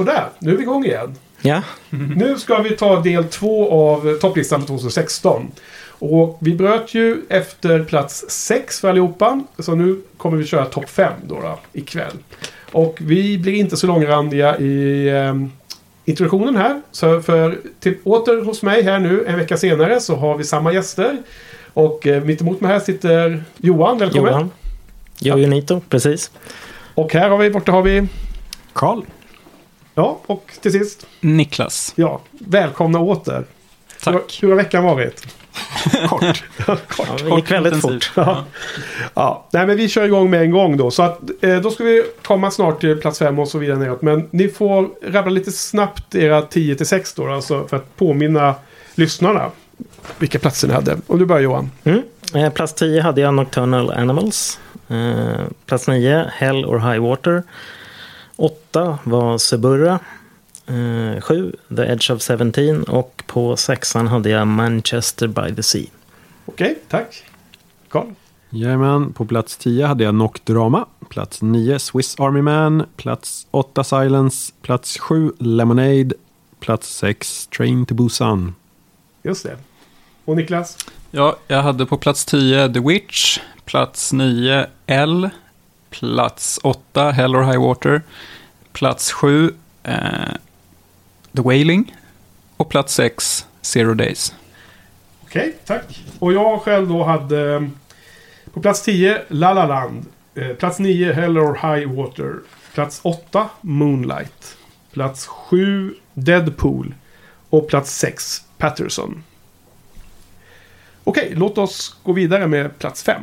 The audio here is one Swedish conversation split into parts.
Sådär, nu är vi igång igen. Ja, Nu ska vi ta del två av topplistan för 2016. Och vi bröt ju efter plats 6 för allihopa. Så nu kommer vi köra topp 5 då, då ikväll. Och vi blir inte så långrandiga i eh, introduktionen här. Så för till, åter hos mig här nu en vecka senare så har vi samma gäster. Och eh, mitt emot mig här sitter Johan, välkommen. Johan. Jojo Nito, precis. Och här har vi, borta har vi, Karl. Ja, och till sist, Niklas. ja, välkomna åter. Hur, Tack. hur har veckan varit? Kort. Ja, det gick väldigt fort. Ja. ja, nej men vi kör igång med en gång då. Så att, eh, då ska vi komma snart till plats fem och så vidare neråt. Men ni får rabbla lite snabbt era 10 till 6 då. Alltså för att påminna lyssnarna vilka platser ni hade. Om du börjar Johan. Mm. Eh, plats 10 hade jag Nocturnal Animals. Eh, plats 9 Hell or High Water. 8 var Suburra. 7 The Edge of 17 och på sexan hade jag Manchester by the Sea. Okej, tack. Carl. Jajamän, på plats 10 hade jag Nocturama. Plats 9 Swiss Army Man. Plats 8 Silence. Plats 7 Lemonade. Plats 6 Train to Busan. Just det. Och Niklas. Ja, jag hade på plats 10 The Witch, plats 9 L, plats 8 Hell or High Water, plats 7 eh, The Wailing och plats 6 Zero Days. Okej, tack. Och jag själv då hade eh, på plats 10 La La Land. Eh, plats 9 Hell or High Water. Plats 8 Moonlight. Plats 7 Deadpool. Och plats 6 Patterson. Okej, låt oss gå vidare med plats 5.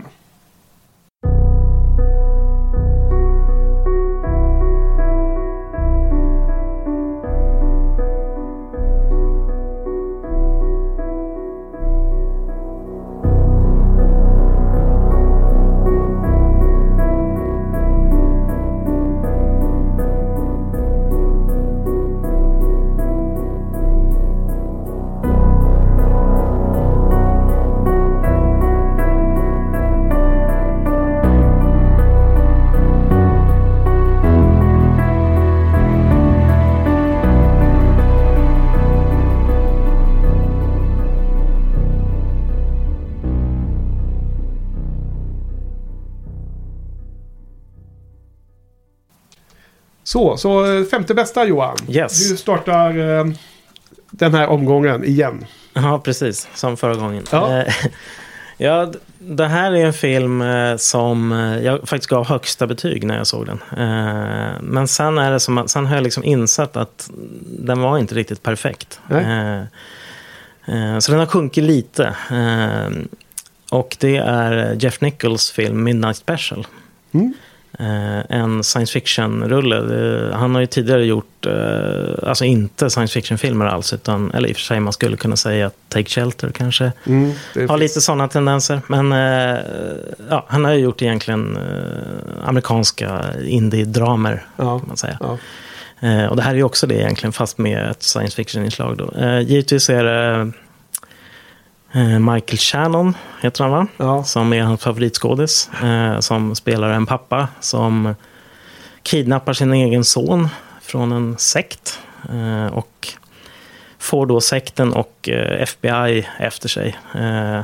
Så, så eh, femte bästa Johan. Yes. Du startar eh, den här omgången igen. Ja, precis. Som förra gången. Ja. Eh, ja, det här är en film eh, som jag faktiskt gav högsta betyg när jag såg den. Men sen, är det som att, sen har jag liksom insett att den var inte riktigt perfekt. Nej. Så den har sjunkit lite. Och det är Jeff Nichols film Midnight Special. Mm. Eh, en science fiction-rulle. Han har ju tidigare gjort, eh, alltså inte science fiction-filmer alls, utan, eller i och för sig man skulle kunna säga Take Shelter kanske. Mm, Har lite sådana tendenser. Men eh, ja, han har ju gjort egentligen amerikanska indie-dramer, Ja. kan man säga. Ja. Och det här är ju också det egentligen, fast med ett science fiction-inslag. Givetvis är det Michael Shannon, heter han va? Ja. Som är hans favoritskådis. Eh, som spelar en pappa som kidnappar sin egen son från en sekt. Eh, och får då sekten och eh, FBI efter sig. Eh,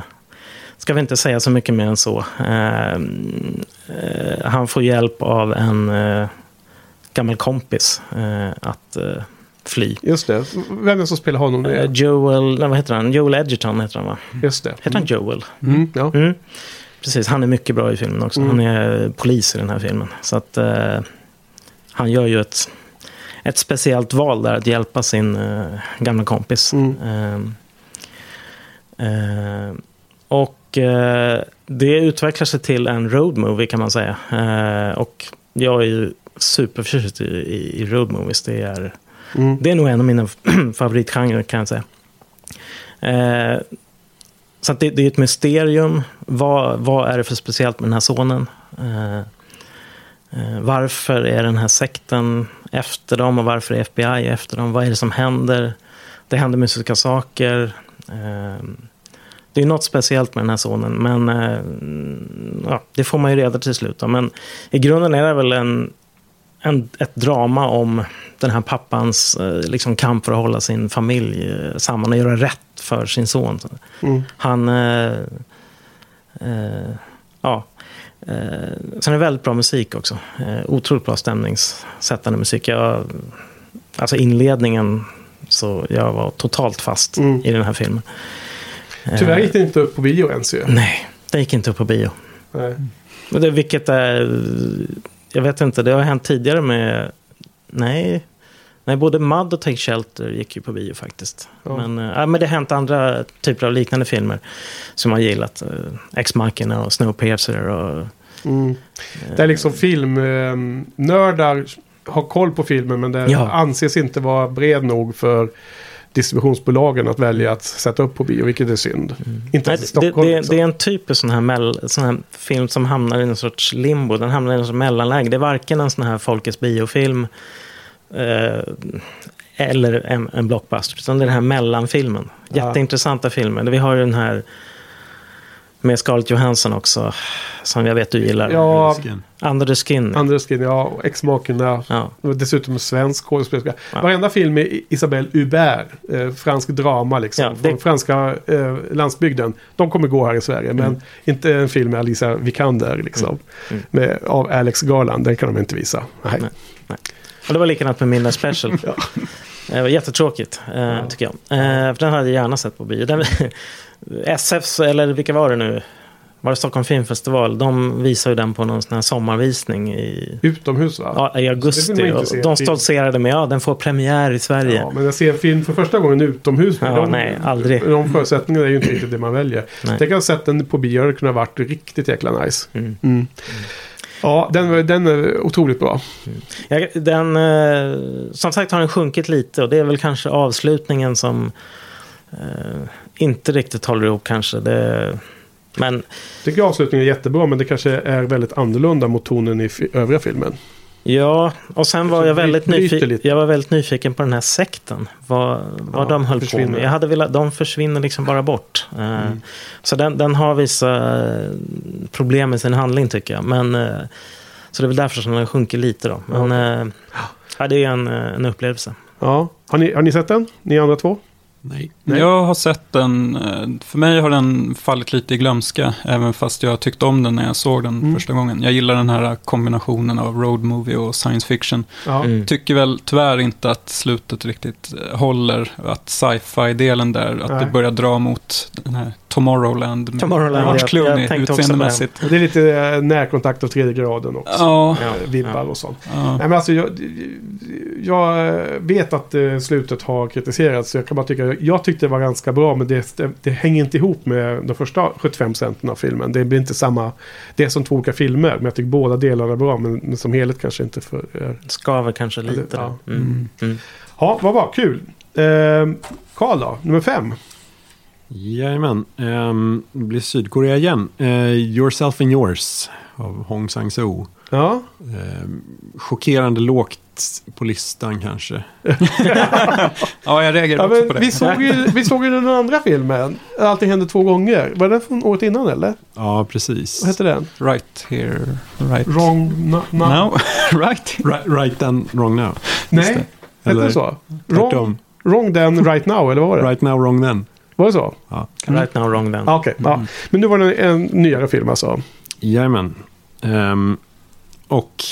ska vi inte säga så mycket mer än så. Eh, eh, han får hjälp av en eh, gammal kompis eh, att eh, fly. Just det. Vem är det som spelar honom? Eh, igen? Joel, nej, vad heter han? Joel Edgerton heter han va? Just det. Heter han Joel? Mm, ja. Mm. Precis, han är mycket bra i filmen också. Mm. Han är polis i den här filmen. Så att eh, han gör ju ett, ett speciellt val där att hjälpa sin eh, gamla kompis. Mm. Eh, eh, och eh, det utvecklar sig till en road movie kan man säga. Eh, och jag är ju superförtjust i, i, i road movies. Det är, Mm. det är nog en av mina favoritgenrer kan jag säga. Eh, så att det, det är ett mysterium. Vad, vad är det för speciellt med den här sonen? Eh, eh, varför är den här sekten efter dem och varför är FBI efter dem? Vad är det som händer? Det händer mystiska saker. Eh, det är något speciellt med den här sonen, men eh, ja, det får man ju reda till slut. Då. Men i grunden är det väl en, en, ett drama om den här pappans eh, liksom, kamp för att hålla sin familj eh, samman och göra rätt för sin son. Mm. Han... Eh, eh, ja. Eh, sen är det väldigt bra musik också. Eh, otroligt bra stämningssättande musik. Jag, alltså inledningen, så jag var totalt fast Mm. i den här filmen. Tyvärr Eh, gick det inte upp på bio ens ju. Nej, det gick inte upp på bio. Nej. Det, vilket är... Jag vet inte, det har hänt tidigare med... Nej. Nej, både Mud och Take Shelter gick ju på bio faktiskt. Ja. Men, äh, men det har hänt andra typer av liknande filmer som har gillat. Uh, Ex-Machina och Snowpiercer och... Mm. Det är liksom filmnördar har koll på filmen men det Ja. anses inte vara bred nog för distributionsbolagen att välja att sätta upp på bio, vilket är synd. Inte Nej, ens i det, Stockholm. det, liksom. det är en typisk sån här, mell, sån här film som hamnar i en sorts limbo. Den hamnar i en sorts mellanläge. Det är varken en sån här folkets biofilm eh, eller en, en blockbuster. Utan det är den här mellanfilmen. Ja. Jätteintressanta filmer. Vi har ju den här med Scarlett Johansson också. Som jag vet du gillar. Ja, Skin. Under the Skin. Andra Skin, ja, och Ex-Makerna. ja. Dessutom en svensk skådespelerska. Ja. Varenda film är Isabelle Hubert, eh, fransk drama liksom. Ja, det- Från franska eh, landsbygden. De kommer gå här i Sverige, men Mm. inte en film med Alicia Vikander liksom. Mm. Med, av Alex Garland, den kan de inte visa. Nej. Nej. Och det var likadant med Midnight Special. Ja. Det var jättetråkigt, eh, tycker jag. Eh, för den hade jag gärna sett på bio. Den, SFs, eller vilka var det nu? Var det Stockholm Filmfestival? De visade ju den på någon sån här sommarvisning i, Utomhus va? ja, i augusti. se. de stoltserade med ja, den får premiär i Sverige. Ja, men jag ser en film för första gången utomhus. Ja, de, nej, aldrig. De förutsättningarna är ju inte riktigt det man väljer. Nej. Tänk att ha sett den på bio, det kunde ha varit riktigt jäkla nice. Mm. Mm. Ja, den, den är otroligt bra. Jag, den, eh, som sagt har den sjunkit lite och det är väl kanske avslutningen som eh, inte riktigt håller ihop kanske. Det, men tycker avslutningen är jättebra, men det kanske är väldigt annorlunda mot tonen i övriga filmen. Ja, och sen var jag väldigt, bryter nyfi- lite. jag var väldigt nyfiken på den här sekten. Vad, vad Ja, de höll på försvinner. med. Jag hade velat, de försvinner liksom bara bort. Eh, Mm. Så den, den har vissa eh, problem med sin handling tycker jag. Men, eh, så det är väl därför som den sjunker lite då. Men eh, ja, det är en, en upplevelse. Ja. Har, ni, har ni sett den? Ni andra två? Nej. Nej. Jag har sett den, eh, för mig har den fallit lite i glömska, även fast jag tyckte om den när jag såg den Mm. första gången. Jag gillar den här kombinationen av road movie och science fiction. Ja. Mm. Tycker väl tyvärr inte att slutet riktigt eh, håller, att sci-fi-delen där, att Nej. det börjar dra mot den här Tomorrowland med Tomorrowland, George Clooney jag utseendemässigt. Det är lite eh, närkontakt av tredje graden också. Ja, Vibbar ja. och sånt. ja. Nej, men alltså, jag, jag vet att slutet har kritiserats. Så jag kan bara tycka, jag tyckte det var ganska bra men det, det, det hänger inte ihop med de första 75 centen av filmen. Det blir inte samma, det är som två olika filmer. Men jag tycker båda delarna är bra men, men som helhet kanske inte för er. Skaver kanske lite. Ja. där. Mm. Mm. Ja, vad bra, kul. Eh, Karl då, nummer fem. Jajamän. Um, det blir Sydkorea igen. Eh, Yourself and Yours av Hong Sang-soo. Ja, Um, chockerande lågt på listan kanske. ja, jag reagerar ja också på det. vi, såg ju, vi såg ju den andra filmen. Allting hände två gånger. Var den från året innan eller? Ja, precis. Vad hette den? Right here, right Wrong na, now. right. Right, right then, wrong now. Nej, det. hette Eller den så? Wrong, wrong then, right now, eller vad var det? Right now, wrong then. Var det så? Right now, wrong then. Ah, Okej, ja. Mm. men nu var det en nyare film alltså. Jajamän. Ehm, och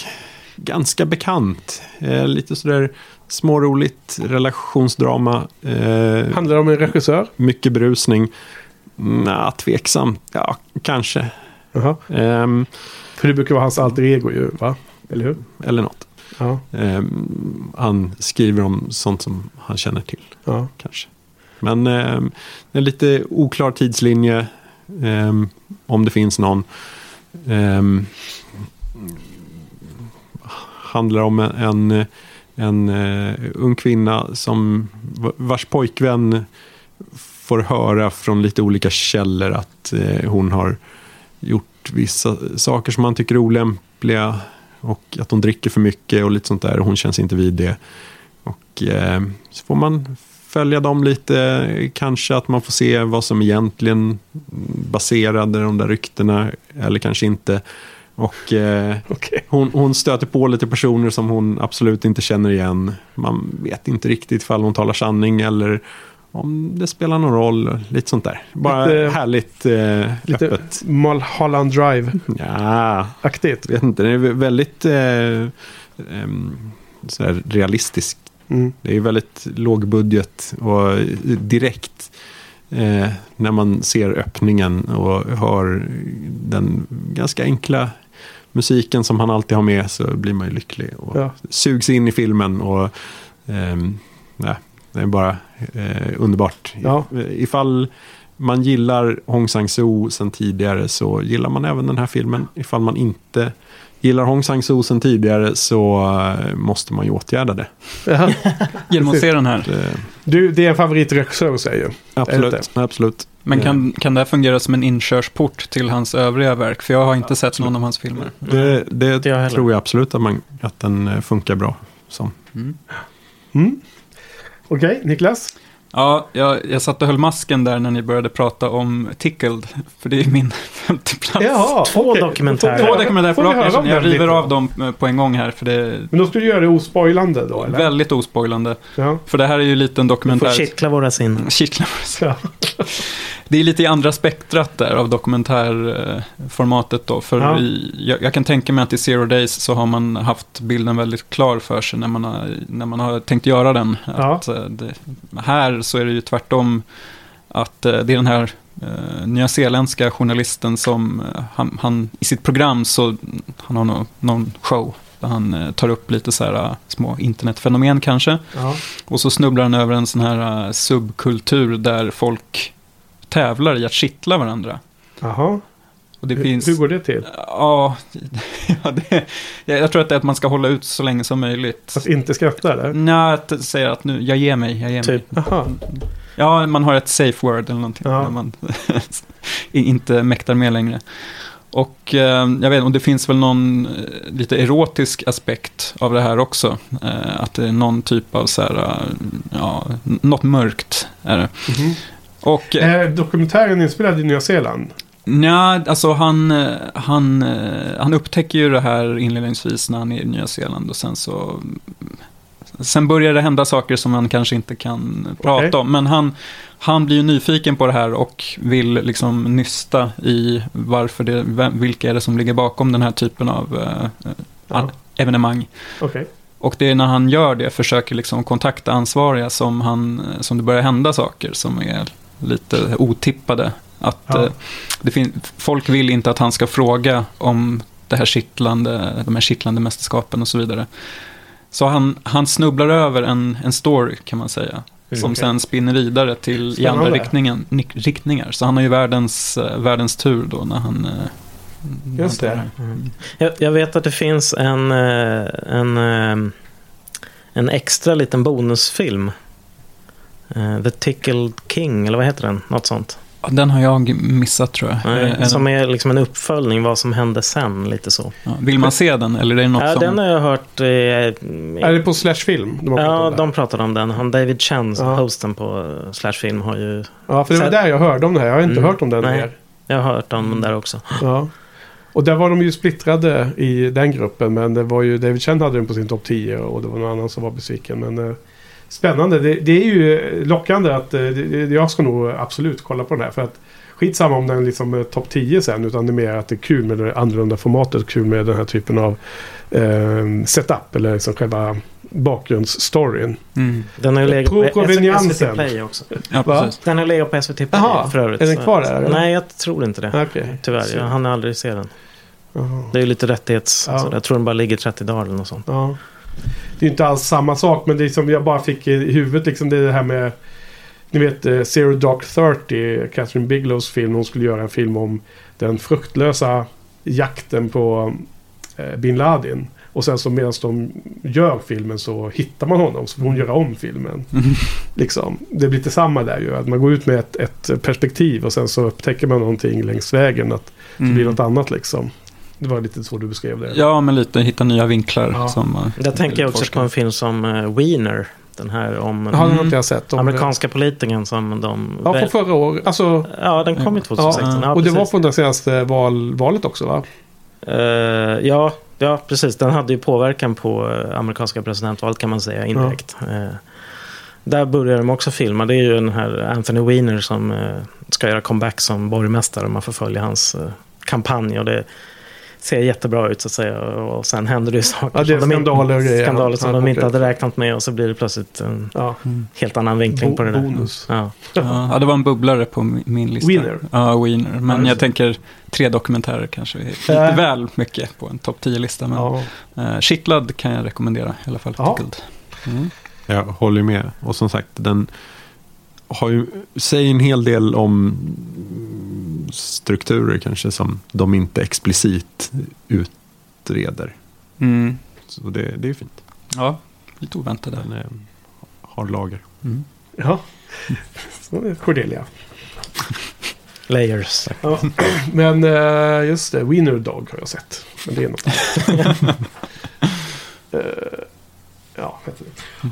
ganska bekant. Eh, lite sådär småroligt relationsdrama. Eh, Handlar det om en regissör? mycket brusning. Nja, tveksam. Ja, kanske. Jaha. Ehm, För det brukar vara hans alter ego ju, va? Eller hur? eller något. Ja. Ehm, han skriver om sånt som han känner till. ja. kanske. Men ehm, det är lite oklar tidslinje. ehm, om det finns någon. Handlar om en, en, en ung kvinna som vars pojkvän får höra från lite olika källor att eh, hon har gjort vissa saker som han tycker är olämpliga och att hon dricker för mycket och lite sånt där och hon känns inte vid det. Och eh, så får man följa dem lite, kanske att man får se vad som egentligen baserade de där ryktena eller kanske inte. Och eh, Okej. hon, hon stöter på lite personer som hon absolut inte känner igen. Man vet inte riktigt ifall hon talar sanning eller om det spelar någon roll. Lite sånt där. Bara Lite- härligt eh, Lite öppet. Mulholland Drive-aktigt. Ja, vet inte. Det är väldigt eh, em, så här realistisk. Mm. Det är väldigt låg budget och direkt eh, när man ser öppningen och hör den ganska enkla musiken som han alltid har med så blir man ju lycklig och Ja. sugs in i filmen och ehm, nej, det är bara eh, underbart. Ja. Ifall man gillar Hong Sang-soo sen tidigare så gillar man även den här filmen. Ifall man inte gillar Hong Sang-soo sen tidigare så eh, måste man ju åtgärda det. Genom att se den här. Du, det är en favoritregissör säger absolut, absolut. Men kan, kan det här fungera som en inkörsport till hans övriga verk? För jag har inte sett någon av hans filmer. Det, det inte jag tror jag absolut att, man, att den eh, funkar bra som. Mm. Mm. Okej, Niklas? Ja, jag, jag satt och höll masken där när ni började prata om Tickled. För det är min femte plats. Jaha, Två okej. dokumentärer. Får Två dokumentärer får på raken. Jag river lite? av dem eh, på en gång här. För det Men då ska du göra det ospoilande då, eller? väldigt ospoilande. Ja. För det här är ju lite en Får dokumentär. kittla våra sinnen. Kittlar. ja. Det är lite i andra spektrat där av dokumentärformatet då. För Ja. i, jag, jag kan tänka mig att i Zero Days så har man haft bilden väldigt klar för sig när man har, när man har tänkt göra den. Ja. Att, eh, det, här så är det ju tvärtom att eh, det är den här uh, nyzeeländska journalisten som eh, han, han i sitt program så han har nå- någon show där han eh, tar upp lite så här eh, små internetfenomen kanske. ja. Och så snubblar han över en sån här subkultur där folk tävlar i att kittla varandra. Jaha. Och det Hur, finns... hur går det till? Ja, ja det, jag tror att det är att man ska hålla ut så länge som möjligt. Att inte skratta eller? Nej, att säga att nu, jag ger mig, jag ger Typ. mig. Jaha. Ja, man har ett safe word eller någonting. Ja. När man inte mäktar med längre. Och eh, jag vet inte, det finns väl någon eh, lite erotisk aspekt av det här också. Eh, att det är någon typ av så här, ja, något mörkt är det. Mhm. Och eh, Är dokumentären inspelad i Nya Zeeland? Nja, alltså han, eh, han, eh, han upptäcker ju det här inledningsvis när han är i Nya Zeeland och sen så Sen börjar det hända saker som man kanske inte kan prata Okej. om. Men han, han blir ju nyfiken på det här och vill liksom nysta i varför det, vem, vilka är det som ligger bakom den här typen av eh, Ja. evenemang. Okej. Och det är när han gör det, försöker liksom kontakta ansvariga som, han, som det börjar hända saker som är lite otippade. Att Ja. eh, det fin- folk vill inte att han ska fråga om det här kittlande, de här kittlande mästerskapen och så vidare. Så han, han snubblar över en, en story kan man säga. Som Okej. sen spinner vidare till i andra riktningen, riktningar. Så han har ju världens, eh, världens tur då när han... eh, Just det. Mm. Jag, jag vet att det finns en, en, en extra liten bonusfilm. The Tickled King, eller vad heter den? Något sånt. Den har jag missat tror jag. Nej, som är liksom en uppföljning, vad som hände sen, lite så. Ja, vill man se den eller är det något Ja, som... den har jag hört. Eh, Är det på Slash Film? De ja, om de pratade om den. Han David Chen, Ja. hosten på eh, Slash Film, har ju... ja, för det var där jag hörde om det här. Jag har inte Mm. hört om den Nej. mer. Jag har hört om den där också. Ja. Och där var de ju splittrade i den gruppen. Men det var ju David Chen hade den på sin topp 10 och det var någon annan som var besviken. Men eh, spännande. Det, det är ju lockande att eh, det, jag ska nog absolut kolla på den här. För att skitsamma om den liksom topp 10 sen. Utan det är mer att det är kul med det annorlunda formatet. Kul med den här typen av eh, setup. Eller liksom själva bakgrundsstoryn. Mm. Den har ju legat på. SVT Play också. Ja, Va? Den har legat på SVT Play Jaha, för övrigt. är den kvar där, eller? Nej, jag tror inte det. Okej. Tyvärr, Så- jag hann aldrig se den. Jaha. Det är ju lite rättighets... Ja. Så jag tror den bara ligger 30 dagar eller något sånt. Ja. Det är inte alls samma sak men det som jag bara fick i huvudet liksom det är det här med Ni vet eh, Zero Dark Thirty, Catherine Biglows film. Hon skulle göra en film om den fruktlösa jakten på eh, bin Laden. Och sen så medan de gör filmen så hittar man honom så får hon göra om filmen. Liksom. Det blir lite samma där ju. Att man går ut med ett, ett perspektiv och sen så upptäcker man någonting längs vägen. Att det blir Mm. något annat liksom. Det var lite så du beskrev det. Ja, men lite hitta nya vinklar. Ja. Som, eh, Där tänker jag också forskar. på en film som uh, Wiener. Den här om Ja, den har Mm. sett. Om amerikanska politikern som de... Ja, från förra året. Alltså, Ja, den kom ju 2016. Ja, och det var på det senaste val, valet också va? Eh, ja, ja, precis. Den hade ju påverkan på amerikanska presidentvalet kan man säga indirekt. Eh, där börjar de också filma. Det är ju den här Anthony Weiner som eh, ska göra comeback som borgmästare. Man får följa hans kampanj. Och det ser jättebra ut så att säga. Och sen händer det ju saker Ja, det är som skandaler och grejer. skandaler som Ja, de inte hade räknat med. Och så blir det plötsligt en Ja. helt annan vinkling Bo- på det där. bonus. Ja. Ja, det var en bubblare på min- lista. Wiener. Ja, Wiener. Men jag tänker tre dokumentärer kanske är lite Äh. väl mycket på en topp 10-lista. Men Ja. eh, Shitlad kan jag rekommendera i alla fall. Ja. Mm. Jag håller med. Och som sagt, den har ju, säger en hel del om strukturer kanske som de inte explicit utreder. Mm. Så det, det är fint. Ja, lite oväntade. Den är, har lager. Mm. ja. Så är Cordelia. Layers. Ja. Men eh, just det, Winner Dog har jag sett. Men det är något. Eh, Ja.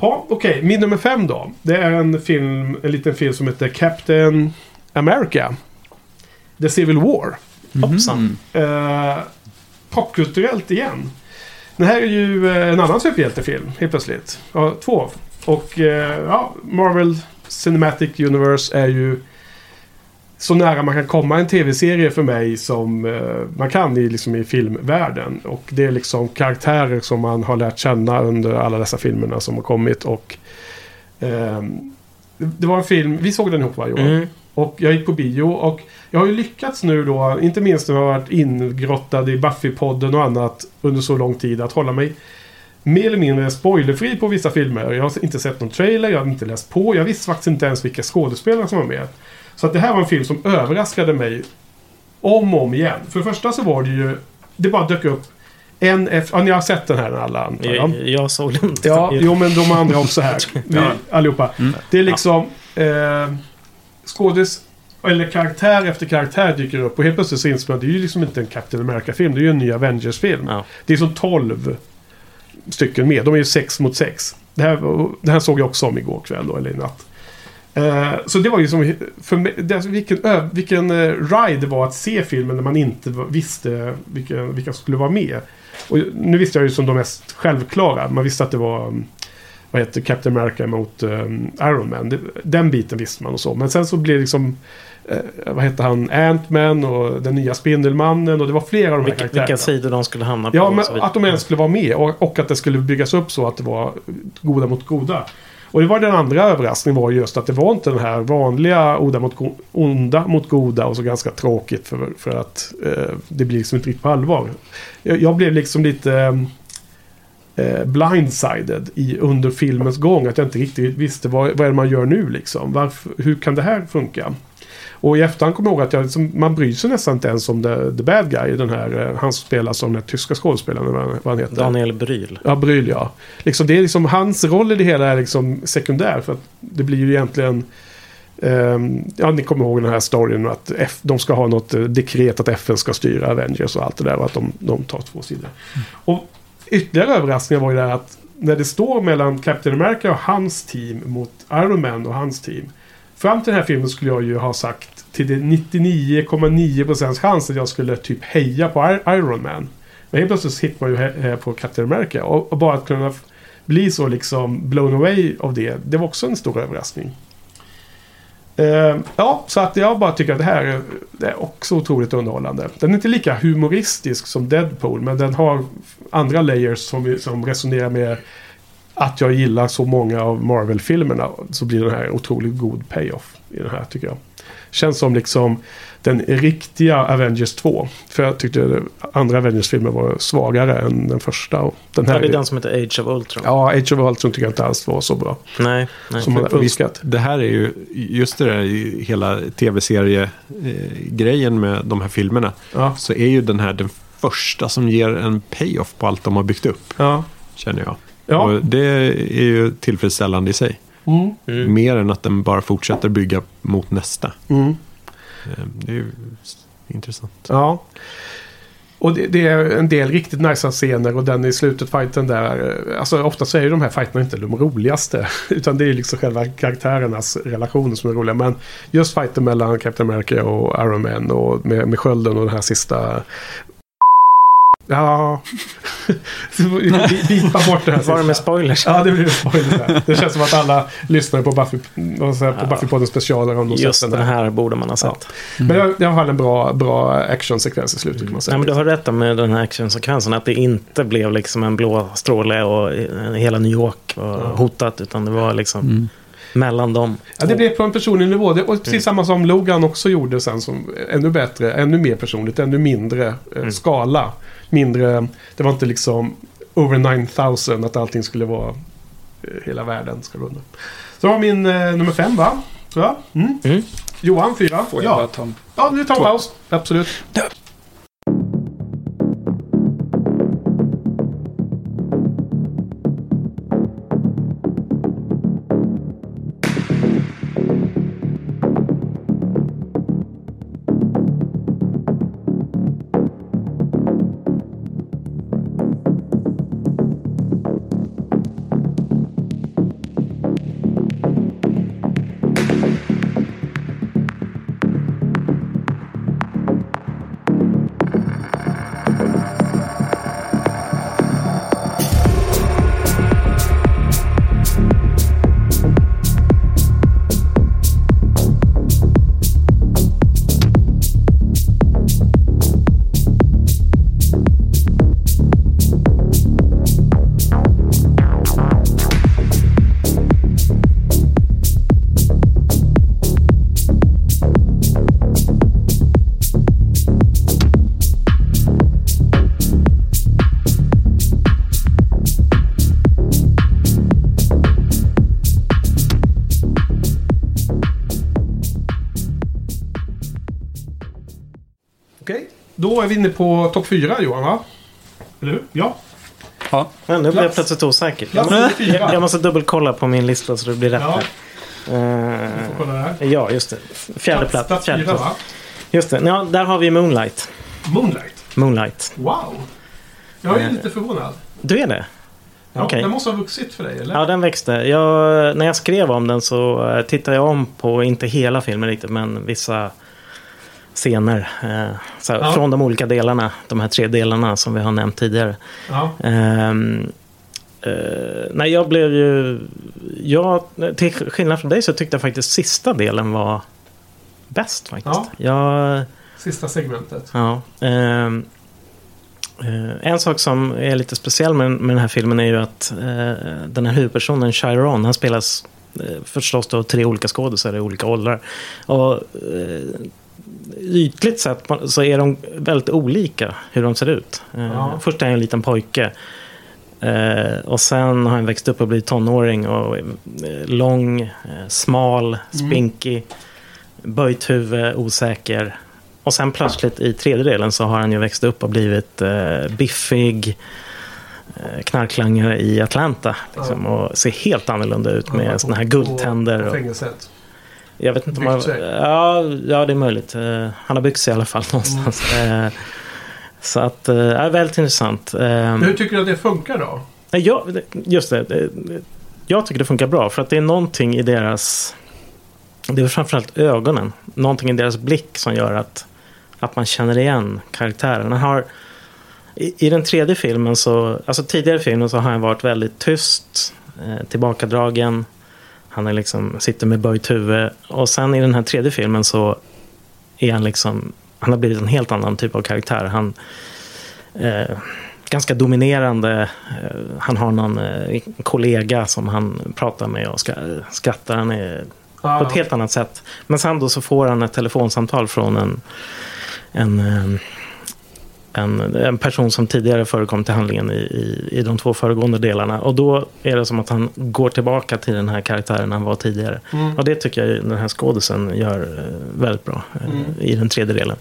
Ja, okej. Min nummer fem då. Det är en film, en liten film som heter Captain America. The Civil War. Hoppsan. Eh, popkulturellt igen. Det här är ju eh, en annan superhjältefilm helt plötsligt. Ja, två. Och eh, ja, Marvel Cinematic Universe är ju så nära man kan komma en tv-serie för mig som eh, man kan i, liksom, i filmvärlden. Och det är liksom karaktärer som man har lärt känna under alla dessa filmerna som har kommit. Och ehm, det var en film, vi såg den ihop va Johan? Mm. Och jag gick på bio och jag har ju lyckats nu då, inte minst när jag har varit ingrottad i Buffy-podden och annat under så lång tid, att hålla mig mer eller mindre spoilerfri på vissa filmer. Jag har inte sett någon trailer, jag har inte läst på, jag visste faktiskt inte ens vilka skådespelare som var med. Så att det här var en film som överraskade mig om och om igen. För det första så var det ju, det bara dök upp en efter, ja ni har sett den här alla antar jag? Jag, jag såg den inte. Ja, jo men de andra också här. Vi. Allihopa. Mm. Det är liksom eh, skådis eller karaktär efter karaktär dyker upp och helt plötsligt så inser man att det är ju liksom inte en Captain America-film. Det är ju en ny Avengers-film. Ja. Det är som 12 stycken med. De är ju sex mot sex. Det här, det här såg jag också om igår kväll då, eller i natt. Eh, så det var ju som, för mig, det, alltså, vilken, ö, vilken eh, ride det var att se filmen när man inte visste vilka, vilka som skulle vara med. Och nu visste jag ju som de mest självklara. Man visste att det var um, vad heter Captain America mot um, Iron Man. Det, den biten visste man och så. Men sen så blev det liksom eh, vad heter han? Ant-Man och den nya Spindelmannen och det var flera av de här Vilka, vilka sidor de skulle hamna på. Ja, men att de ens skulle vara med och, och att det skulle byggas upp så att det var goda mot goda. Och det var den andra överraskningen var just att det var inte den här vanliga onda mot, go- onda mot goda och så ganska tråkigt för, för att eh, det blir liksom inte riktigt på allvar. Jag, jag blev liksom lite eh, blindsided i, under filmens gång. Att jag inte riktigt visste vad, vad är det man gör nu liksom. Varför, hur kan det här funka? Och i efterhand kommer jag ihåg att jag, liksom, man bryr sig nästan inte ens om the, the bad guy. Den här, eh, han som spelar som den tyska skådespelaren. Vad, han heter. Daniel Bryl. Ja, Bryl ja. Liksom, det är liksom, hans roll i det hela är liksom sekundär. För att det blir ju egentligen... ehm, ja, ni kommer ihåg den här storyn att F, de ska ha något eh, dekret att FN ska styra Avengers och allt det där. Och att de, de tar två sidor. Och ytterligare överraskningen var ju det här att när det står mellan Captain America och hans team mot Iron Man och hans team. Fram till den här filmen skulle jag ju ha sagt till det 99,9% chans att jag skulle typ heja på Iron Man. Men helt plötsligt hittar man ju på Captain America. Och, och bara att kunna bli så liksom blown away av det. Det var också en stor överraskning. Ehm, ja, så att jag bara tycker att det här är, det är också otroligt underhållande. Den är inte lika humoristisk som Deadpool. Men den har andra layers som, som resonerar med att jag gillar så många av Marvel-filmerna. Så blir den här otroligt god payoff i den här tycker jag. Känns som liksom den riktiga Avengers 2. För jag tyckte andra Avengers-filmer var svagare än den första. Och den Ja, här det är den som heter Age of Ultron. Ja, Age of Ultron tycker jag inte alls var så bra. Nej, nej. Som man hade önskat. Det här är ju just det där hela tv-serie-grejen med de här filmerna. Ja, Så är ju den här den första som ger en payoff på allt de har byggt upp. ja, Känner jag. Ja. Och det är ju tillfredsställande i sig. Mm, Mm. Mer än att den bara fortsätter bygga mot nästa. mm, Eh, Det är ju intressant. ja. Och det, det är en del riktigt nice scener och den i slutet fighten där. eh, Alltså ofta så är ju de här fighterna inte de roligaste. Utan det är liksom själva karaktärernas relationer som är roliga. Men just fighten mellan Captain America och Iron Man och med, med skölden och den här sista Ja. Bipa bort det här Var det med spoilers? Ja, det blir en spoiler. där. Det känns som att alla lyssnar på Buffy, jag, på Ja. Buffy-podden specialer om de Just den den här. här borde man ha sett. Men det det har en bra, bra actionsekvens i slutet kan man säga. Nej, men du har rätt med den här actionsekvensen. Att det inte blev liksom en blå stråle och eh, hela New York var Ja. hotat. Utan det var liksom Mm. mellan dem. Ja, det blev på en personlig nivå. Det, och precis Mm. samma som Logan också gjorde sen. Som, ännu bättre, ännu mer personligt, ännu mindre eh, Mm. skala. Mindre, det var inte liksom over 9000 att allting skulle vara eh, hela världen ska gå under. Så var min eh, nummer fem va? Ja. Mm. Mm. Johan, fyra. Får jag bara Ja, ta en ja nu tar Två. paus. Absolut. På topp fyra Johan va? Eller hur? Ja. Ja, Men nu blir jag Plats. plötsligt osäker. Jag, måste- fyra. jag, jag måste dubbelkolla på min lista så det blir rätt. Ja, här. vi Eh, får kolla där. ja, just det. Fjärde plats. plats fjärde fyra plats. va? Just det. Ja, där har vi Moonlight. Moonlight. Moonlight. Wow. Jag är Eh, lite förvånad. Du är det? Ja, okej. Den måste ha vuxit för dig eller? Ja, den växte. Jag, när jag skrev om den så eh, tittade jag om på, inte hela filmen riktigt, men vissa scener. Eh, så, Ja. Från de olika delarna, de här tre delarna som vi har nämnt tidigare. Ja. Ehm, eh, nej, jag blev ju... Jag, till skillnad från dig så tyckte jag faktiskt sista delen var bäst faktiskt. Ja. Jag, Sista segmentet. ja, ehm, eh, en sak som är lite speciell med, med den här filmen är ju att eh, den här huvudpersonen, Chiron, han spelas eh, förstås då av tre olika skådespelare i olika åldrar. Och, eh, ytligt sett så är de väldigt olika hur de ser ut. Eh, Ja. Först är han en liten pojke. Eh, och sen har han växt upp och blivit tonåring och eh, lång, smal, spinkig, böjt huvud, osäker. Och sen plötsligt i tredje delen så har han ju växt upp och blivit biffig, knarklangare i Atlanta. Liksom, Och ser helt annorlunda ut med Ja, såna här guldtänder. Och, fängelset. Jag vet inte om han, ja, ja, det är möjligt. Eh, han har byggt sig i alla fall någonstans. Mm. Eh, så att, eh, är väldigt intressant. Men hur tycker du att det funkar då? Jag, just det. Jag tycker det funkar bra för att det är någonting i deras... Det är framförallt ögonen. Någonting i deras blick som gör att, att man känner igen karaktären. Han har, i, I den tredje filmen så... Alltså tidigare filmen så har han varit väldigt tyst, tillbakadragen. Han är liksom, sitter med böjt huvud. Och sen i den här tredje filmen så är han liksom... Han har blivit en helt annan typ av karaktär. Han... Eh, ganska dominerande. Eh, Han har någon eh, kollega som han pratar med och ska, skrattar. Han är Ja. på ett helt annat sätt. Men sen då så får han ett telefonsamtal från en, en, eh, en, en person som tidigare förekom till handlingen i, i, i de två föregående delarna. Och då är det som att han går tillbaka till den här karaktären han var tidigare. Mm. Och det tycker jag den här skådisen gör eh, väldigt bra eh, Mm. i den tredje delen.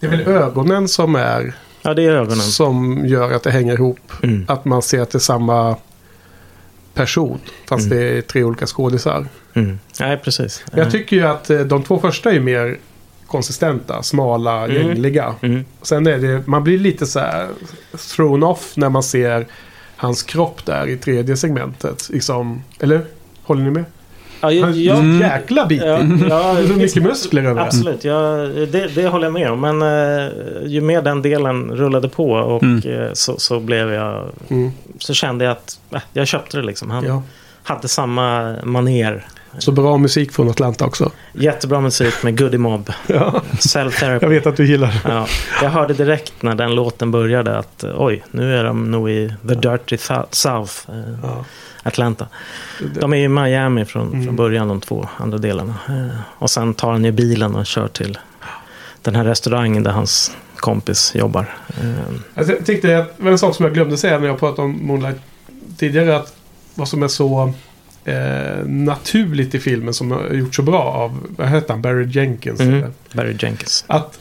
Det är väl ögonen som är Ja, det är ögonen. som gör att det hänger ihop. Mm. Att man ser att det är samma person. Fast Mm. det är tre olika skådisar. Mm. Nej, precis. Jag tycker ju att eh, de två första är mer konsistenta, smala, Mm. gängliga. Mm. Sen är det, man blir lite så här thrown off när man ser hans kropp där i tredje segmentet. Liksom, eller? Håller ni med? Ja, jag, Han är jag, Mm. jäkla bitig. ja, ja, Det är så mycket muskler över. Absolut, jag, det, det håller jag med om. Men eh, ju mer den delen rullade på och Mm. eh, så, så blev jag... Mm. Så kände jag att äh, jag köpte det liksom. Han Ja. hade samma maner. Så bra musik från Atlanta också. Jättebra musik med Goody Mob. Ja. Self-therapy. Jag vet att du gillar det. Ja, jag hörde direkt när den låten började att eh, oj, nu är de nog i The Dirty South, eh, Ja. Atlanta. De är i Miami från, Mm. från början, de två andra delarna. Eh, och sen tar han ju bilen och kör till den här restaurangen där hans kompis jobbar. Alltså, jag tyckte att en sak som jag glömde säga när jag pratade om Moonlight tidigare. Att vad som är så eh, naturligt i filmen som har gjort så bra av, vad heter han, Barry Jenkins. Mm. eller? Barry Jenkins. Att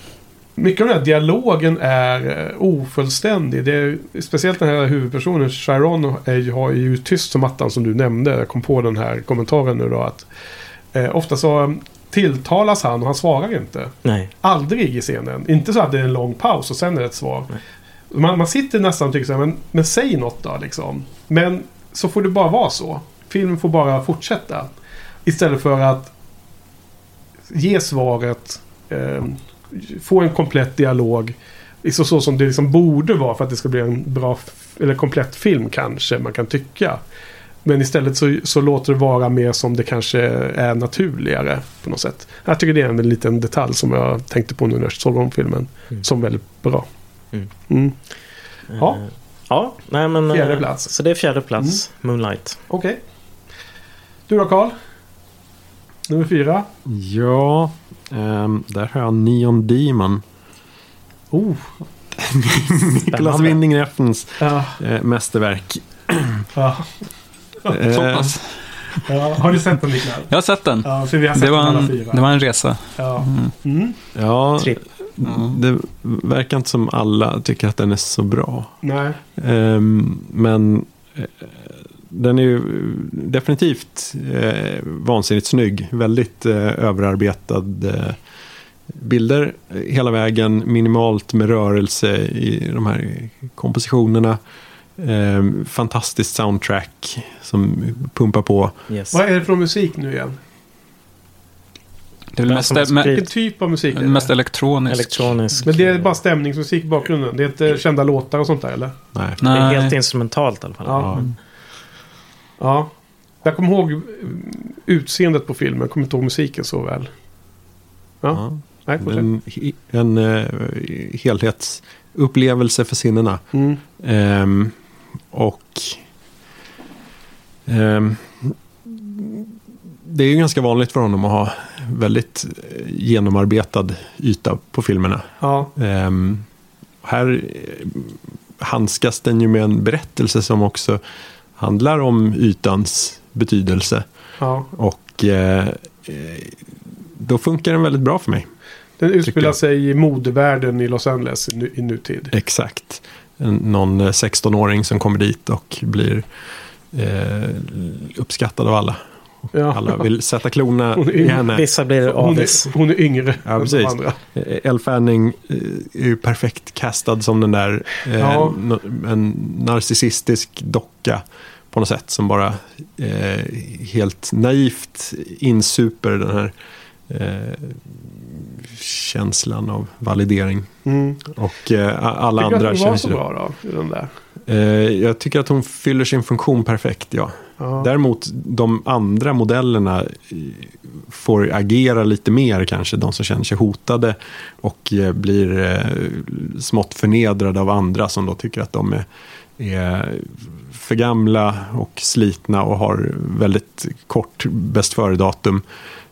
mycket av den här dialogen är eh, ofullständig. Det är, speciellt den här huvudpersonen, Chiron, är, har ju tyst som attan som du nämnde. Jag kom på den här kommentaren nu då. att eh, Ofta så tilltalas han och han svarar inte. Nej, Aldrig i scenen. Inte så att det är en lång paus och sen är det ett svar. Man, man sitter nästan och tycker så här, men, men säg något då liksom. Men så får det bara vara så. Filmen får bara fortsätta. Istället för att ge svaret, eh, få en komplett dialog. Så, så som det liksom borde vara för att det ska bli en bra eller komplett film kanske man kan tycka. Men istället så, så låter det vara mer som det kanske är naturligare på något sätt. Jag tycker det är en liten detalj som jag tänkte på nu när jag såg om filmen. Mm. Som väldigt bra. Mm. Mm. Ja. Eh, ja nej men... eh, Fjärde plats. Så det är fjärde plats, Moonlight. Okej. Du då Karl? Nummer fyra. Ja, ehm, där har jag Neon Demon. Oh. Spännande. Winding Refns Ja. eh, mästerverk. Ja. Så Eh, pass. Ja. Har du sett den Niklas? Jag har sett den. Ja, för vi har sett Det var, en, fyra. det var en resa. Ja. Mm. Mm. ja, Tripp. det verkar inte som alla tycker att den är så bra. Nej. Ehm, men eh, den är ju definitivt eh, vansinnigt snygg. Väldigt eh, överarbetad eh, bilder hela vägen. Minimalt med rörelse i de här kompositionerna. Ehm, fantastiskt soundtrack som pumpar på. Yes. Vad är det för musik nu igen? Det är väl mest, Vilken typ av musik är det? mest elektronisk. Elektronisk. Men det är bara stämningsmusik i bakgrunden? Det är inte kända låtar och sånt där eller? Nej. Det är Nej. helt instrumentalt i alla fall. Ja. Ja. Ja. Jag kommer ihåg mm, utseendet på filmen. Jag kommer inte ihåg musiken så väl. Ja. Ja. Nej. En, en eh, helhetsupplevelse för sinnena. Mm. Ehm, och ehm, det är ju ganska vanligt för honom att ha väldigt eh, genomarbetad yta på filmerna. Ja. Ehm, här eh, handskas den ju med en berättelse som också handlar om ytans betydelse. ja. Och eh, eh, då funkar den väldigt bra för mig. Den utspelar sig i modevärlden i Los Angeles i, nu, i nutid. Exakt. Någon eh, 16-åring som kommer dit och blir eh, uppskattad av alla. Ja. Alla vill sätta klorna Hon är i henne. Vissa blir Hon avis. är, hon är yngre Ja, än precis. de andra. Eh, Elle Fanning eh, är ju perfekt castad som den där eh, Ja. no- en narcissistisk docka på något sätt som bara eh, helt naivt insuper den här eh, känslan av validering. Mm. Och eh, alla Tycker du andra att hon var så bra då? I den där? Eh, jag tycker att hon fyller sin funktion perfekt, ja. Ja. Däremot de andra modellerna eh, får agera lite mer kanske. De som känner sig hotade och eh, blir eh, smått förnedrade av andra som då tycker att de är, är för gamla och slitna och har väldigt kort bäst före-datum.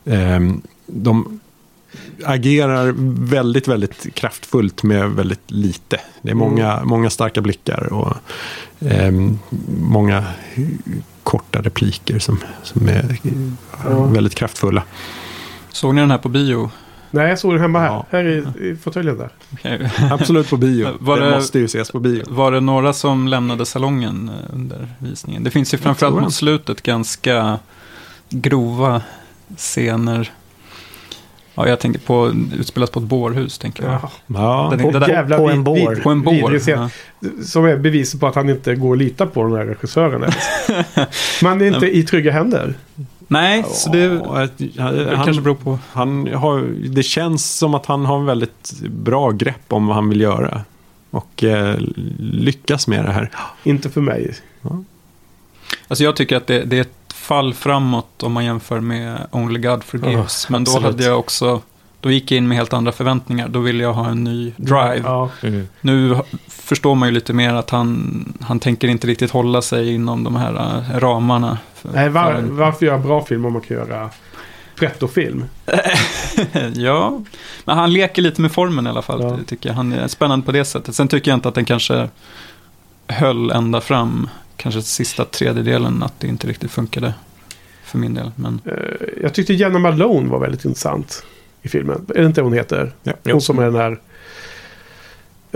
Eh, de agerar väldigt, väldigt kraftfullt med väldigt lite. Det är många, många starka blickar och ehm, många korta repliker som, som är Ja. väldigt kraftfulla. Såg ni den här på bio? Nej, jag såg den hemma här. Ja. Här i, i fåtöljen där. Okej. Absolut på bio. Var det det- måste ju ses på bio. Var det några som lämnade salongen eh, under visningen? Det finns ju framförallt mot slutet ganska grova scener. Ja, jag tänker på utspelas på ett bårhus, tänker jag. Ja. Ja, det där- jävla på en bår. vid- På en bår. Ja. Som är bevis på att han inte går att lita på den här regissören. Man är inte i trygga händer. Nej, så det, Ja, det han, kanske beror på. han har, det känns som att han har en väldigt bra grepp om vad han vill göra. Och eh, lyckas med det här. Inte för mig. Alltså jag tycker att det, det är ett fall framåt om man jämför med Only God Forgives. Ja, Men då absolut. hade jag också, då gick jag in med helt andra förväntningar. Då ville jag ha en ny drive. Ja. Mm. Nu förstår man ju lite mer att han, han tänker inte riktigt hålla sig inom de här äh, ramarna. För, Nej, var, för varför göra bra film om man kan göra pretto-film? ja, men han leker lite med formen i alla fall. Ja. Tycker jag. Han är spännande på det sättet. Sen tycker jag inte att den kanske höll ända fram, kanske sista tredjedelen, att det inte riktigt funkade för min del. Men Eh, jag tyckte Jenna Malone var väldigt intressant i filmen. Är det inte hon heter? Ja. Hon som är den där...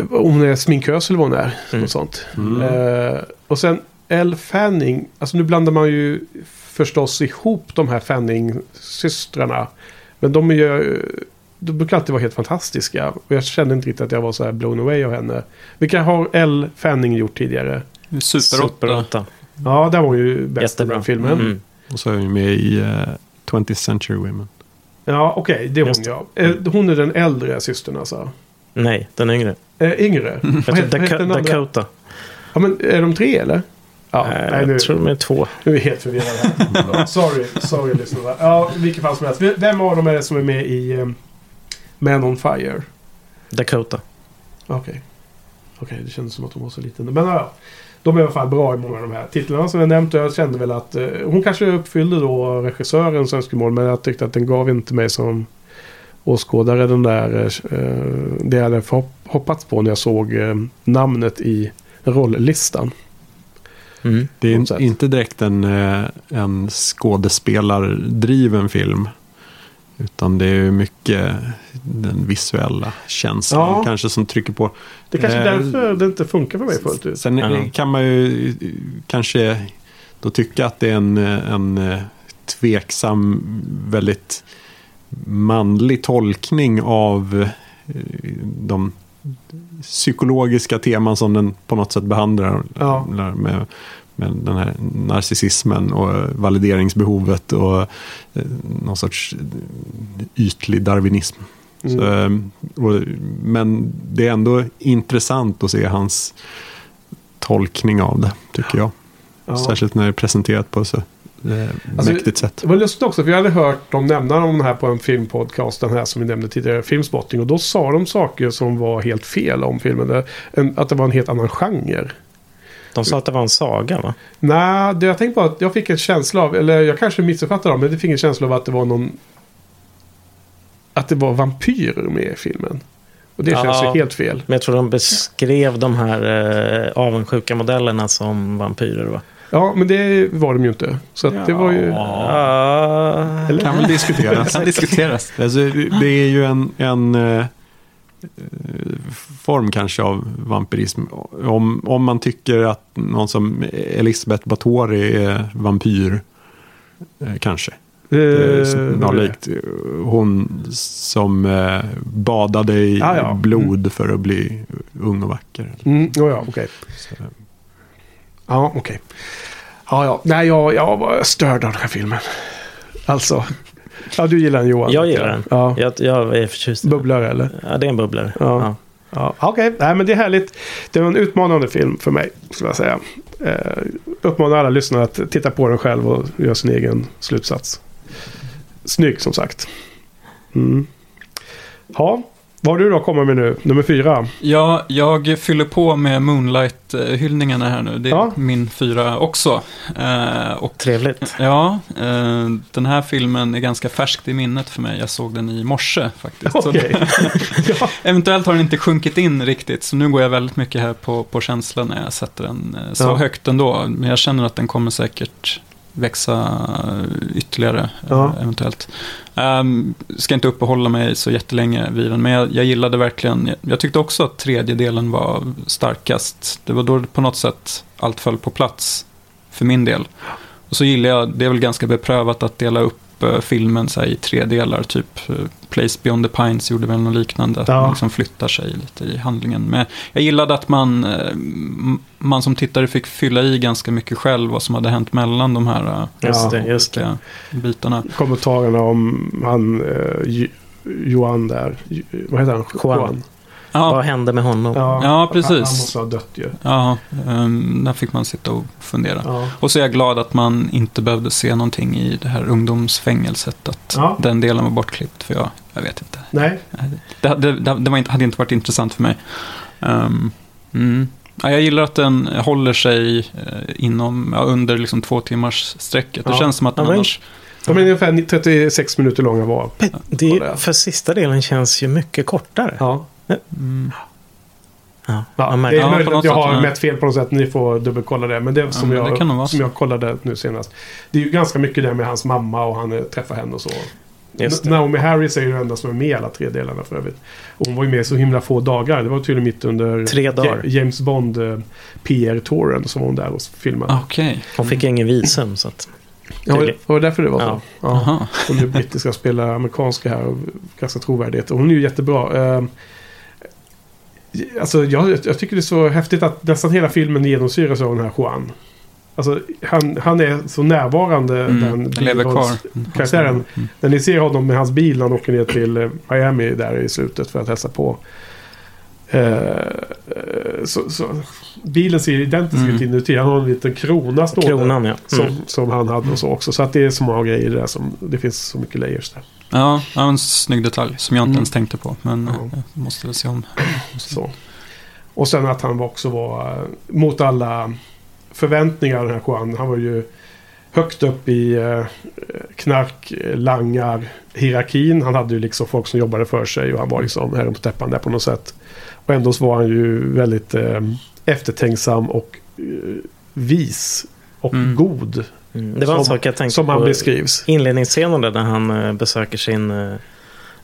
Hon är sminkös eller vad hon är. Mm. Något sånt. Mm. Eh, och sen Elle Fanning. Alltså nu blandar man ju förstås ihop de här Fanning-systrarna. Men de är ju... De brukar alltid vara helt fantastiska. Och jag kände inte riktigt att jag var så här blown away av henne. Vilka har Elle Fanning gjort tidigare? Super 8. Super 8. Ja, där var hon ju bäst i den Jättebra. filmen. Mm. Och så är han med i eh, 20th Century Women. Ja, okej. det är hon ja. Eh, Hon är den äldre systern alltså. Nej, den yngre. Eh, yngre. Vad heter- vad heter den Dako- andra? Dakota. Ja, men är de tre eller? Ja, Eh, nej, nu, Jag tror de är två. nu är vi helt förvirrade. här. sorry, sorry lyssnare. Ja, i vilket fall som helst. Vem av dem är det som är med i um, Man on Fire? Dakota. Okej. Okej, det kändes som att hon var så liten. Men ja, de är i alla fall bra i många av de här titlarna som jag nämnt. Och jag kände väl att eh, hon kanske uppfyllde då regissörens önskemål. Men jag tyckte att den gav inte mig som åskådare den där eh, det jag hade hoppats på när jag såg eh, namnet i rolllistan. Mm. Det är inte direkt en, eh, en skådespelardriven film. Utan det är mycket den visuella känslan Ja. kanske som trycker på. Det är kanske är Eh, därför det inte funkar för mig fullt ut. Sen kan man ju eh, kanske då tycka att det är en, eh, en tveksam, väldigt manlig tolkning av de psykologiska teman som den på något sätt behandlar. Ja. Med, med den här narcissismen och valideringsbehovet och eh, någon sorts ytlig darwinism. Mm. Så, eh, och, men det är ändå intressant att se hans tolkning av det, tycker jag. Ja. Särskilt när det är presenterat på så eh, Alltså, mäktigt sätt. Det var lustigt också, för jag hade hört dem nämna om den här på en filmpodcast, den här som vi nämnde tidigare, Filmspotting. Och då sa de saker som var helt fel om filmen. Att det var en helt annan genre. De sa att det var en saga va? Nej, det jag tänkte på att jag fick en känsla av, eller jag kanske missuppfattade dem, men det fick en känsla av att det var någon... Att det var vampyrer med i filmen. Och det Ja. känns ju helt fel. Men jag tror de beskrev de här eh, avundsjuka modellerna som vampyrer va? Ja, men det var de ju inte. Så att det var ju... Ja. Eller? kan väl diskuteras. kan diskuteras. alltså, det är ju en, en eh, form kanske av vampyrism. Om, om man tycker att någon som Elisabeth Báthory är vampyr, eh, kanske. Eh, Snarlikt hon som eh, badade i Ah, ja. blod för att bli ung och vacker. Mm, ja, ja, okej. Så, Ja, okej. Ja, ja. Nej, jag, jag var störd av den här filmen. Alltså. Ja, du gillar den Johan. Jag gillar den. Ja. Jag, jag är förtjust. i den. Bubblare eller? Ja, det är en bubblare. Ja. Ja. Ja, okej. Nej, men det är härligt. Det var en utmanande film för mig, skulle jag säga. Eh, uppmanar alla lyssnare att titta på den själv och göra sin egen slutsats. Snygg, som sagt. Mm. Ja, vad har du då komma med nu? Nummer fyra. Ja, jag fyller på med Moonlight-hyllningarna här nu. Det är Ja. min fyra också. Eh, och Trevligt. ja, eh, den här filmen är ganska färskt i minnet för mig. Jag såg den i morse faktiskt. Så Okej. ja. Eventuellt har den inte sjunkit in riktigt, så nu går jag väldigt mycket här på, på känslan när jag sätter den eh, så Ja. högt ändå. Men jag känner att den kommer säkert växa ytterligare, Ja. eventuellt. Um, ska inte uppehålla mig så jättelänge vid den, men jag, jag gillade verkligen, jag, jag tyckte också att tredje delen var starkast. Det var då på något sätt allt föll på plats för min del. Och så gillar jag, det är väl ganska beprövat att dela upp eh, filmen så här, i tre delar. Typ eh, Place Beyond the Pines gjorde väl något liknande. Att Ja. man liksom flyttar sig lite i handlingen. Men jag gillade att man, eh, man som tittare fick fylla i ganska mycket själv vad som hade hänt mellan de här Just det, just det. bitarna. Kommentarerna om han eh, Johan där. Vad heter han? Juan. Ja, Vad hände med honom? Ja, precis. Han, han måste ha dött ju. ja um, där fick man sitta och fundera. Ja. Och så är jag glad att man inte behövde se någonting i det här ungdomsfängelset. Att Ja. den delen var bortklippt. För jag, jag vet inte. Nej, Det, det, det, det var inte, hade inte varit intressant för mig. Ehm, mm. ja, jag gillar att den håller sig eh, inom, ja, under liksom två timmars sträcket. Det Ja. känns som att den Ja, men- annars... de är ungefär 36 minuter långa var. Det, Var det? för sista delen känns ju mycket kortare. Ja. Mm, Ja, Ja, det är Ja, möjligt att jag har ja. mätt fel på något sätt. Ni får dubbelkolla det. Men det är som, men det nog vara jag, som jag kollade nu senast. Det är ju ganska mycket det med hans mamma och han eh, träffar henne och så. Naomi Harris är ju den enda som är med i alla tre delarna för övrigt. Och hon var ju med så himla få dagar. Det var tydligen mitt under Tre dagar. Ja- James Bond eh, PR-touren som var hon där och filmade. Okej. Hon fick ingen visum. Så att, Ja, det var därför det var så. Ja. Ja. Hon är brittiska spelar amerikanska här och ganska trovärdighet. Och hon är ju jättebra. Alltså jag, jag tycker det är så häftigt att nästan hela filmen genomsyras av den här Juan. Alltså han, han är så närvarande Mm, den den lever kvar. karaktären. Mm. När ni ser honom med hans bil när han åker ner till eh, Miami där i slutet för att hälsa på. Eh, så, så, bilen ser identisk Mm. ut inuti. Han har en liten krona stående. kronan ja. Som, Mm. som han hade och så också. Så att det är så många grejer där som det finns så mycket layers där. Ja, en snygg detalj som jag inte Mm. ens tänkte på. Men Ja. eh, jag måste väl se om. Så. Och sen att han var också var eh, mot alla förväntningar den här Juan. Han var ju högt upp i eh, knarklangar-hierarkin. Han hade ju liksom folk som jobbade för sig och han var liksom herren på täppan där på något sätt. Och ändå så var han ju väldigt eh, eftertänksam och eh, vis och Mm. god. Mm. Det var en Som- sak jag tänkte Som han på. beskrivs. Inledningsscenen där han eh, besöker sin eh,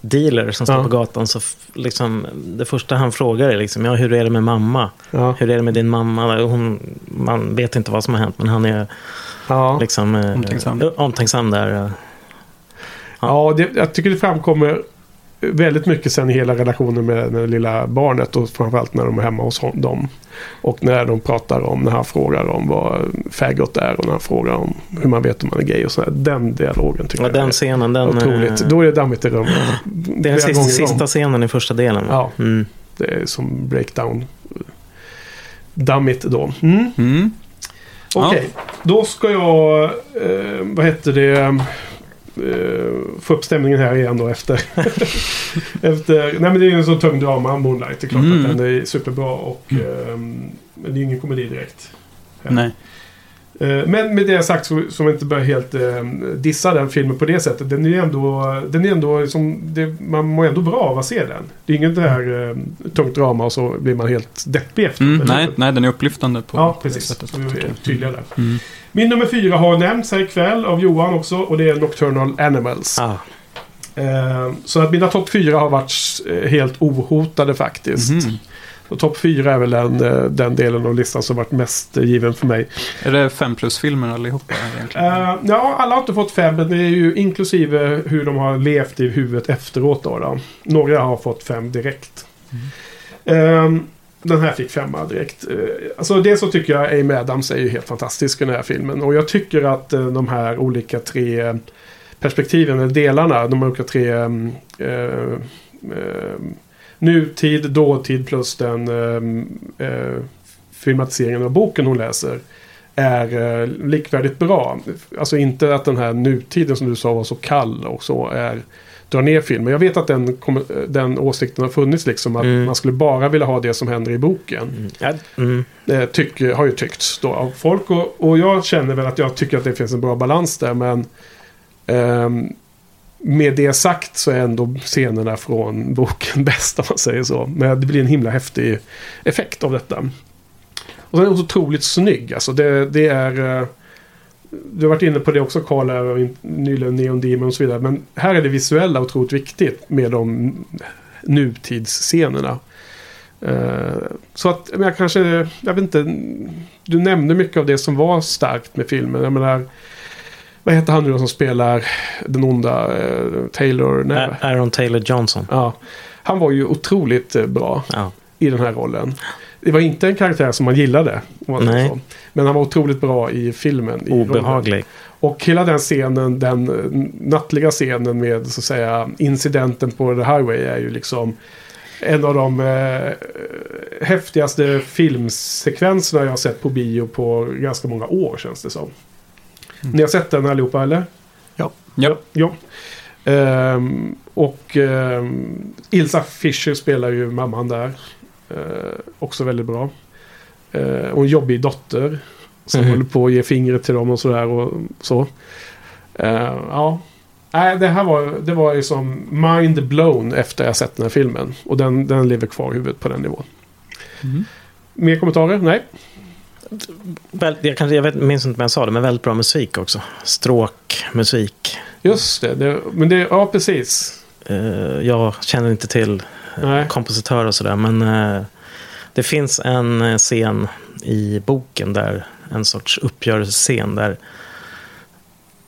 dealer som står Ja. på gatan. Så liksom, det första han frågar är liksom, ja, hur är det med mamma? Ja. Hur är det med din mamma? Hon, man vet inte vad som har hänt men han är Ja. liksom eh, Omtänksam. omtänksam där. Ja, det, jag tycker det framkommer väldigt mycket sen i hela relationen med det lilla barnet och framförallt när de är hemma hos dem. Och när de pratar om, när han frågar om vad faggot är och när han frågar om hur man vet om man är gay och sådär. Den dialogen tycker Ja, jag den är scenen, den... otroligt. eh, Då är det dammigt i rummet. det är den sista, sista scenen i första delen. Ja. Mm. Det är som breakdown. Dammigt då. Mm. Mm. Okej, då ska jag, eh, vad heter det, eh, få upp stämningen här igen då efter. efter nej men det är ju en sån tung drama, Moonlight. Det är klart Mm. att den är superbra och eh, men det är ingen komedi direkt. Nej. Eh, Men med det sagt så, så man inte börjar helt eh, dissa den filmen på det sättet. Den är ju ändå, den är ändå liksom, det, man mår ändå bra av att se den. Det är inget det här eh, tungt drama och så blir man helt deppig efter. Mm, nej, nej, den är upplyftande på Ja, det precis. sättet. Så vi är jag. tydliga där. Mm. Min nummer fyra har nämnts här ikväll av Johan också och det är Nocturnal Animals. Ah, Eh, så att mina topp fyra har varit eh, helt ohotade faktiskt. Och topp fyra är väl den, eh, den delen av listan som varit mest given för mig. Är det fem plus-filmer allihopa egentligen? Eh, ja, alla har inte fått fem, men det är ju inklusive hur de har levt i huvudet efteråt. Då, då. Några har fått fem direkt. Eh, den här fick femma direkt. Eh, alltså det så tycker jag Amy Adams är ju helt fantastisk i den här filmen. Och jag tycker att eh, de här olika tre eh, perspektiven, eller delarna, de olika tre eh, eh, nutid, dåtid plus den eh, filmatiseringen av boken hon läser är eh, likvärdigt bra. Alltså inte att den här nutiden som du sa var så kall och så är drar ner filmen. Jag vet att den, den åsikten har funnits liksom att Mm. man skulle bara vilja ha det som händer i boken. mm. Mm. Eh, tycker, har ju tyckts då av folk och, och jag känner väl att jag tycker att det finns en bra balans där men ehm, med det sagt så är ändå scenerna från boken bäst om man säger så. Men det blir en himla häftig effekt av detta. Och är den så otroligt snygg. Alltså det, det är... Du har varit inne på det också Karl, här, nyligen Neon Demon och så vidare. Men här är det visuella otroligt viktigt med de nutidsscenerna. Eh, så att, men jag kanske, jag vet inte, du nämnde mycket av det som var starkt med filmen. Jag menar, Vad heter han nu som spelar den onda eh, Taylor? Nej. Aaron Taylor Johnson. Ja. Han var ju otroligt eh, bra Ja. i den här rollen. Det var inte en karaktär som man gillade. Nej. så. Men han var otroligt bra i filmen. I rollen. Obehaglig. Och hela den scenen, den eh, nattliga scenen med så att säga incidenten på The Highway är ju liksom en av de eh, häftigaste filmsekvenserna jag har sett på bio på ganska många år känns det som. Ni har sett den allihopa eller? Ja. Ja. Ja. Ehm, och ehm, Ilsa Fischer spelar ju mamman där. Eh, också väldigt bra. Uh, och en jobbig dotter. Som Mhm. håller på att ge fingret till dem och sådär och så. Eh, ja. Nej, det här var, det var ju som mind blown efter jag sett den här filmen. Och den, den lever kvar i huvudet på den nivån. Mm. Mer kommentarer? Nej? Jag, kanske, jag vet, minns inte om jag sa det, men väldigt bra musik också. Stråkmusik. Just det. det men det, ja precis. Eh, jag känner inte till Nej. kompositör och sådär, men eh, det finns en eh, scen i boken där, en sorts uppgörelsescen där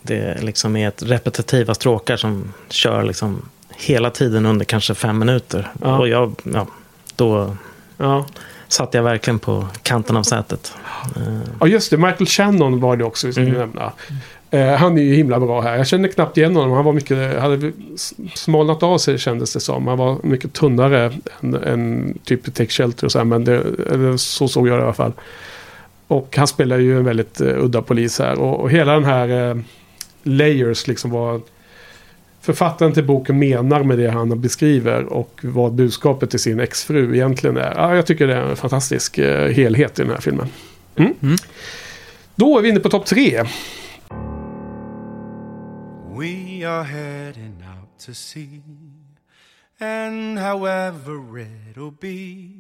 det liksom är ett repetitiva stråkar som kör liksom hela tiden under kanske fem minuter. Ja. Och jag, ja, då Ja. satt jag verkligen på kanten av sätet. Ja, just det. Michael Shannon var det också vi skulle Mm. nämna. Eh, han är ju himla bra här. Jag kände knappt igen honom. Han var mycket, hade smalnat av sig kändes det som. Han var mycket tunnare än, än typ Take Shelter och så här. Men det, så såg jag det i alla fall. Och han spelar ju en väldigt uh, udda polis här. Och, och hela den här eh, Layers liksom vad författaren till boken menar med det han beskriver. Och vad budskapet till sin exfru egentligen är. Ja, jag tycker det är en fantastisk helhet i den här filmen. Mm. Mm. Då är vi inne på topp tre. We are heading out to sea, and however it'll be,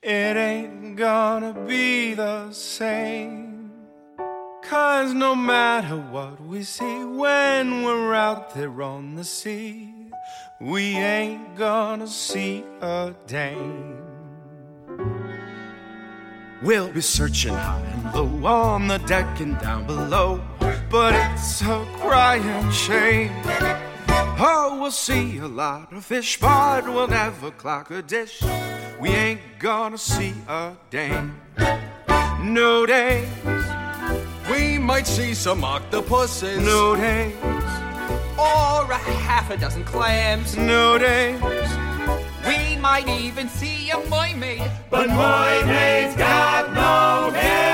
it ain't gonna be the same. Cause no matter what we see when we're out there on the sea, we ain't gonna see a dame. We'll be searching high and low on the deck and down below, but it's a crying shame. Oh, we'll see a lot of fish, but we'll never clock a dish. We ain't gonna see a dame. No days. We might see some octopuses. No days. or a half a dozen clams. No days. We might even see a mermaid. But my mate's got no hair.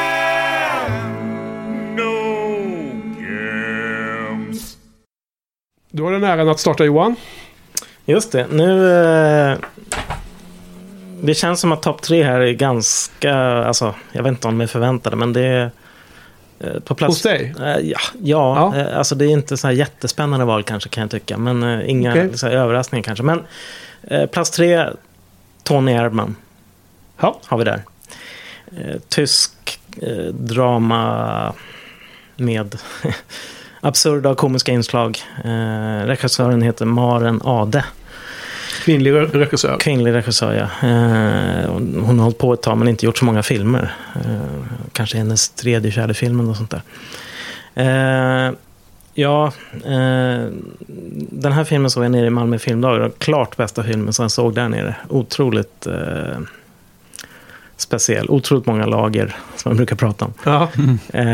Du har den äran att starta Johan. Just det, nu... Eh, det känns som att topp tre här är ganska... Alltså, jag vet inte om de är förväntade, men det är... eh, På plats, Hos dig? Eh, ja, ja, Ja. eh, alltså det är inte så här jättespännande val kanske kan jag tycka. Men eh, inga så här, överraskningar kanske. Men plats tre, Tony Erdman Ja. har vi där. Tysk drama med absurda och komiska inslag. Eh, regissören heter Maren Ade. Kvinnlig re- regissör. Kvinnlig regissör, ja. Eh, hon har hållit på ett tag men inte gjort så många filmer. Eh, kanske hennes tredje, fjärde filmen och sånt där. Eh, ja, eh, den här filmen såg jag nere i Malmö filmdagar. Den Klart bästa filmen som jag såg där nere. Otroligt eh, speciell. Otroligt många lager som man brukar prata om. Ja. Eh,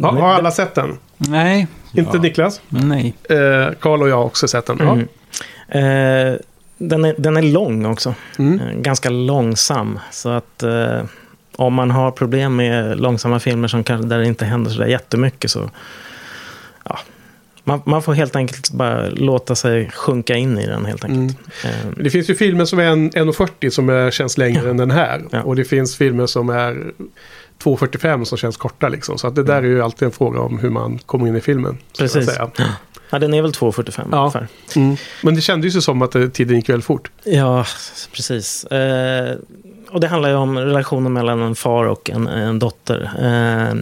Ja, har alla sett den? Nej. Inte Niklas? Nej. Eh, Karl och jag har också sett den. Ja. Mm. Eh, den, är, den är lång också. Mm. Eh, Ganska långsam. Så att eh, om man har problem med långsamma filmer som kanske, där det inte händer sådär jättemycket så... Ja, man, man får helt enkelt bara låta sig sjunka in i den helt enkelt. Eh, Det finns ju filmer som är en- 1.40 som är, känns längre än den här. Ja. Och det finns filmer som är 2.45 som känns korta liksom. Så att det där är ju alltid en fråga om hur man kommer in i filmen. Precis. ja, den är väl 2.45 Ja. ungefär. Mm. Men det kändes ju som att eh, tiden gick väldigt fort. Ja, precis. Eh, och det handlar ju om relationen mellan en far och en, en dotter. Eh,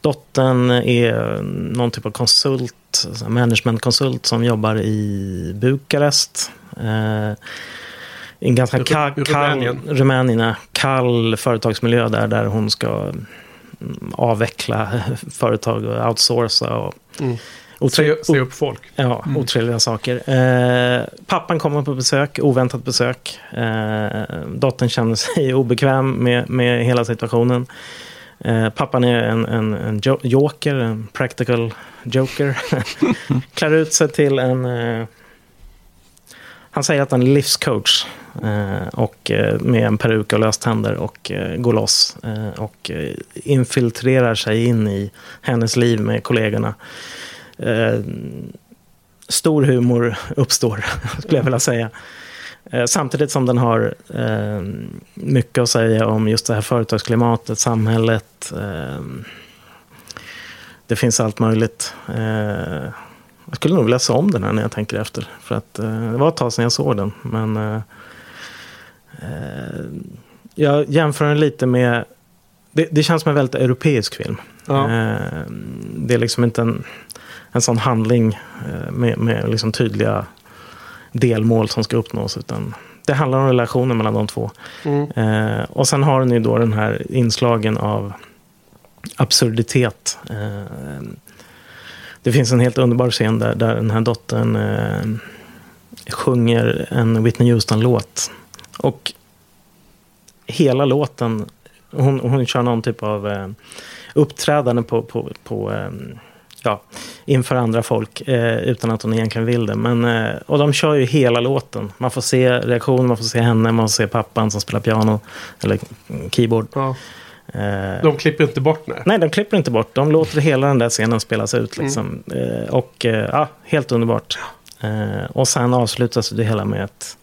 dottern är någon typ av konsult, managementkonsult som jobbar i Bukarest. Eh, en ganska kall, Rumänien. Rumänien, kall företagsmiljö där, där hon ska mm, avveckla företag och outsourca. Och, Mm. otre- Se, upp folk. Ja, otrevliga saker. Eh, pappan kommer på besök, oväntat besök. Eh, dottern känner sig obekväm med, med hela situationen. Eh, pappan är en, en, en jo- joker, en practical joker. Klär ut sig till en... Han säger att han är livscoach. Eh, och eh, med en peruk och löständer och eh, går loss. Och infiltrerar sig in i hennes liv med kollegorna. Stor humor uppstår, skulle jag vilja säga. Samtidigt som den har mycket att säga om just det här företagsklimatet, samhället. Det finns allt möjligt. Jag skulle nog vilja se om den här när jag tänker efter. För att eh, det var ett tag sedan jag såg den. Men eh, eh, jag jämför den lite med... Det, det känns som en väldigt europeisk film. Ja. Eh, det är liksom inte en, en sån handling eh, med, med liksom tydliga delmål som ska uppnås. Utan det handlar om relationen mellan de två. Mm. Eh, och sen har den ju då den här inslagen av absurditet. Eh, det finns en helt underbar scen där, där den här dottern eh, sjunger en Whitney Houston-låt. Och hela låten, hon, hon kör någon typ av eh, uppträdande på, på, på eh, ja, inför andra folk eh, utan att hon egentligen vill det. Men, eh, och de kör ju hela låten. Man får se reaktion, man får se henne, man får se pappan som spelar piano eller keyboard. Ja. Eh, De klipper inte bort nej. Nej, de klipper inte bort. De låter hela den där scenen spelas ut. Liksom. Eh, och eh, ja, helt underbart. Och sen avslutas det hela med ett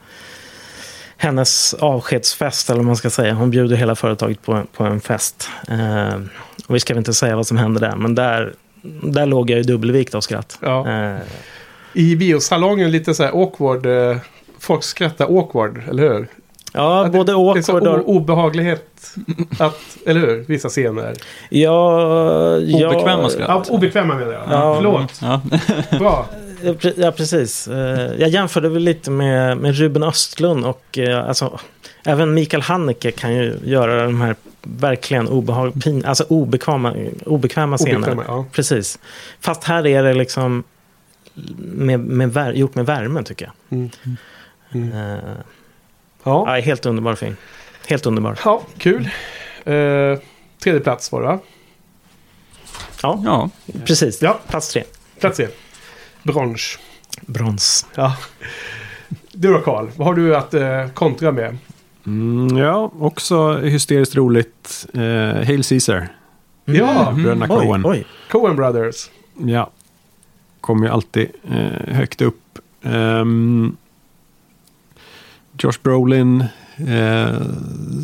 hennes avskedsfest, eller vad man ska säga. Hon bjuder hela företaget på, på en fest. Eh, och vi ska väl inte säga vad som hände där, men där, där låg jag i dubbelvikt av skratt. Ja. Eh, I biosalongen lite så här awkward. Eh, folk skrattar awkward, eller hur? Ja, Att det- både Det är så awkward o- och... obehaglighet. Att, eller hur? Vissa scener. Ja, ja, Obekväma skratt. Ja, obekväma menar jag. Ja. Förlåt. Ja. Bra. Ja, pre- Ja, precis. Eh, Jag jämförde väl lite med, med Ruben Östlund och eh, alltså, även Mikael Haneke kan ju göra de här verkligen obehag, pin, alltså obekväma, obekväma scener. Obekväma, ja. Precis. Fast här är det liksom med, med gjort med värme tycker jag. Mm. Mm. Eh, Ja. ja, helt underbar film. Helt underbar. ja, kul. Eh, tredje plats var det va? Ja, ja. precis. Ja. Plats tre. Plats tre. Brons. Brons. Ja. Du då Karl, vad har du att eh, kontra med? Mm, ja, också hysteriskt roligt. Eh, Hail Caesar. Ja, Bröderna Oj, Coen. oj. Coen Brothers. Ja. Kommer ju alltid eh, högt upp. Ehm, Josh Brolin eh,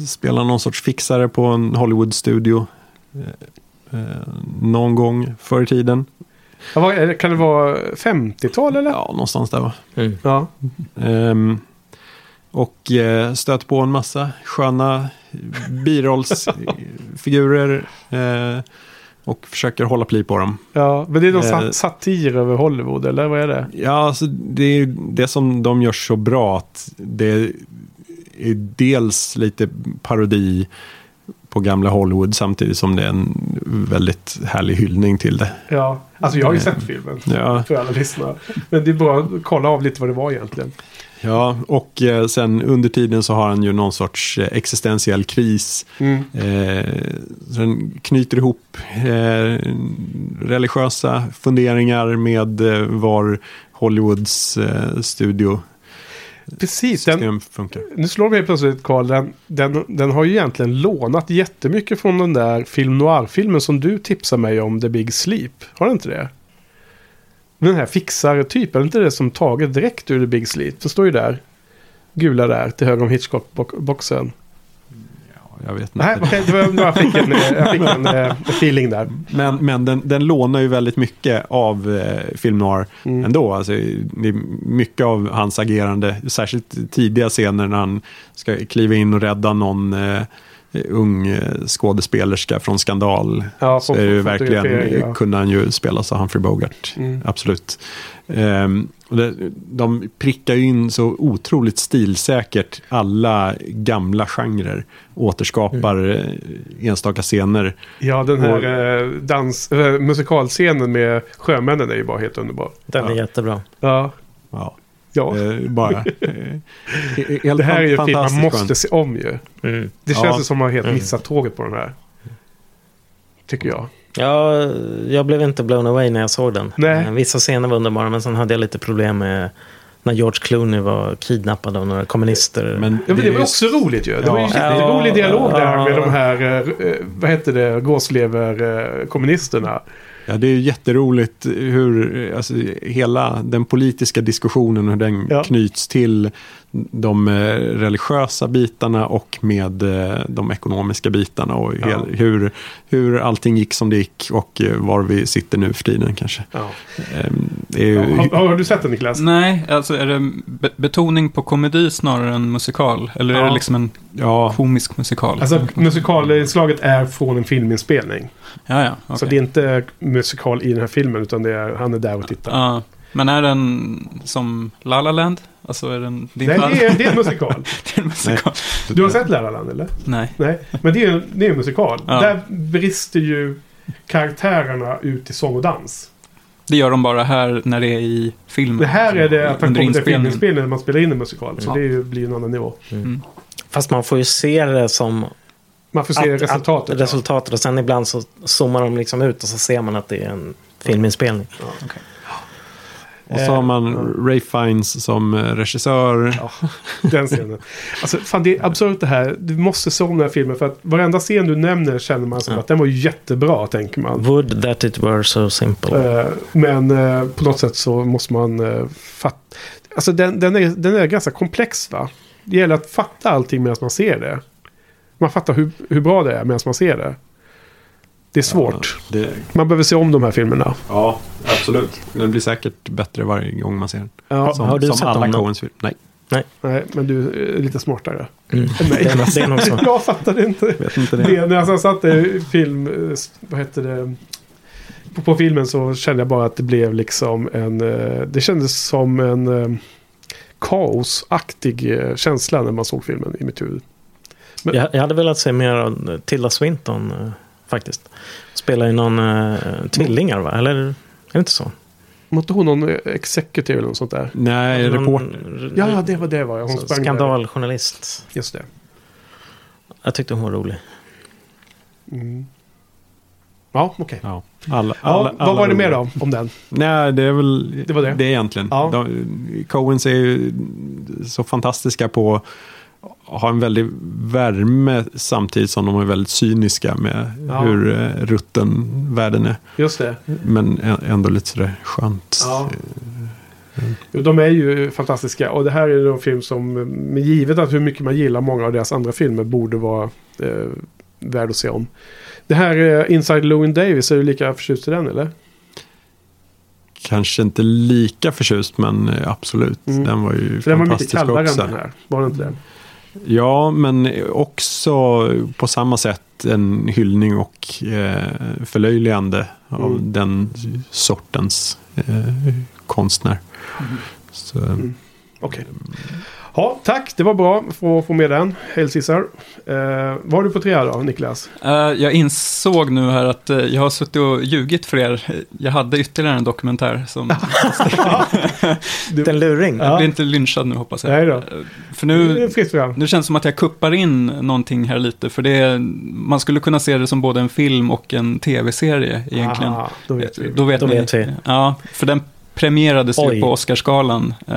spelar någon sorts fixare på en Hollywood-studio. Eh, eh, någon gång förr i tiden. Ja? Kan det vara 50-tal eller? Ja, någonstans där va. Mm. Ja. Ehm, och eh, stöter på en massa sköna birollsfigurer. Eh, och försöker hålla pli på dem. ja. Men det är någon Eh. sa- satir över Hollywood, eller vad är det? Ja, alltså det är det som de gör så bra att det är dels lite parodi på gamla Hollywood samtidigt som det är en väldigt härlig hyllning till det. Ja. Alltså jag har ju sett filmen. Ja, För alla lyssnare. Men det är bara att kolla av lite vad det var egentligen. Ja och eh, sen under tiden så har han ju någon sorts eh, existentiell kris. Mm. Eh, den knyter ihop eh, religiösa funderingar med eh, var Hollywoods eh, studio Precis. Den, funkar. nu slår mig plötsligt Karl. Den, den, den har ju egentligen lånat jättemycket från den där film noir-filmen som du tipsade mig om, The Big Sleep. Har den inte det? Den här fixare-typen, är inte det som taget direkt ur The Big Sleep? Det står ju där. Gula där, till höger om Hitchcock-boxen. Jag vet inte. Nej, det var jag fick en, jag fick en, eh, feeling där. Men, men den, den lånar ju väldigt mycket av eh, film noir Mm. ändå. Alltså, det är mycket av hans agerande, särskilt tidiga scener när han ska kliva in och rädda någon eh, ung eh, skådespelerska från skandal. Ja, så är det verkligen, ja. kunde han ju spela så Humphrey Bogart. Mm. Absolut. Och det, de prickar ju in så otroligt stilsäkert alla gamla genrer. Återskapar Mm. eh, enstaka scener. Ja, den här eh, dans, eh, musikalscenen med sjömännen är ju bara helt underbar. Den är Ja. jättebra. Ja, Ja, ja. eh, bara... Eh, helt Det här är ju en film man måste se om ju. Mm. Det känns Ja. som att man helt Mm. missat tåget på den här. Tycker jag. Ja, jag blev inte blown away när jag såg den. Nej. Eh, Vissa scener var underbara, men sen hade jag lite problem med när George Clooney var kidnappad av några kommunister. Men Ja, men det var är- också roligt ju. Det var ju Ja. en jätterolig dialog där Ja. med de här, eh, eh, vad heter det, gåslever-kommunisterna. Ja, det är ju jätteroligt hur alltså, hela den politiska diskussionen hur den Ja. knyts till de eh, religiösa bitarna och med eh, de ekonomiska bitarna och Ja. hel, hur, hur allting gick som det gick och eh, var vi sitter nu för tiden kanske. Ja. Ehm, ju, Har, har du sett den Niklas? Nej, alltså är det be- betoning på komedi snarare än musikal? Eller är det liksom en ja, komisk musikal? Alltså musikalinslaget är från en filminspelning. Ja, ja. okej. Så det är inte musikal i den här filmen utan det är, han är där och tittar. Ja, men är den som La La Land? Alltså är den din Nej, det är, det är en musikal. Det är en musikal. Du har sett La La Land eller? Nej. Nej, men det är, det är en musikal. Ja. Där brister ju karaktärerna ut i sång och dans. Det gör de bara här när det är i filmen. Det här är det att han Under kommer till inspelningen. filminspelningen när man spelar in en musikal. Så Ja. det blir ju en annan nivå. Fast man får ju se det som Man får se att- resultatet. Att, resultatet och sen ibland så zoomar de liksom ut och så ser man att det är en filminspelning. och så har man Ray Fiennes som eh, regissör. Ja, den scenen. Alltså, fan, det är absurt det här. Du måste se om den här filmen. För att varenda scen du nämner känner man som Ja. att den var jättebra, tänker man. Would that it were so simple. Eh, Men eh, på något sätt så måste man fatta. Alltså den, den, är, den är ganska komplex va? Det gäller att fatta allting medan man ser det. Man fattar hur, hur bra det är medan man ser det. Det är svårt. Det, Man behöver se om de här filmerna. ja, absolut. Den blir säkert bättre varje gång man ser den. Ja, Som, har du som sett alla? Coens film. Nej, nej, men du är lite smartare Mm. än mig. Det, är, nog- det är nog så. Jag fattade inte. vet inte det. det. När jag satte film, eh, vad heter det? På, på filmen så kände jag bara att det blev liksom en... eh, Det kändes som en eh, kaosaktig eh, känsla när man såg filmen i mitt huvud. Men- Jag, jag hade velat se mer av Tilda Swinton eh, faktiskt. Spelar ju någon eh, tvillingar va? Eller är det inte så? Var inte hon någon executive eller något sånt där? Nej, Någon- reporter. Ja, det var det var jag. Hon så- sprang där. Skandaljournalist. Just det. Jag tyckte hon var rolig. Mm. Ja, okej. Ja, alla, Ja, alla, vad alla var det mer då om den? Nej, det är väl Det var det. det egentligen. Ja. De, Coens är ju så fantastiska på att ha en väldig värme samtidigt som de är väldigt cyniska med Ja. hur eh, rutten världen är. Just det. Men ändå lite sådär skönt. Ja. Jo, De är ju fantastiska. Och det här är en film som, givet att hur mycket man gillar många av deras andra filmer, borde vara eh, värd att se om. Det här eh, Inside Llewyn Davis, är du lika förtjust i den eller? Kanske inte lika förtjust, men eh, absolut. Mm. Den var ju För den var mycket fantastisk kallare också. än den här. Var det inte det? Ja, men också på samma sätt en hyllning och eh, förlöjligande av Mm. den sortens eh, konstnär. Så, Mm. Okej. Ja, tack. Det var bra för att få med den. Hail Caesar. Eh, vad har du på tre då, Niklas? Eh, jag insåg nu här att eh, jag har suttit och ljugit för er. Jag hade ytterligare en dokumentär som... En luring. Ja. Jag blir inte lynchad nu hoppas jag. Nej då. Eh, För Nu nu, känns det som att jag kuppar in någonting här lite. För det är, man skulle kunna se det som både en film och en tv-serie egentligen. Aha, då vet vi. Då vet, Då vet vi. Ja, för den premierades ju Oj. på Oscarsgalan eh,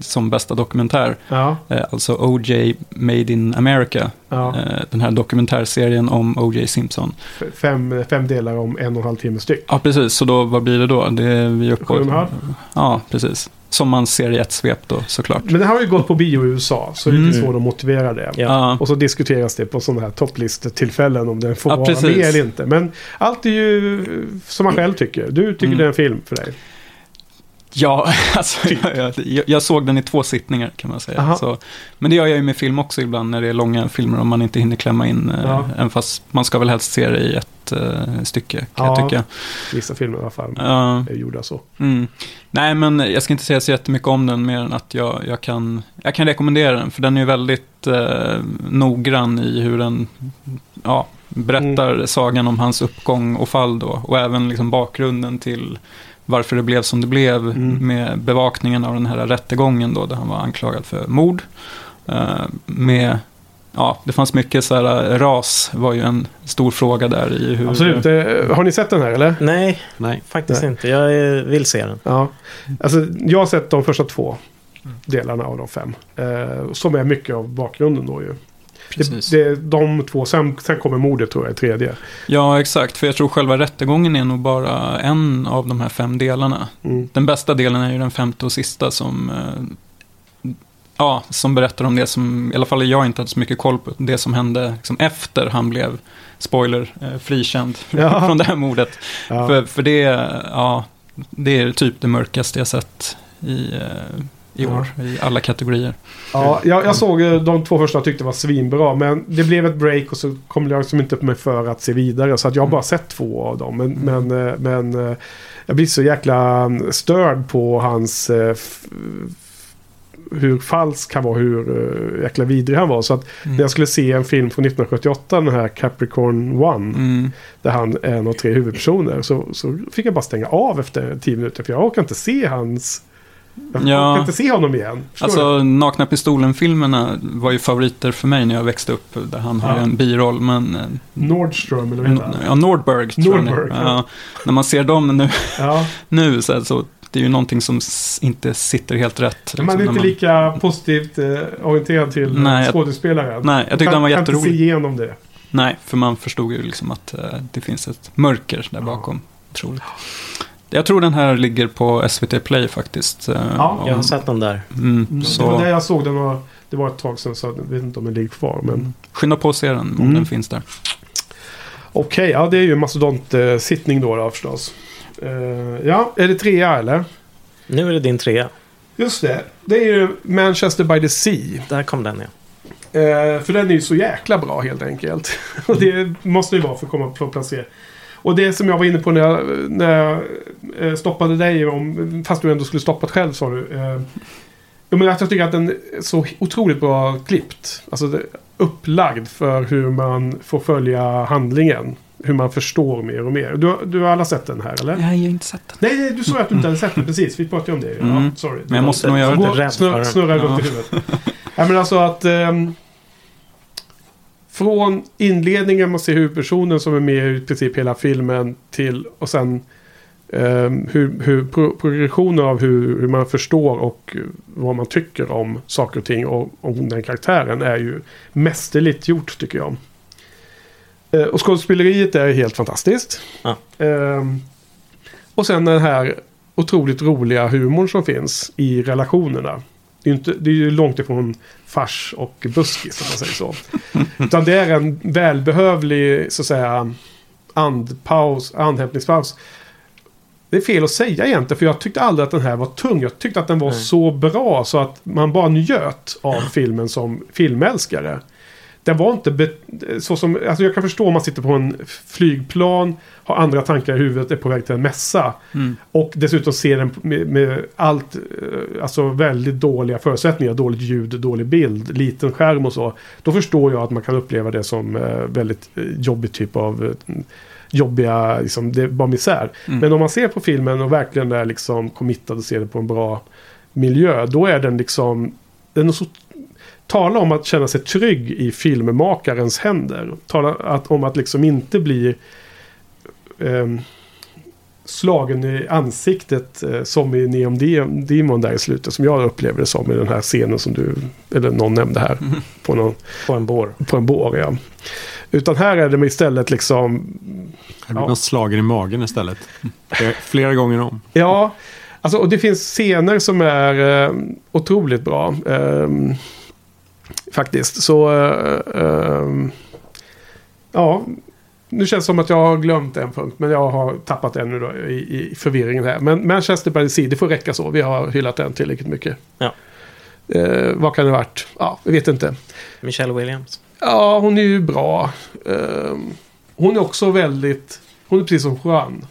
som bästa dokumentär. Ja, Eh, alltså O.J. Made in America. ja. Eh, den här dokumentärserien om O.J. Simpson. F- Fem, fem delar om en och en halv timme styck. Ja, precis. Så då, vad blir det då? Det är vi uppe halv? Ja, precis. Som man ser i ett svep då, såklart. Men det har ju gått på bio i USA, så det är Mm. lite svårt att motivera det. Ja. Ja, Och så diskuteras det på sådana här topplistetillfällen om den får Ja, vara precis. med eller inte. Men allt är ju som man själv tycker. Du tycker Mm. det är en film för dig. Ja, alltså, jag, jag, jag såg den i två sittningar kan man säga. Så, men det gör jag ju med film också ibland när det är långa filmer om man inte hinner klämma in. eh, Ja. Även fast man ska väl helst se det i ett eh, stycke kan Ja. jag tycka. Vissa filmer i alla fall Ja. är gjorda så. Mm. Nej, men jag ska inte säga så jättemycket om den mer än att jag, jag, kan, jag kan rekommendera den. För den är ju väldigt eh, noggrann i hur den ja, berättar Mm. sagan om hans uppgång och fall då. Och även liksom bakgrunden till varför det blev som det blev Mm. med bevakningen av den här rättegången då, där han var anklagad för mord. Eh, med, ja, det fanns mycket så här, ras var ju en stor fråga där i hur... Absolut. Eh, Har ni sett den här eller? Nej, Nej. faktiskt Nej. inte. Jag eh, vill se den. Ja. Alltså, jag har sett de första två delarna av de fem. Eh, som är mycket av bakgrunden då ju. Precis. Det, det, de två, sen, sen kommer mordet tror jag tredje. Ja, exakt. För jag tror själva rättegången är nog bara en av de här fem delarna. Mm. Den bästa delen är ju den femte och sista som, eh, ja, som berättar om det som, i alla fall jag inte hade så mycket koll på, det som hände liksom efter han blev, spoiler, eh, frikänd Ja. från det här mordet. Ja. För, för det, ja, det är typ det mörkaste jag sett i, i Ja. år, i alla kategorier. Ja, jag, jag såg de två första och tyckte var svinbra. Men det blev ett break och så kom jag liksom inte upp mig för att se vidare. Så att jag har bara sett två av dem. Men, men, eh, men eh, jag blir så jäkla mm, störd på hans... eh, hur falsk han var, hur uh, jäkla vidrig han var. Så att Mm. när jag skulle se en film från 1978, den här Capricorn One. Mm. Där han är en av tre huvudpersoner. Så, så fick jag bara stänga av efter tio minuter. För jag orkar inte se hans... Jag Ja. orkar inte se honom igen. Förstår du? Alltså, Nakna Pistolen-filmerna var ju favoriter för mig när jag växte upp, där han har Ja. en biroll, men... eh, Nordström eller vad heter han? Ja, Nordberg tror jag Nordberg, ja. ja. När man ser dem nu, Ja. nu så, så det är ju någonting som inte sitter helt rätt. Men man är liksom, inte när lika positivt eh, orienterad till Nej, skådespelaren. Nej, jag tyckte kan, han var kan inte se jätterolig. igenom det. Nej, för man förstod ju liksom att eh, det finns ett mörker där bakom. Otroligt. Jag tror den här ligger på SVT Play faktiskt. eh, Ja, Jag har sett den där. Mm, Det var så där jag såg den och det var ett tag sedan så jag vet inte om den ligger kvar. Men skynda på att se den om Mm. den finns där. okej, ja det är ju en mastodont-sittning då, då förstås. Eh, ja, är det trea eller? Nu är det din trea. Just det, det är ju Manchester by the Sea. Där kom den ja. Eh, för den är ju så jäkla bra helt enkelt. Och det måste ju vara för att komma på tre. Och det som jag var inne på när jag, när jag eh, stoppade dig, om, fast du ändå skulle stoppat själv sa du. Eh, men att jag tycker att den är så otroligt bra klippt. Alltså det, upplagd för hur man får följa handlingen. Hur man förstår mer och mer. Du, du har alla sett den här eller? Nej, jag har inte sett den. Nej, nej, du sa att du inte hade sett den precis. Vi pratade ju om det. Ja, Mm. sorry. Men jag måste nog göra det. Snurra, Ja. runt i huvudet. ja, men alltså att... ehm, från inledningen man ser huvudpersonen som är med i princip hela filmen till och sen ehm, hur, hur pro, progressionen av hur, hur man förstår och vad man tycker om saker och ting och om den karaktären är ju mästerligt gjort tycker jag. Eh, och skådespeleriet är helt fantastiskt. Ja. Ehm, och sen den här otroligt roliga humorn som finns i relationerna. Det är inte, det är ju långt ifrån fars och buskis om man säger så. Utan det är en välbehövlig så att säga andpaus, andhämtningspaus. Det är fel att säga egentligen för jag tyckte aldrig att den här var tung. Jag tyckte att den var Nej. så bra så att man bara njöt av filmen som filmälskare. Den var inte så som, alltså jag kan förstå om man sitter på en flygplan, har andra tankar i huvudet, är på väg till en mässa. Mm. Och dessutom ser den med, med allt, eh, alltså väldigt dåliga förutsättningar, dåligt ljud, dålig bild, liten skärm och så. Då förstår jag att man kan uppleva det som eh, väldigt eh, jobbig typ av jobbiga, liksom, det är bara misär. Mm. Men om man ser på filmen och verkligen är liksom committad och ser det på en bra miljö, då är den liksom, den är så Tala om att känna sig trygg i filmmakarens händer. Tala att, om att liksom inte bli ehm, slagen i ansiktet eh, som i Neon Dem- Demon där i slutet. Som jag upplever det som i den här scenen som du, eller någon nämnde här. På, någon, På en bår. på en bår, ja. Utan här är det istället liksom Jag blir Ja. man slagen i magen istället. Flera- gånger om. Ja, alltså, och det finns scener som är eh, otroligt bra. ehm, faktiskt. Så, eh, ehm, ja. nu känns det som att jag har glömt en punkt. Men jag har tappat en nu då i, i förvirringen här. Men Manchester by the Sea, det får räcka så. Vi har hyllat den tillräckligt mycket. Ja. Eh, vad kan det ha varit? Ja, jag vet inte. Michelle Williams. Ja, hon är ju bra. Ehm, hon är också väldigt... Hon är precis som Juan.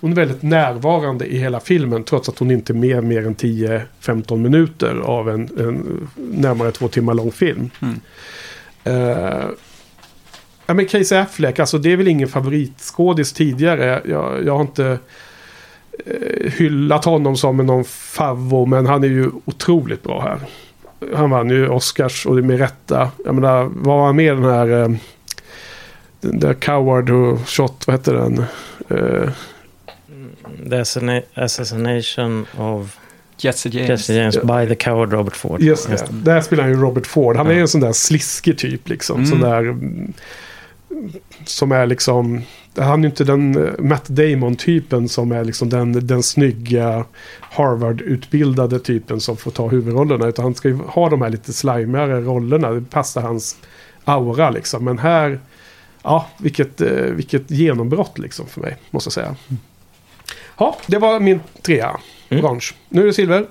Hon är väldigt närvarande i hela filmen trots att hon inte är med mer än 10-15 minuter av en, en närmare två timmar lång film. Mm. Eh, ja, men Casey Affleck, alltså det är väl ingen favoritskådis tidigare. Jag, jag har inte eh, hyllat honom som någon favvo, men han är ju otroligt bra här. Han vann ju Oscars och det med rätta. Jag menar, var han med den här... Eh, den där Coward och Shot, vad hette den? Eh, The Assassina- Assassination of Jesse James. Jesse James by the coward Robert Ford. Just det. Där spelar han ju Robert Ford. Han är ju en sån där sliskig typ liksom. Mm. Sån där... mm, Som är liksom... Han är ju inte den eh, Matt Damon-typen som är liksom den, den snygga Harvard-utbildade typen som får ta huvudrollerna. Utan han ska ju ha de här lite slimigare rollerna. Det passar hans aura liksom. Men här... Ja, vilket, eh, vilket genombrott liksom för mig, måste jag säga. Ja, det var min trea. Mm. Orange. Nu är det silver.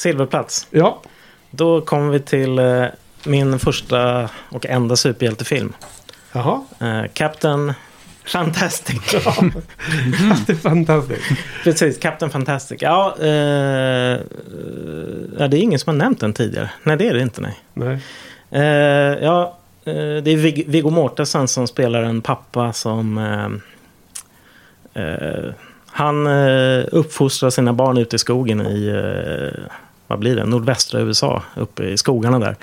Silverplats. Ja, Då kommer vi till eh, min första och enda superhjältefilm. jaha. Eh, Captain Fantastic. Det är fantastiskt. Precis, Captain Fantastic. Ja, eh, ja, det är ingen som har nämnt den tidigare. Nej, det är det inte. Nej. Nej. Eh, ja, eh, det är Vig- Viggo Mortensen som spelar en pappa som... Eh, han eh, uppfostrar sina barn ute i skogen i, vad blir det, nordvästra USA, uppe i skogarna där.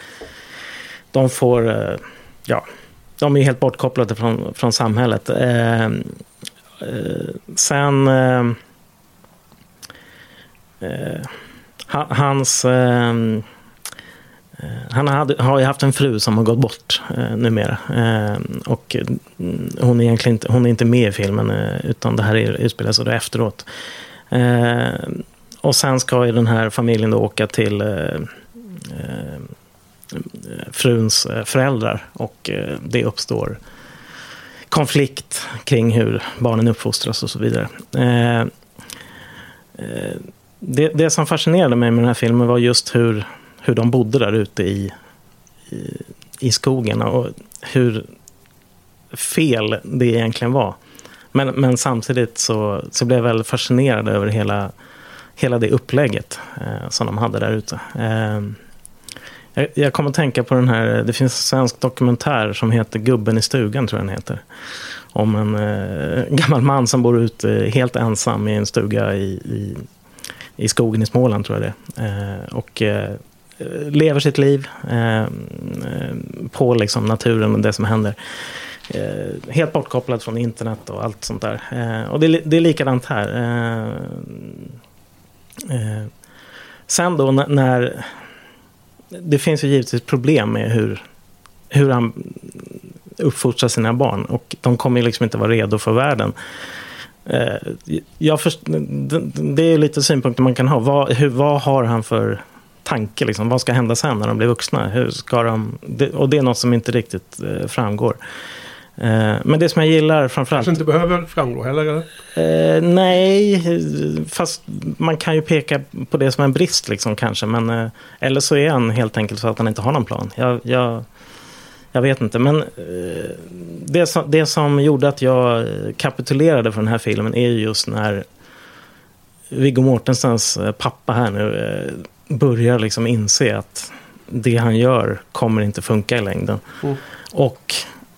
De får, eh, ja, de är helt bortkopplade från, från samhället. Eh, eh, sen... Eh, eh, hans... Eh, eh, Han hade, har ju haft en fru som har gått bort eh, numera. Eh, och mm, hon är egentligen inte, hon är inte med i filmen eh, utan det här utspelar sig då efteråt. Eh, och sen ska ju den här familjen då åka till eh, eh fruns eh, föräldrar och eh, det uppstår konflikt kring hur barnen uppfostras och så vidare. Eh, eh, det, det som fascinerade mig med den här filmen var just hur hur de bodde där ute i, i, i skogen och hur fel det egentligen var. Men, men samtidigt så, så blev jag väldigt fascinerad över hela, hela det upplägget eh, som de hade där ute. Eh, jag, jag kommer att tänka på den här, det finns en svensk dokumentär som heter Gubben i stugan, tror jag den heter. Om en eh, gammal man som bor ute eh, helt ensam i en stuga i, i, i skogen i Småland, tror jag det är. eh, Och eh, lever sitt liv eh, på liksom naturen och det som händer. Eh, helt bortkopplad från internet och allt sånt där. Eh, och det, är det är likadant här. Eh, eh, sen då när, när... Det finns ju givetvis problem med hur, hur han uppfostrar sina barn. Och de kommer ju liksom inte vara redo för världen. Eh, jag först, det, det är lite synpunkter man kan ha. Vad, hur, vad har han för tanke? Liksom? Vad ska hända sen när de blir vuxna? Hur ska de, det, och det är något som inte riktigt eh, framgår. Eh, men det som jag gillar framförallt... Kanske inte behöver framgå heller. eller? Eh, nej, fast man kan ju peka på det som en brist liksom kanske. Men, eh, eller så är han helt enkelt så att han inte har någon plan. Jag, jag, jag vet inte, men eh, det, som, det som gjorde att jag kapitulerade för den här filmen är ju just när Viggo Mortensens pappa här nu börjar liksom inse att det han gör kommer inte funka i längden. Mm. Och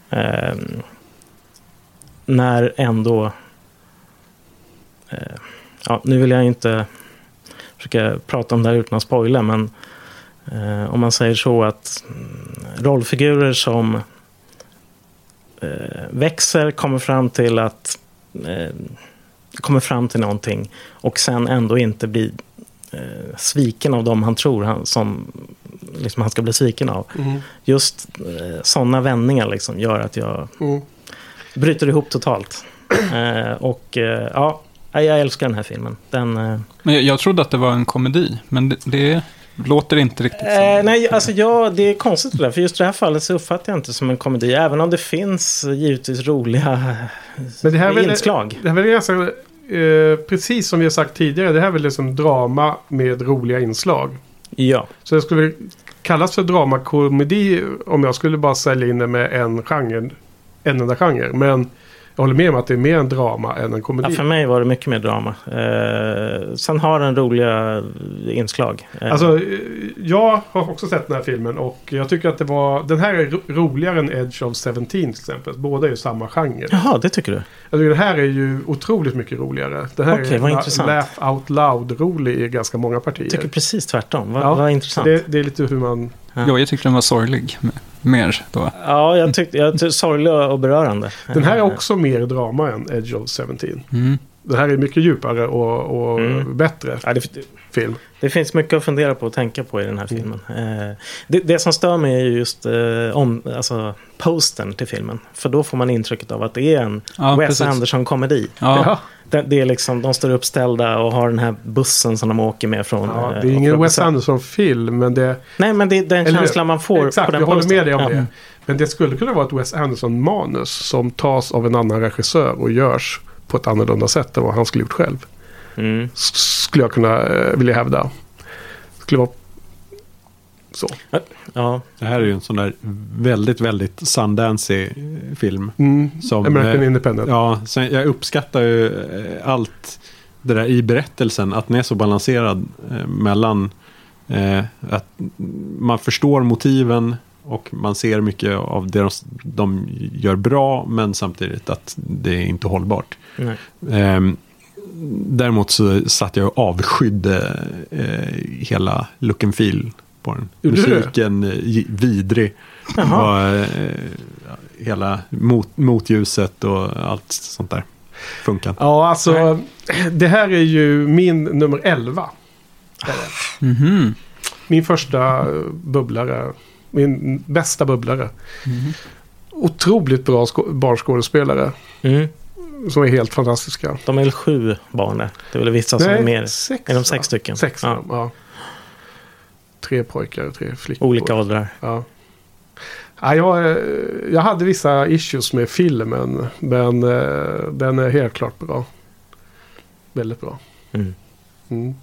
Eh, när ändå... Eh, ja, nu vill jag inte försöka prata om det här utan att spoila, men eh, om man säger så att mm, rollfigurer som eh, växer, kommer fram till att eh, kommer fram till någonting och sen ändå inte blir eh, sviken av dem han tror han, som liksom han ska bli sviken av. Mm. Just eh, sådana vändningar liksom gör att jag Mm. bryter ihop totalt. Eh, och eh, ja, jag älskar den här filmen. Den, eh, Men jag, jag trodde att det var en komedi, men det, det låter inte riktigt som... Eh, nej, alltså ja, det är konstigt det där. För just i det här fallet så uppfattar jag inte som en komedi. Även om det finns eh, givetvis roliga Men det här är väl, inslag. det här är väl ganska, eh, precis som vi har sagt tidigare, det här är väl liksom drama med roliga inslag. Ja, Så det skulle kallas för dramakomedi om jag skulle bara sälja in det med en genre, en enda genre. Men jag håller med om att det är mer en drama än en komedi. ja, för mig var det mycket mer drama. Eh, sen har den roliga inslag. Eh, Alltså, eh, jag har också sett den här filmen och jag tycker att det var... Den här är ro- roligare än Edge of 17 till exempel. Båda är ju samma genre. Jaha, det tycker du? Jag tycker den här är ju otroligt mycket roligare. Den här Okej, är vad intressant. laugh out loud-rolig i ganska många partier. Jag tycker precis tvärtom. Vad Ja, vad intressant. det, det är lite hur man... Ja, jag tyckte den var sorglig. Mer då. Ja, jag tyckte, jag tyckte sorglig och berörande. Den här är också mer drama än Edge of 17. Mm. Den här är mycket djupare och, och Mm. bättre Ja, det, film. det finns mycket att fundera på och tänka på i den här filmen. Eh, det, det som stör mig är ju just eh, om, alltså, postern till filmen. För då får man intrycket av att det är en Ja, Wes precis. Anderson-komedi. Ja, Det, det är liksom, de står uppställda och har den här bussen som de åker med från... Ja, eh, det är ingen Wes Anderson-film, men det... Nej, men det är den känslan man får Exakt, på den jag håller med dig om Ja. det. Men det skulle kunna vara ett Wes Anderson-manus som tas av en annan regissör och görs på ett annorlunda sätt än vad han skulle gjort själv. Mm. Skulle jag kunna eh, vilja hävda. Skulle vara så. Ja, Det här är ju en sån där väldigt, väldigt Sundance film. Mm. Som, American eh, Independent. Ja, sen, jag uppskattar ju eh, allt det där i berättelsen. Att den är så balanserad eh, mellan eh, att man förstår motiven och man ser mycket av det de, de gör bra. Men samtidigt att det är inte hållbart. nej. Däremot så satt jag och avskydde eh, hela look and feel på den. Gjorde du? Musiken eh, gi- vidrig. Var, eh, hela mot, motljuset och allt sånt där. Funkar. Ja, alltså. Det här är ju min nummer 11. Är det. Mhm. Min första eh, bubblare. Min bästa bubblare. Mhm. Otroligt bra barnskådespelare. Mm. Som är helt fantastiska. De är väl sju barn där. Det är väl vissa som är mer. sex. Är de sex stycken? Sex, Ja. ja. ja. Tre pojkar och tre flickor. Olika åldrar. Ja. Ja, jag, eh, jag hade vissa issues med filmen. Men eh, den är helt klart bra. Väldigt bra. Mm. Mm.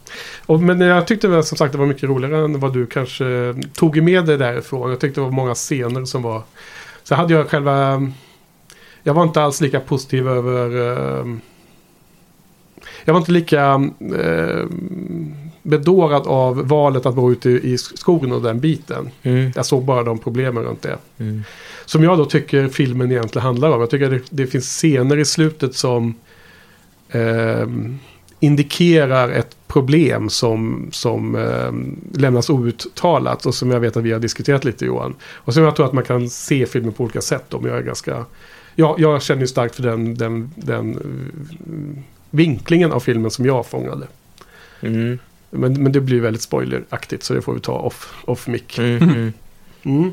Och, men jag tyckte väl som sagt det var mycket roligare än vad du kanske tog med dig därifrån. Jag tyckte det var många scener som var... Så hade jag själva... Jag var inte alls lika positiv över... eh, jag var inte lika eh, bedårad av valet att vara ute i skogen och den biten. Mm. Jag såg bara de problemen runt det. Mm. Som jag då tycker filmen egentligen handlar om. Jag tycker det, det finns scener i slutet som ehm, indikerar ett problem som, som ehm, lämnas outtalat och som jag vet att vi har diskuterat lite Johan. Och som jag tror att man kan se filmen på olika sätt om. Jag är ganska... Jag, jag känner ju starkt för den, den, den eh, vinklingen av filmen som jag fångade. Mm. Men, men det blir väldigt spoileraktigt så det får vi ta off, off mic. Mm. Mm. Mm.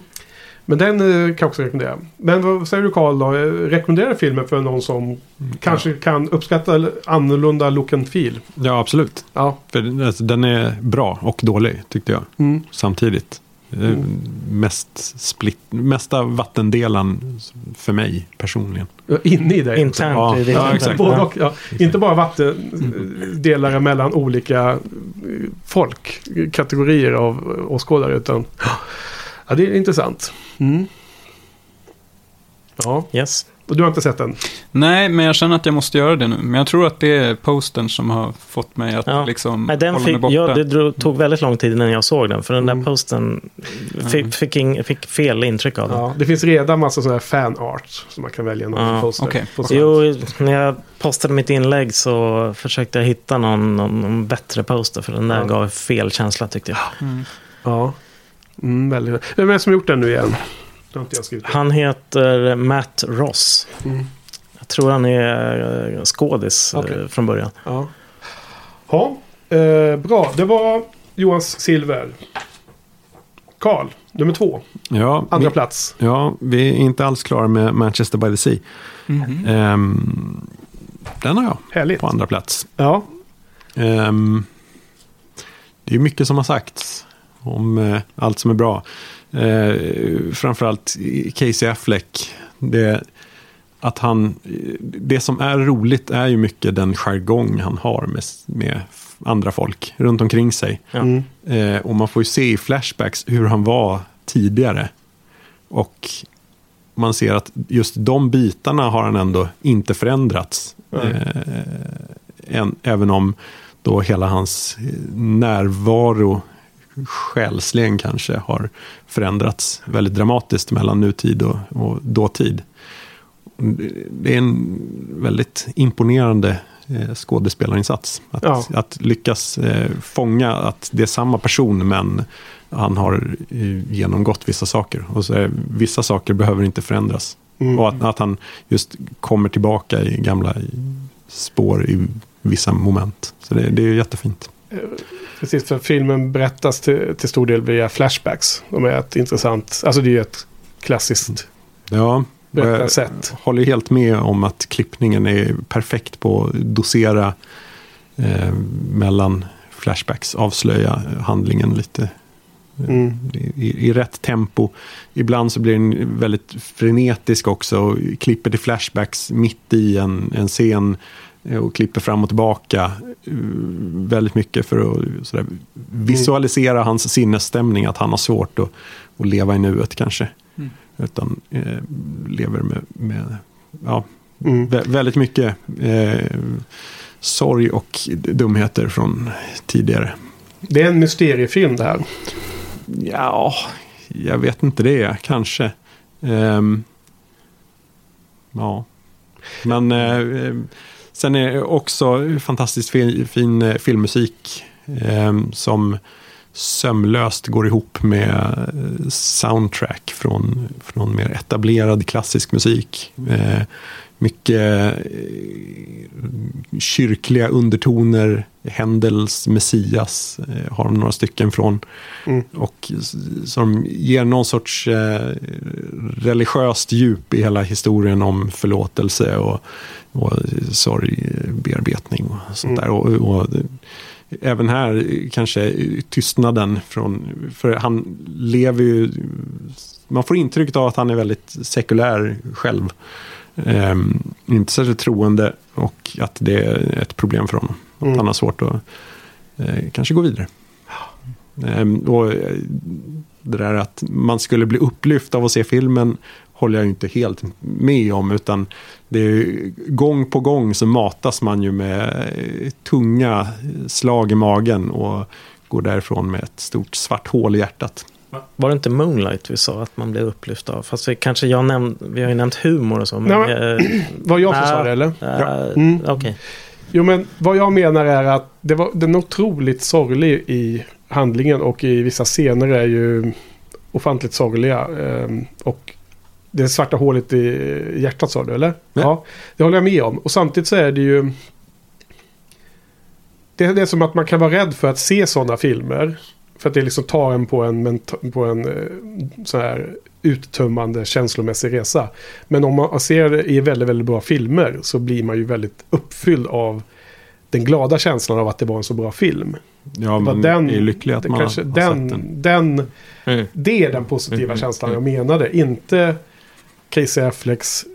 Men den eh, kan jag också rekommendera. Men vad säger du Karl då? Eh, Rekommenderar filmen för någon som kanske kan uppskatta annorlunda look and feel? Ja, absolut. Ja. För den- alltså, den är bra och dålig, tyckte jag. Mm. Samtidigt. Mm. Mest split, mesta vattendelan för mig personligen. Ja, Inne i dig. Internt Ja, ja, huvud. exakt. Både och, ja. Inte bara vattendelare mellan olika eh, folk, kategorier av åskådare, utan ja, det är intressant. Mm. Ja. Yes. Och du har inte sett den? Nej, men jag känner att jag måste göra det nu. Men jag tror att det är postern som har fått mig att Ja. liksom Nej, den hålla fick, mig borta. ja, det drog, tog väldigt lång tid innan jag såg den. För den där Mm. posten fick, fick, ing, fick fel intryck av den. Ja. Det finns redan massa sådana här fan-art som man kan välja någon Ja, poster. okej. på sånt. Jo, när jag postade mitt inlägg så försökte jag hitta någon, någon, någon bättre poster. För den där Ja. gav fel känsla tyckte jag. Mm. Ja. Mm, väldigt. Vem är det som gjort den nu igen? Det har inte jag skrivit. Han heter Matt Ross. Mm. Jag tror han är eh, skådis eh, Okej. från början. Ja. Ja, eh, bra. Det var Johans Silver. Karl, nummer två. Ja, Andra vi, plats. ja, vi är inte alls klara med Manchester by the Sea. Mhm. Ehm, den har jag Härligt. på andra plats. Ja. Ehm, det är mycket som har sagts om eh, allt som är bra. Eh, framförallt Casey Affleck. Det, att han, det som är roligt är ju mycket den jargong han har med, med andra folk runt omkring sig. Mm. Eh, och man får ju se i flashbacks hur han var tidigare. Och man ser att just de bitarna har han ändå inte förändrats. Nej. Eh, än, även om då hela hans närvaro själsligen kanske har förändrats väldigt dramatiskt mellan nutid och, och dåtid. Det är en väldigt imponerande eh, skådespelarinsats. Att, Ja. att lyckas eh, fånga att det är samma person men han har eh, genomgått vissa saker. Och så är, vissa saker behöver inte förändras. Mm. Och att, att han just kommer tillbaka i gamla spår i vissa moment. Så det, det är jättefint. Precis, för filmen berättas till, till stor del via flashbacks. De är ett intressant, alltså det är ett klassiskt Ja, och jag berättarsätt. håller helt med om att klippningen är perfekt på att dosera eh, mellan flashbacks, avslöja handlingen lite Mm. i, i rätt tempo. Ibland så blir den väldigt frenetisk också och klipper till flashbacks mitt i en, en scen och klipper fram och tillbaka eh, väldigt mycket för att sådär, visualisera hans sinnesstämning, att han har svårt att, att leva i nuet kanske. Mm. Utan eh, lever med, med ja, Mm. vä- väldigt mycket eh, sorg och dumheter från tidigare. Det är en mysteriefilm det här. Ja, jag vet inte det. Kanske. Ehm, ja. Men eh, eh, sen är det också fantastiskt fin, fin eh, filmmusik eh, som sömlöst går ihop med eh, soundtrack från, från mer etablerad klassisk musik. Eh, mycket eh, kyrkliga undertoner. Händels Messias eh, har de några stycken från. Mm. Och som ger någon sorts eh, religiöst djup i hela historien om förlåtelse och, och sorgbearbetning och sånt Mm. där. Och, och, även här kanske tystnaden från, för han lever ju, man får intrycket av att han är väldigt sekulär själv. Ehm, inte särskilt troende och att det är ett problem för honom. Att Mm. han har svårt att eh, kanske gå vidare. Ehm, och eh, det där att man skulle bli upplyft av att se filmen håller jag inte helt med om. Utan det är gång på gång så matas man ju med eh, tunga slag i magen och går därifrån med ett stort svart hål i hjärtat. Var det inte Moonlight vi sa att man blev upplyft av? Fast vi, kanske jag nämnd, vi har ju nämnt humor och så. Men, Nej, eh, Var jag som Ja. sa det eller? eh, Mm. Okej. Jo men vad jag menar är att det var, den otroligt sorglig i handlingen och i vissa scener är ju ofantligt sorgliga. Ehm, och det svarta hålet i hjärtat sa du eller? Ja. det håller jag med om. Och samtidigt så är det ju... Det är som att man kan vara rädd för att se sådana filmer. För att det liksom tar en på en, på en eh, så här uttömmande känslomässig resa. Men om man ser det i väldigt, väldigt bra filmer så blir man ju väldigt uppfylld av den glada känslan av att det var en så bra film. Ja, man den, är lycklig att man kanske, har den, sett den. den, Mm. det är den positiva Mm, känslan jag menade. Inte Casey Afflecks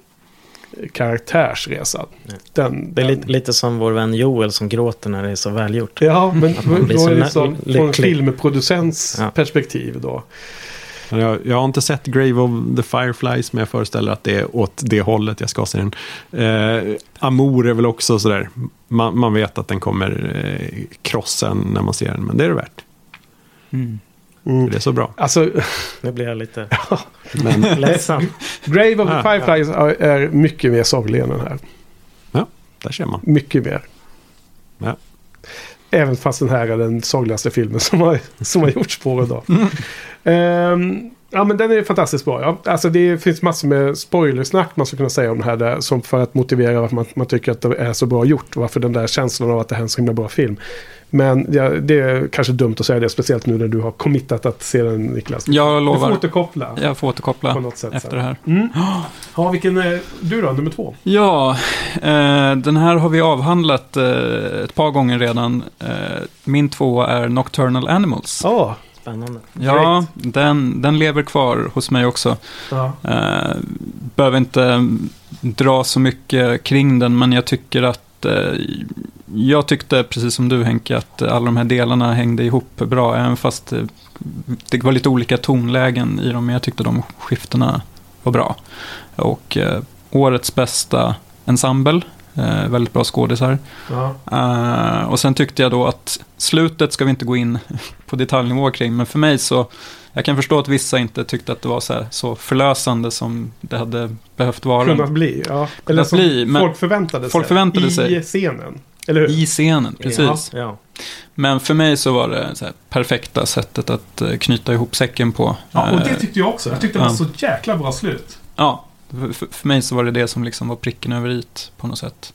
karaktärsresa. Den, Det är den, lite, som vår vän Joel som gråter när det är så välgjort. Ja, men då är det liksom från filmproducents Ja. perspektiv då. Jag, jag har inte sett Grave of the Fireflies, men jag föreställer att det är åt det hållet jag ska se den. Eh, Amour är väl också sådär, man, man vet att den kommer eh, krossa en när man ser den, men det är det värt. Mm. För Det är så bra. Alltså, Nu blir jag lite Men ledsen. Grave of the Ah, Fireflies är, är mycket mer sorglig än den här. där ser man. Mycket mer. Ja. Även fast den här är den sorgligaste filmen som har, som har gjorts på idag. Ehm, ja men den är fantastiskt bra. Ja. Alltså det finns massor med spoilersnack man skulle kunna säga om den här. Där, som för att motivera varför man, man tycker att det är så bra gjort. Varför den där känslan av att det här är en så himla bra film. Men ja, det är kanske dumt att säga det. Speciellt nu när du har committat att se den Niklas. Jag Du får lovar. återkoppla. Jag får På återkoppla något sätt efter sen. det här. Mm. Ja, vilken är du då? Nummer två? Ja, eh, den här har vi avhandlat eh, ett par gånger redan. Eh, min två är Nocturnal Animals. Ja. Spännande. Ja, den, den lever kvar hos mig också. ja. Eh, behöver inte dra så mycket kring den, men jag tycker att eh, jag tyckte, precis som du Henke, att alla de här delarna hängde ihop bra, även fast eh, det var lite olika tonlägen i dem, men jag tyckte de skiftena var bra. Och eh, årets bästa ensemble, eh, väldigt bra skådisar. ja. Eh, och sen tyckte jag då att slutet ska vi inte gå in på detaljnivå kring, men för mig så, jag kan förstå att vissa inte tyckte att det var så, här, så förlösande som det hade behövt vara Kunnat bli. Ja. Eller som bli, folk förväntade folk sig. förväntade I sig. scenen. Eller hur? i scenen. Precis. Ja. Men för mig så var det så här, perfekta sättet att eh, knyta ihop säcken på. Ja, och det Eh, tyckte jag också. Jag tyckte det var Ja. så jäkla bra slut. Ja, för, för- mig så var det det som liksom var pricken över it på något sätt.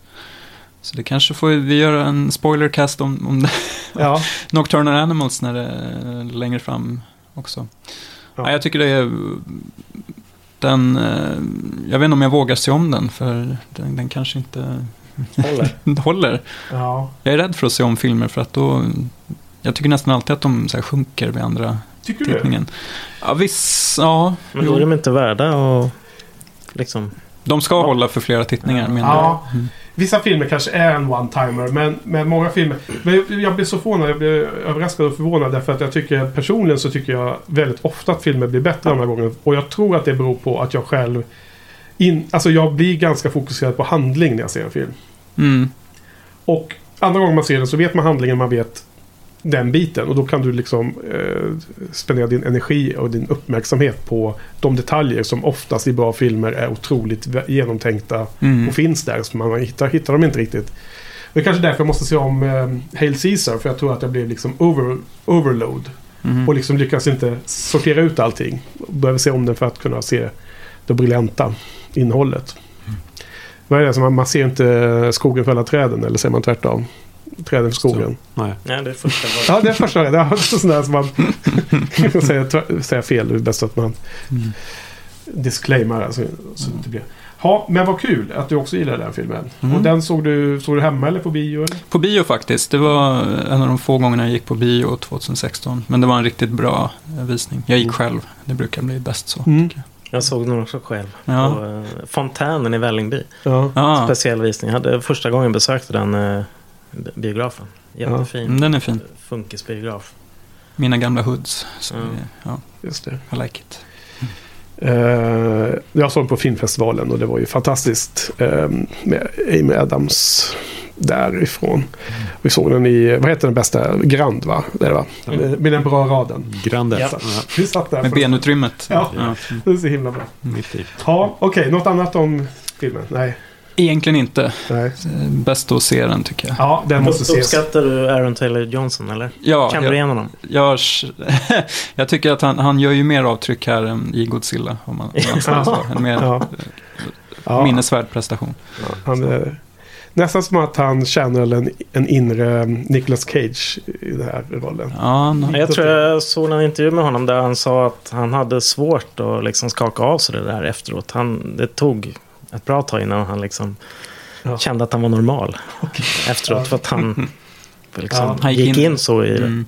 Så det kanske får vi göra en spoilercast om, om. Ja. Nocturnal Animals när det är längre fram också. Ja. Ja. jag tycker det är den, eh, jag vet inte om jag vågar se om den för den, den kanske inte Håller. håller. ja. Jag är rädd för att se om filmer för att då, jag tycker nästan alltid att de så här sjunker vid andra Tycker du tittningen. Ja, viss, ja. Men då är jo. de inte värda och liksom... De ska hålla för flera tittningar menar jag. Ja. Mm. Vissa filmer kanske är en one-timer, men, men många filmer... Men jag, jag blir så förvånad, jag blir överraskad och förvånad därför att jag tycker personligen så tycker jag väldigt ofta att filmer blir bättre den här gången. Och jag tror att det beror på att jag själv... In, alltså jag blir ganska fokuserad på handling när jag ser en film. Mm. Och andra gången man ser den så vet man handlingen, man vet den biten. Och då kan du liksom eh, spendera din energi och din uppmärksamhet på de detaljer som oftast i bra filmer är otroligt genomtänkta Mm. och finns där. Så man hittar, hittar dem inte riktigt. Det är kanske därför jag måste se om eh, Hail Caesar. För jag tror att jag blev liksom over, overload. Mhm. Och liksom lyckas inte sortera ut allting. Behöver se om den för att kunna se det briljanta innehållet. Vad är det som man, man ser inte skogen för alla träden eller säger man tvärtom? Träden för skogen. Nej. Nej, det är första gången. Ja, det är första gången. Det är som man kan säga, fel. Det är bäst att man Mm. disclaimar. Alltså, så det blir. Ja, men vad kul att du också gillar den filmen. Mm. Och den såg du, såg du hemma eller på bio? Eller? På bio faktiskt. Det var en av de få gångerna jag gick på bio 2016. Men det var en riktigt bra visning. Jag gick Mm. själv. Det brukar bli bäst så. Mm. Jag såg den också själv. Ja. På eh, Fontänen i Vällingby. Ja. Ja, Speciell visning. Jag hade första gången besökte den eh, biografen. Jättefin. mm, den är fin. Funkisbiograf. Mina gamla hoods. Så Mm. ja, Just det. I like it. Eh, jag såg på filmfestivalen och det var ju fantastiskt eh, med Amy Adams därifrån. Vi såg den i, vad heter den bästa? Grand va? Det va? Mm. Med den bra raden. Grande. Ja. Ja. Vi satt där. Med benutrymmet. Ja. Ja. Det är så himla bra. Ja, okej. Något annat om filmen? Nej. Egentligen inte. Nej. Bäst att se den tycker jag. Ja, den måste ses. Uppskattar du Aaron Taylor Johnson eller? Ja, Känner du jag, igen honom? jag, jag tycker att han, han gör ju mer avtryck här än i Godzilla. Om man, om man så. En mer Ja. Ja, minnesvärd prestation. han är, nästan som att han känner en, en inre Nicolas Cage i den här rollen. Ja, han, Jag tror jag såg en intervju med honom där han sa att han hade svårt att liksom skaka av sig det där efteråt. Han, det tog ett bra tag innan han liksom Ja. kände att han var normal efteråt. För att han liksom Ja, han gick gick in- in, så i det. mm.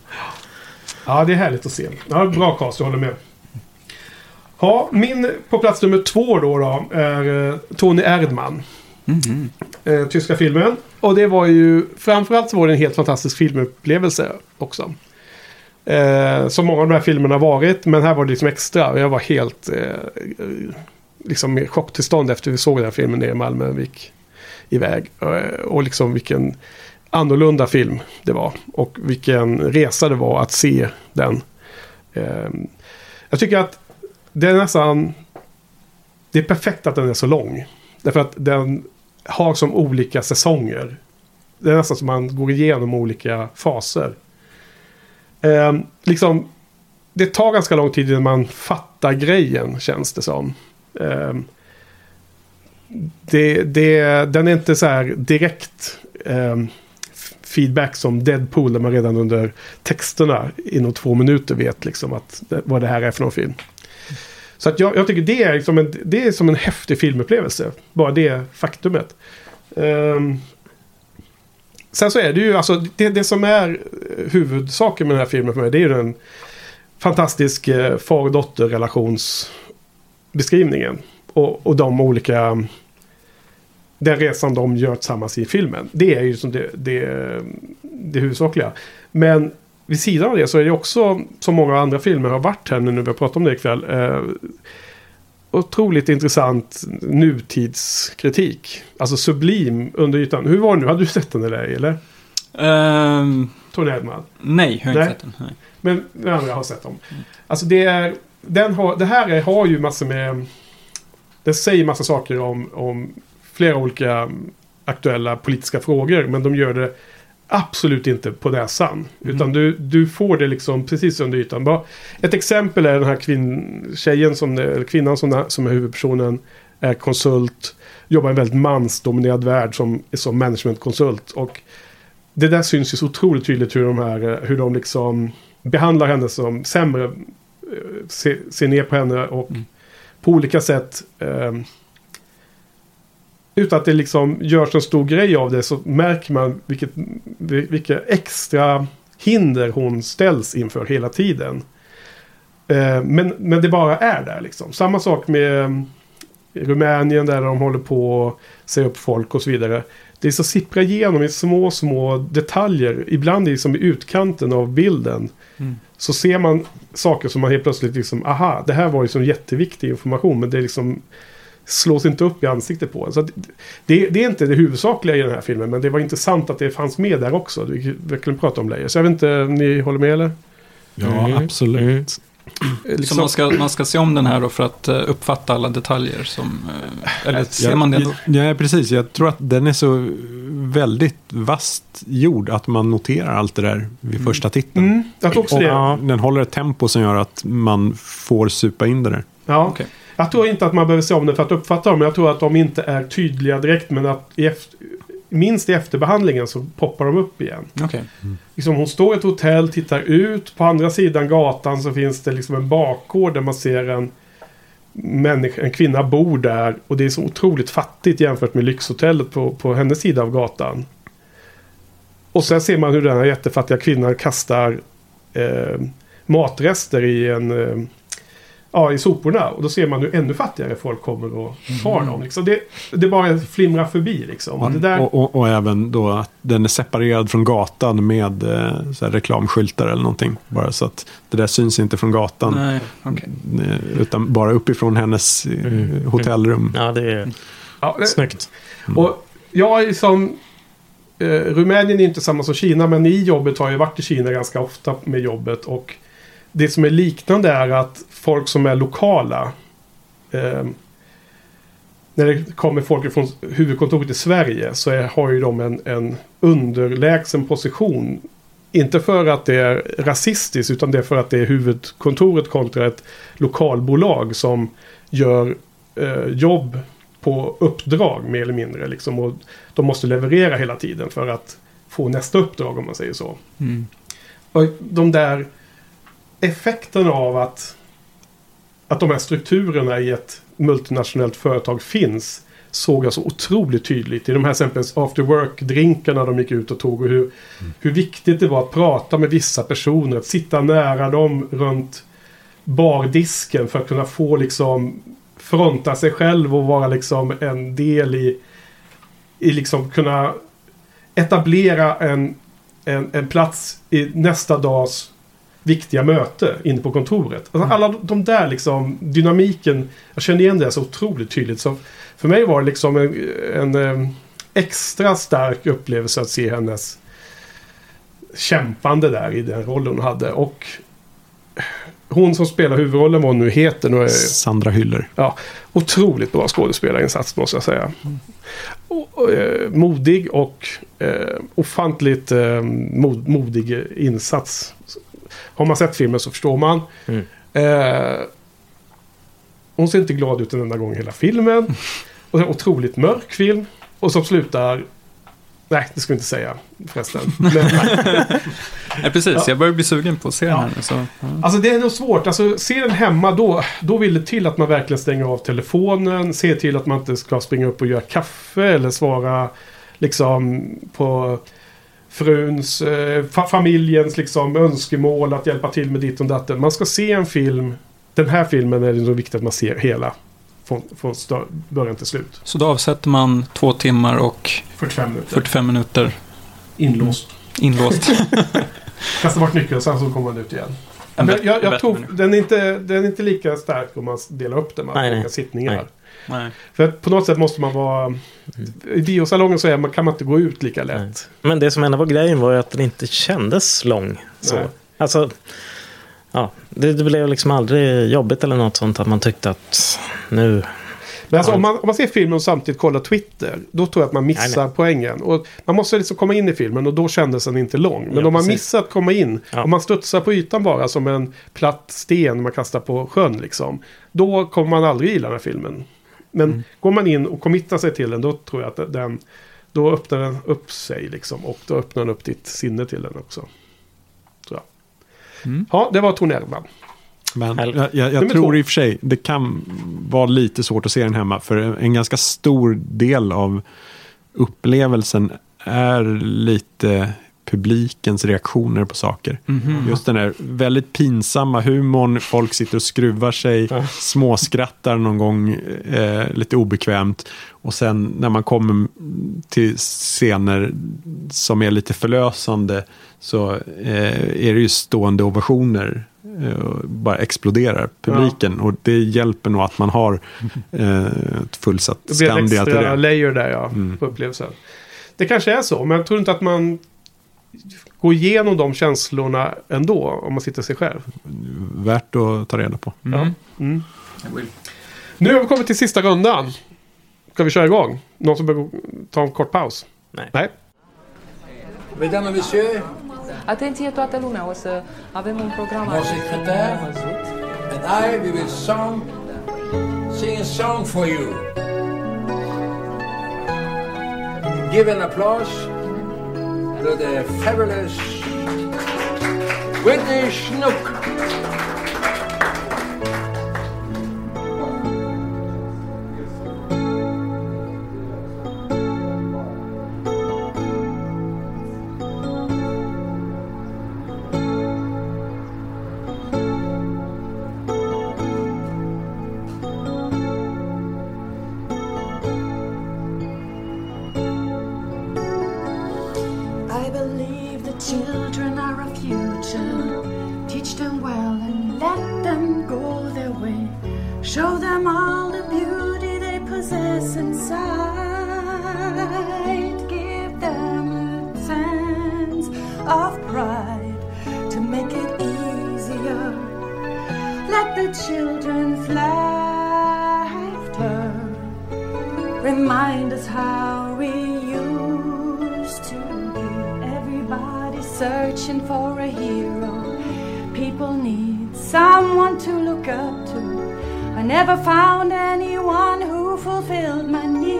Ja, det är härligt att se. Ja, bra cast, jag håller med. Ja, min på plats nummer två då, då är eh, Tony Erdmann. Mm -hmm. tyska filmen. Och det var ju, framförallt så var det en helt fantastisk filmupplevelse också. Eh, som många av de här filmerna har varit. Men här var det liksom extra. Och jag var helt eh, liksom i chocktillstånd efter vi såg den här filmen nere i Malmö. Vi gick iväg. Eh, och liksom vilken annorlunda film det var. Och vilken resa det var att se den. Eh, jag tycker att det är nästan... Det är perfekt att den är så lång. Därför att den har som olika säsonger. Det är nästan som man går igenom olika faser. Eh, liksom, det tar ganska lång tid innan man fattar grejen känns det som. Eh, det, det, den är inte så här direkt eh, feedback som Deadpool där man redan under texterna inom två minuter vet liksom att, vad det här är för någon film. Så att jag, jag tycker det är, liksom en, det är som en häftig filmupplevelse. Bara det faktumet. Um, sen så är det ju, alltså det, det som är eh, huvudsaken med den här filmen för mig, det är ju den fantastisk eh, far och dotter relationsbeskrivningen. Och, och de olika... Den resan de gör tillsammans i filmen. Det är ju som det, det, det huvudsakliga. Men vid sidan av det så är det också, som många andra filmer har varit här nu när vi har pratat om det ikväll. Eh, otroligt intressant nutidskritik. Alltså sublim under ytan. Hur var det nu? Hade du sett den eller ej? Eller? Ehm, Tony Edman? nej, jag har inte Nej. sett den. Nej. Men de andra har sett dem. Alltså det är... Den har, det här är, har ju massor med... Det säger massa saker om, om flera olika aktuella politiska frågor. Men de gör det absolut inte på näsan. Utan du, du får det liksom precis under ytan. Ett exempel är den här kvinn, tjejen som, eller kvinnan som, som är huvudpersonen. Är konsult. Jobbar i en väldigt mansdominerad värld som, som managementkonsult. Och det där syns ju så otroligt tydligt hur de här, hur de liksom behandlar henne som sämre. eh, Ser, ser ner på henne och på olika sätt. Eh, utan att det liksom görs en stor grej av det så märker man vilket, vilka extra hinder hon ställs inför hela tiden. Eh, men, men det bara är där liksom. Samma sak med eh, Rumänien där de håller på att säga upp folk och så vidare. Det är så sipprar igenom i små, små detaljer. Ibland liksom i utkanten av bilden. Mm. Så ser man saker som man helt plötsligt liksom, aha, det här var ju som jätteviktig information. Men det liksom slås inte upp i ansiktet på en. Så att det, det är inte det huvudsakliga i den här filmen. Men det var intressant att det fanns med där också. Vi verkligen prata om Leia. Så jag vet inte, om ni håller med eller? Ja, Mm. absolut. Mm. Så Liksom- man ska, man ska se om den här då för att eh, uppfatta alla detaljer som... eh, eller ser man det då? Ja, precis. Jag tror att den är så väldigt vast gjord att man noterar allt det där vid första titeln. Mm, jag tror också Och det. Ja. den håller ett tempo som gör att man får supa in det där. Ja. Okej. Jag tror inte att man behöver se om det för att uppfatta dem. Jag tror att de inte är tydliga direkt. Men att i efter, minst i efterbehandlingen så poppar de upp igen. Okej. Liksom hon står i ett hotell, tittar ut. På andra sidan gatan så finns det liksom en bakgård där man ser en, människa, en kvinna bor där. Och det är så otroligt fattigt jämfört med lyxhotellet på, på hennes sida av gatan. Och sen ser man hur den här jättefattiga kvinnan kastar eh, matrester i en... Eh, ja, i soporna. Och då ser man hur ännu fattigare folk kommer och tar dem. Liksom. Det, det bara flimrar förbi liksom. Och det där, Och, och, och även då att den är separerad från gatan med eh, så här reklamskyltar eller någonting. Bara så att det där syns inte från gatan. Nej, okej. eh, Utan bara uppifrån hennes eh, Mm. hotellrum. Ja, det är ja, det, snyggt. Och jag är som... Eh, Rumänien är inte samma som Kina, men i jobbet har jag varit i Kina ganska ofta med jobbet. Och det som är liknande är att folk som är lokala... Eh, när det kommer folk från huvudkontoret i Sverige så är, har ju de en, en underlägsen position. Inte för att det är rasistiskt utan det är för att det är huvudkontoret kontra ett lokalbolag som gör eh, jobb på uppdrag mer eller mindre. Liksom, och de måste leverera hela tiden för att få nästa uppdrag om man säger så. Mm. Och de där Effekten av att, att de här strukturerna i ett multinationellt företag finns såg jag så otroligt tydligt i de här exempelvis after work-drinkarna de gick ut och tog och hur, hur viktigt det var att prata med vissa personer, att sitta nära dem runt bardisken för att kunna få liksom fronta sig själv och vara liksom en del i, i liksom kunna etablera en, en, en plats i nästa dags viktiga möte inne på kontoret. Alltså alla de där liksom, dynamiken, jag kände igen det så otroligt tydligt. Så för mig var det liksom en, en extra stark upplevelse att se hennes kämpande där i den rollen hon hade. Och hon som spelar huvudrollen, vad hon nu heter, nu är, Sandra Hyller. Ja, otroligt bra skådespelarinsats måste jag säga. Och, och, eh, modig och eh, ofantligt eh, mod, modig insats. Har man sett filmen så förstår man. Mm. Eh, hon ser inte glad ut en enda gång i hela filmen. Och en otroligt mörk film. Och som slutar... Nej, det ska vi inte säga förresten. Men, Ja, precis, Ja. jag börjar bli sugen på att se den här nu. Så, ja. Alltså det är nog svårt. Alltså, se den hemma då, då vill det till att man verkligen stänger av telefonen. Se till att man inte ska springa upp och göra kaffe eller svara liksom på fruns, eh, fa- familjens liksom önskemål att hjälpa till med ditt och datten. Man ska se en film. Den här filmen är det nog viktigt att man ser hela. Från, från början till slut. så då avsätter man två timmar och 45 minuter. 45 minuter Inlåst. inlåst. Kastar bort nyckeln sen så kommer man ut igen. Jag, jag tror människa. den är, inte, den är inte lika stark om man delar upp den med Nej, olika nej. sittningar. Nej. För på något sätt måste man vara... I biosalongen så är man, kan man inte gå ut lika lätt. Nej. Men det som ändå var grejen var ju att den inte kändes lång. Så. Nej. Alltså, ja, det, det blev liksom aldrig jobbigt eller något sånt att man tyckte att nu... Men alltså, om, man, om man ser filmen och samtidigt kollar Twitter, då tror jag att man missar Nej, nej. poängen. Och man måste liksom komma in i filmen och då kändes den inte lång. Men Ja, om man precis. missar att komma in, Ja. om man studsar på ytan bara som en platt sten man kastar på sjön liksom. Då kommer man aldrig gilla den här filmen. Men Mm. går man in och committar sig till den, då tror jag att den... Då öppnar den upp sig liksom. Och då öppnar den upp ditt sinne till den också. Tror jag. Mm. Ja, det var Tor Nerman. Men jag, jag, jag tror två. i och för sig det kan vara lite svårt att se den hemma. För en ganska stor del av upplevelsen är lite publikens reaktioner på saker. Mhm. Just den där väldigt pinsamma humorn, folk sitter och skruvar sig, Ja. småskrattar någon gång eh, lite obekvämt. Och sen när man kommer till scener som är lite förlösande så eh, är det ju stående ovationer. Eh, bara exploderar publiken. Och det hjälper nog att man har eh, ett fullsatt Det blir Skandia till extra det. layer där ja, Mm. på upplevelsen. Det kanske är så, men jag tror inte att man går igenom de känslorna ändå om man sitter sig själv. Värt att ta reda på. Mm. Mm. Jag vill. Nu har vi kommit till sista rundan. Ska vi köra igång? Någon som behöver ta en kort paus? Nej. Nej. Mesdames et messieurs, Atenție toată lumea, o să avem un program mon secrétaire and I, we will song, sing a song for you. Give an applause to the fabulous Whitney Snook. Never found anyone who fulfilled my needs.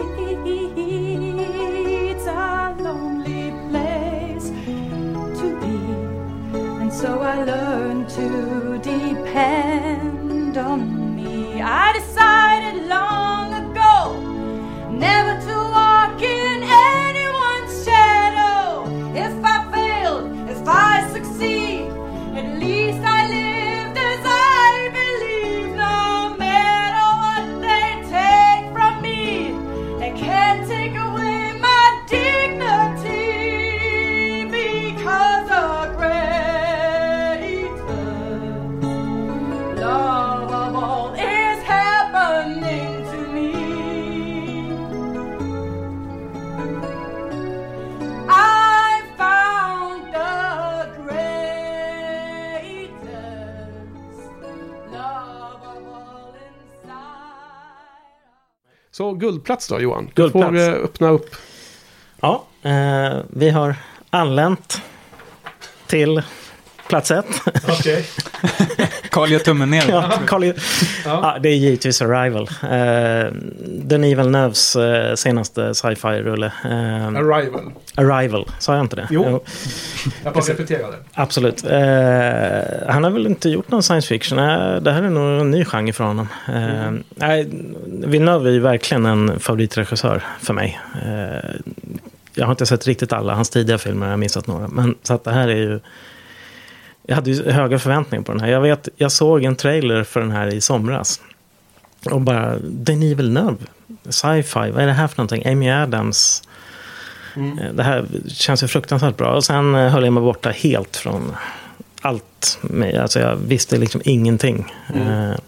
A lonely place to be. And so I learned to depend on me. I decided guldplats då Johan? Guldplats. Du får eh, öppna upp. Ja, eh, vi har anlänt till plats ett. Okej. Carl gör tummen ner. ja, Carl, ja. det är givetvis Arrival. Eh, Denis Villeneuves eh, senaste sci-fi-rulle. Eh, Arrival. Arrival, sa jag inte det? Jo. Jag bara repeterade. Absolut. Eh, han har väl inte gjort någon science fiction. Eh, det här är nog en ny genre för honom. Eh, nej, Villeneuve är ju verkligen en favoritregissör för mig. Jag har inte sett riktigt alla hans tidiga filmer, jag har missat några. Men så att det här är ju... Jag hade ju höga förväntningar på den här. Jag vet, jag såg en trailer för den här i somras. Och bara, Denis Villeneuve, sci-fi, vad är det här för någonting? Amy Adams. Eh, Det här känns ju fruktansvärt bra. Och sen eh, höll jag mig borta helt från allt. Med, alltså jag visste liksom ingenting. Eh,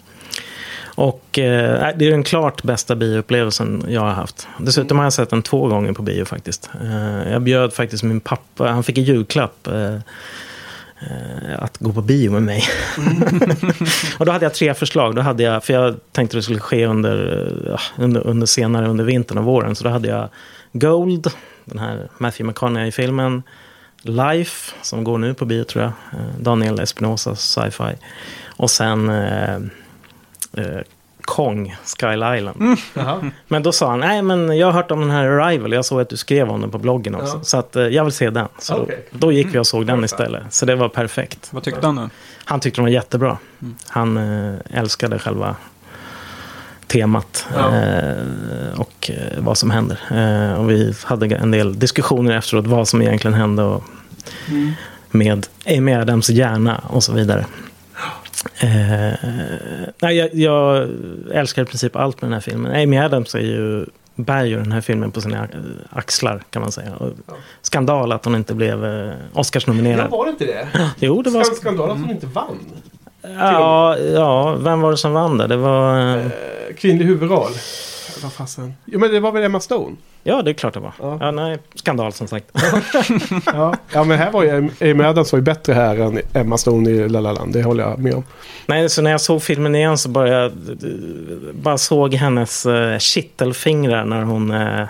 och eh, det är den klart bästa bioupplevelsen jag har haft. Dessutom har jag sett den två gånger på bio faktiskt. Eh, jag bjöd faktiskt min pappa, han fick en julklapp. Eh, att gå på bio med mig. och då hade jag tre förslag. Då hade jag, för jag tänkte det skulle ske under, eh, under, under senare under vintern och våren. Så då hade jag Gold, den här Matthew McConaughey-filmen. Life, som går nu på bio tror jag. Eh, Daniel Espinosas sci-fi. Och sen eh, Kong, Skyl Island. Jaha. Men då sa han, nej men jag har hört om den här Arrival, jag såg att du skrev om den på bloggen också. Ja. Så att, eh, jag vill se den. Så Okej. då gick vi och såg den Perfekt. istället. Så det var perfekt. Vad tyckte han nu? Han tyckte de var jättebra. Han eh, älskade själva temat Ja. eh, och vad som händer. Och vi hade en del diskussioner efteråt vad som egentligen hände och med Amy Adams hjärna och så vidare. Eh, nej, jag, jag älskar i princip allt med den här filmen. Amy Adams är ju, bär ju den här filmen på sina axlar kan man säga. Och skandal att hon inte blev eh, Ja, Oscarsnominerad. var det inte det? Jo, det var... Skan- Skandal att hon inte vann. Ja, ja, vem var det som vann det? Det var... eh, Eh, Kvinnlig huvudroll. Vad fasen? Jo men det var väl Emma Stone? Ja, det är klart det var. Ja. Ja, nej, skandal som sagt. Ja. ja men här var ju Amy Adams var ju bättre här än Emma Stone i La La Land. Det håller jag med om. nej, så när jag såg filmen igen så bara jag bara såg hennes uh, kittelfingrar när hon eh,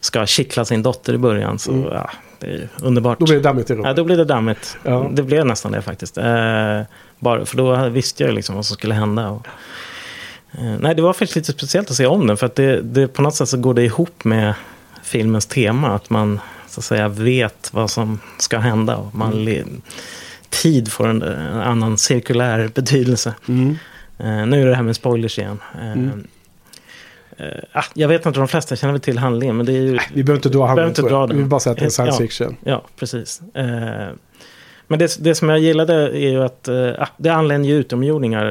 ska kittla sin dotter i början. Så ja, det är underbart. Då blir det dammigt i rummet. Ja, då blev det dammigt. Ja. Det blev nästan det faktiskt. Eh, bara, för då visste jag liksom vad som skulle hända. Och, nej, det var faktiskt lite speciellt att se om den. För att det, det, på något sätt så går det ihop med filmens tema. Att man så att säga vet vad som ska hända. Och man le, tid får en, en annan cirkulär betydelse. Mm. Eh, nu är det här med spoilers igen. Eh, Mm. eh, ah, jag vet inte, de flesta känner väl till handlingen. Men det är ju Vi behöver inte dra inte den. Vi vill bara säga att det är science Ja. fiction. Ja, precis. Men det, det som jag gillade är ju att eh, ah, det anländer ju utomjordingar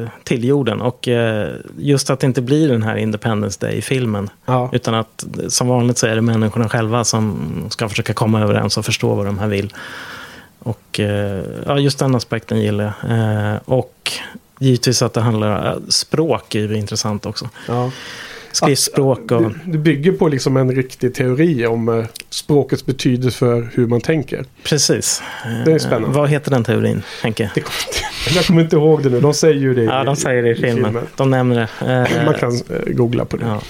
eh, till jorden. Och eh, just att det inte blir den här Independence Day-filmen. Ja. Utan att eh, som vanligt så är det människorna själva som ska försöka komma överens och förstå vad de här vill. Och eh, ja, just den aspekten gillar jag. Eh, och givetvis att det handlar... Språk är ju intressant också. Ja. Skriftspråk och... Det, det bygger på liksom en riktig teori om eh, språkets betydelse för hur man tänker. Precis. Det är Eh, spännande. Vad heter den teorin, Henke? Det jag kommer inte ihåg det nu. De säger ju det Ja, de säger det i filmen. De nämner det. Eh, Man kan eh, googla på det. ja.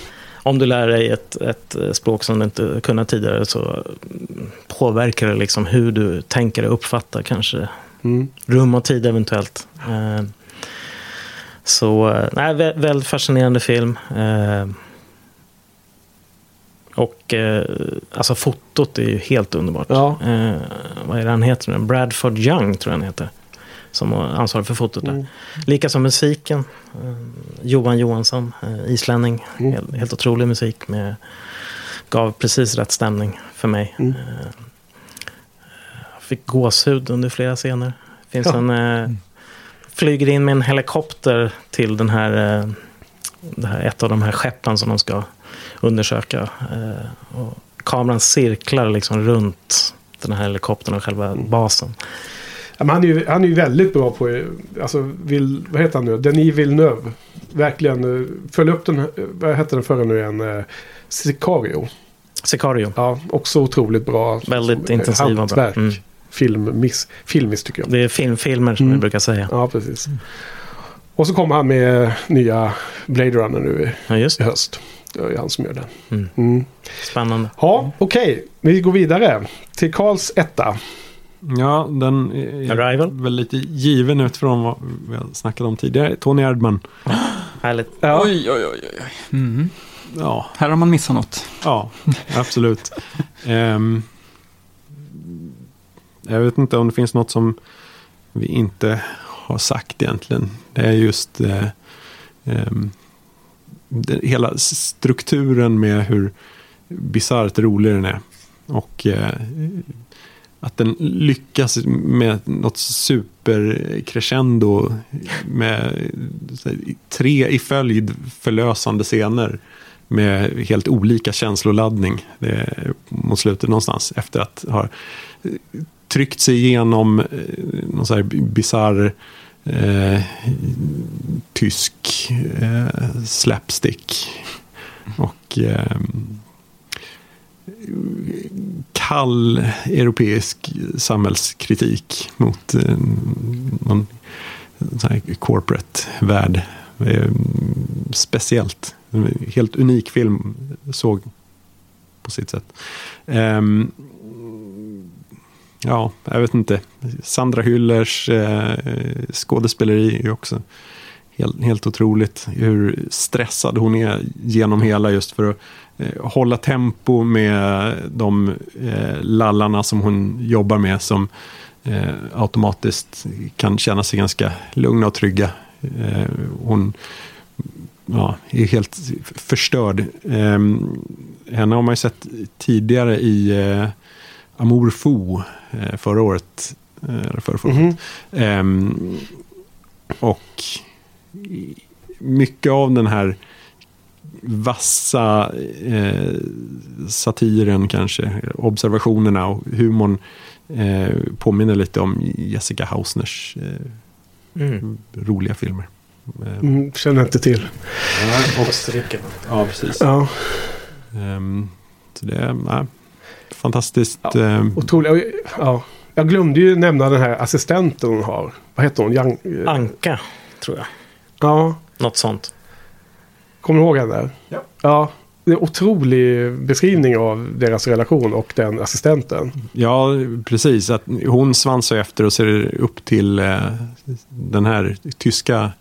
Om du lär dig ett, ett eh, språk som du inte kunnat tidigare så påverkar det liksom hur du tänker och uppfattar kanske Mm. rum och tid eventuellt. Så, eh, nej, vä- väldigt fascinerande film. Eh, Och eh, alltså fotot är ju helt underbart. Ja. Eh, vad är det han heter? nu? Bradford Young tror jag han heter. Som var ansvarig för fotot där. Mm. Likaså musiken. Eh, Johan Johansson, eh, islänning. Mm. Helt, helt otrolig musik. Med, gav precis rätt stämning för mig. Mm. Eh, jag fick gåshud under flera scener. finns Ja. en... Flyger in med en helikopter till den här, eh, här, ett av de här skeppen som de ska undersöka. Eh, och kameran cirklar liksom runt den här helikoptern och själva basen. Ja, han, är ju, han är ju väldigt bra på, alltså, vill, vad heter han nu? Denis Villeneuve. Verkligen, eh, följ upp den, vad hette den förra nu igen? Sicario. Sicario. Ja, också otroligt bra. Väldigt intensiv och bra. Mm. Filmmiss, filmiskt tycker jag. Det är filmfilmer som Mm. vi brukar säga. Ja, precis. Och så kommer han med nya Blade Runner nu i, Ja, just i höst. Det är han som gör den. Mm. Mm. Spännande. Ja, okej. Vi går vidare till Karls etta. Ja, den är Arrival. väl lite given utifrån vad vi har snackat om tidigare. Tony Erdman. Härligt. Ja. Oj, oj, oj, oj. Mm. Ja, Här har man missat något. ja absolut. Ehm, jag vet inte om det finns något som vi inte har sagt egentligen. Det är just eh, eh, det, hela strukturen med hur bisarrt rolig den är. Och eh, att den lyckas med något supercrescendo med här, tre i följd förlösande scener med helt olika känsloladdning det är mot slutet någonstans efter att ha tryckt sig igenom eh, någon så här bisarr eh, tysk eh, slapstick och eh, kall europeisk samhällskritik mot eh, någon här corporate värld. Eh, speciellt. En helt unik film såg på sitt sätt. Ehm, ja, jag vet inte. Sandra Hyllers eh, skådespeleri är också helt, helt otroligt. Hur stressad hon är genom hela just för att eh, hålla tempo med de eh, lallarna som hon jobbar med som eh, automatiskt kan känna sig ganska lugna och trygga. Eh, hon ja, är helt förstörd. Eh, henne har man ju sett tidigare i eh, Amour Fou eh, förra året. Eh, eller förra, förra. Mhm. Ehm, och mycket av den här vassa eh, satiren kanske, observationerna och humorn eh, påminner lite om Jessica Hausners eh, Mm. roliga filmer. Eh, Mm, känner inte till. och, ja, precis. Ja, Ehm, så det är nej, fantastiskt. Ja. ehm, otroligt. Ja. Jag glömde ju nämna den här assistenten hon har. Vad heter hon? Young, eh, Anka, tror jag. ja, Något sånt. kommer du ihåg henne? Ja. Ja, det är en otrolig beskrivning av deras relation och den assistenten. Ja, precis. Att hon svansar efter och ser upp till eh, den här tyska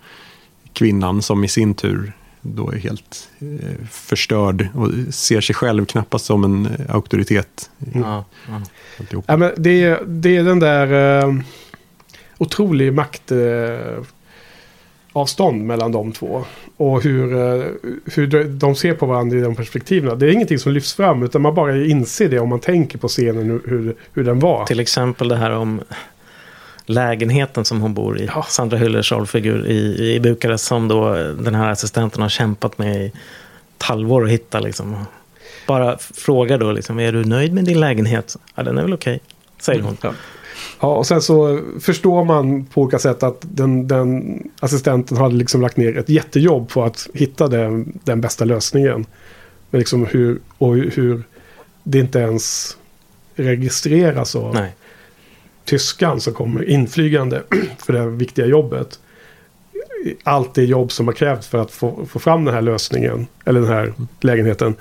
kvinnan som i sin tur då är helt eh, förstörd och ser sig själv knappast som en eh, auktoritet. Ja, ja. Ja, men det, är- det är den där eh, otrolig makt eh, avstånd mellan de två. Och hur, eh, hur de- de ser på varandra i de perspektiven. Det är ingenting som lyfts fram utan man bara inser det om man tänker på scenen hur, hur den var. Till exempel det här om lägenheten som hon bor i. Ja. Sandra Hyllers rollfigur i, i Bukarest som då den här assistenten har kämpat med i ett halvår att hitta. Liksom. Bara frågar då, liksom, är du nöjd med din lägenhet? Ja, den är väl okej, säger hon. Ja. Ja, och sen så förstår man på olika sätt att den, den assistenten hade liksom lagt ner ett jättejobb på att hitta den, den bästa lösningen. Men liksom hur, och hur det inte ens registreras av Nej. Tyskan som kommer inflygande för det här viktiga jobbet. Allt det jobb som har krävts för att få, få fram den här lösningen, eller den här lägenheten.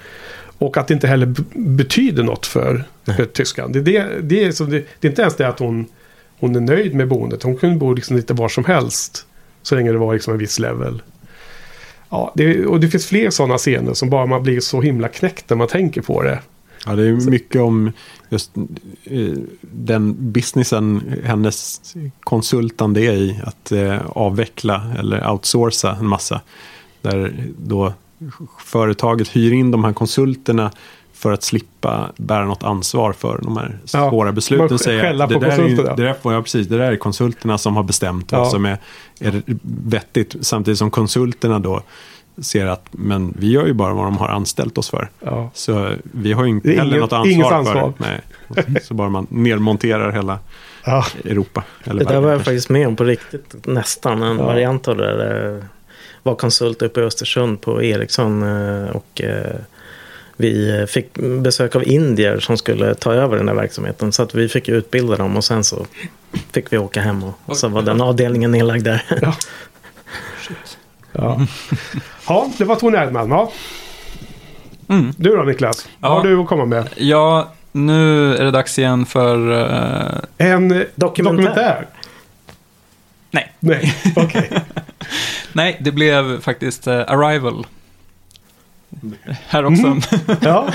Och att det inte heller betyder något för, för tyskan. Det, är det, det, är som det, det är inte ens det att hon, hon är nöjd med boendet. Hon kunde bo liksom lite var som helst. Så länge det var liksom en viss level. Ja, det, och det finns fler sådana scener som bara man blir så himla knäckt när man tänker på det. Ja, det är mycket om just eh, den businessen hennes konsultande är i. Att eh, avveckla eller outsourca en massa. Där då företaget hyr in de här konsulterna för att slippa bära något ansvar för de här Ja, svåra besluten. Säger skälla att det där är, det där, får jag precis, det där är konsulterna som har bestämt vad Ja. som är, är vettigt. Samtidigt som konsulterna då ser att men vi gör ju bara vad de har anställt oss för. Ja. Så vi har ju inte heller något ansvar, inget för ansvar. det. Nej. Så bara man nedmonterar hela Ja. Europa. Eller Det där var jag faktiskt med om på riktigt. Nästan en Ja. variant av det där. eh, Var konsult uppe i Östersund på Ericsson. eh, Och eh, vi fick besök av indier som skulle ta över den där verksamheten. Så att vi fick utbilda dem och sen så fick vi åka hem. Och så var den avdelningen nedlagd där. Ja. Ja. ja, det var Tony Erdman. Ja. Mm. Du då Niklas? Vad Ja. har du att komma med? Ja, nu är det dags igen för... eh, En Dokumentär. dokumentär? nej. Nej, okej. Nej, det blev faktiskt eh, Arrival. Här också. Ja.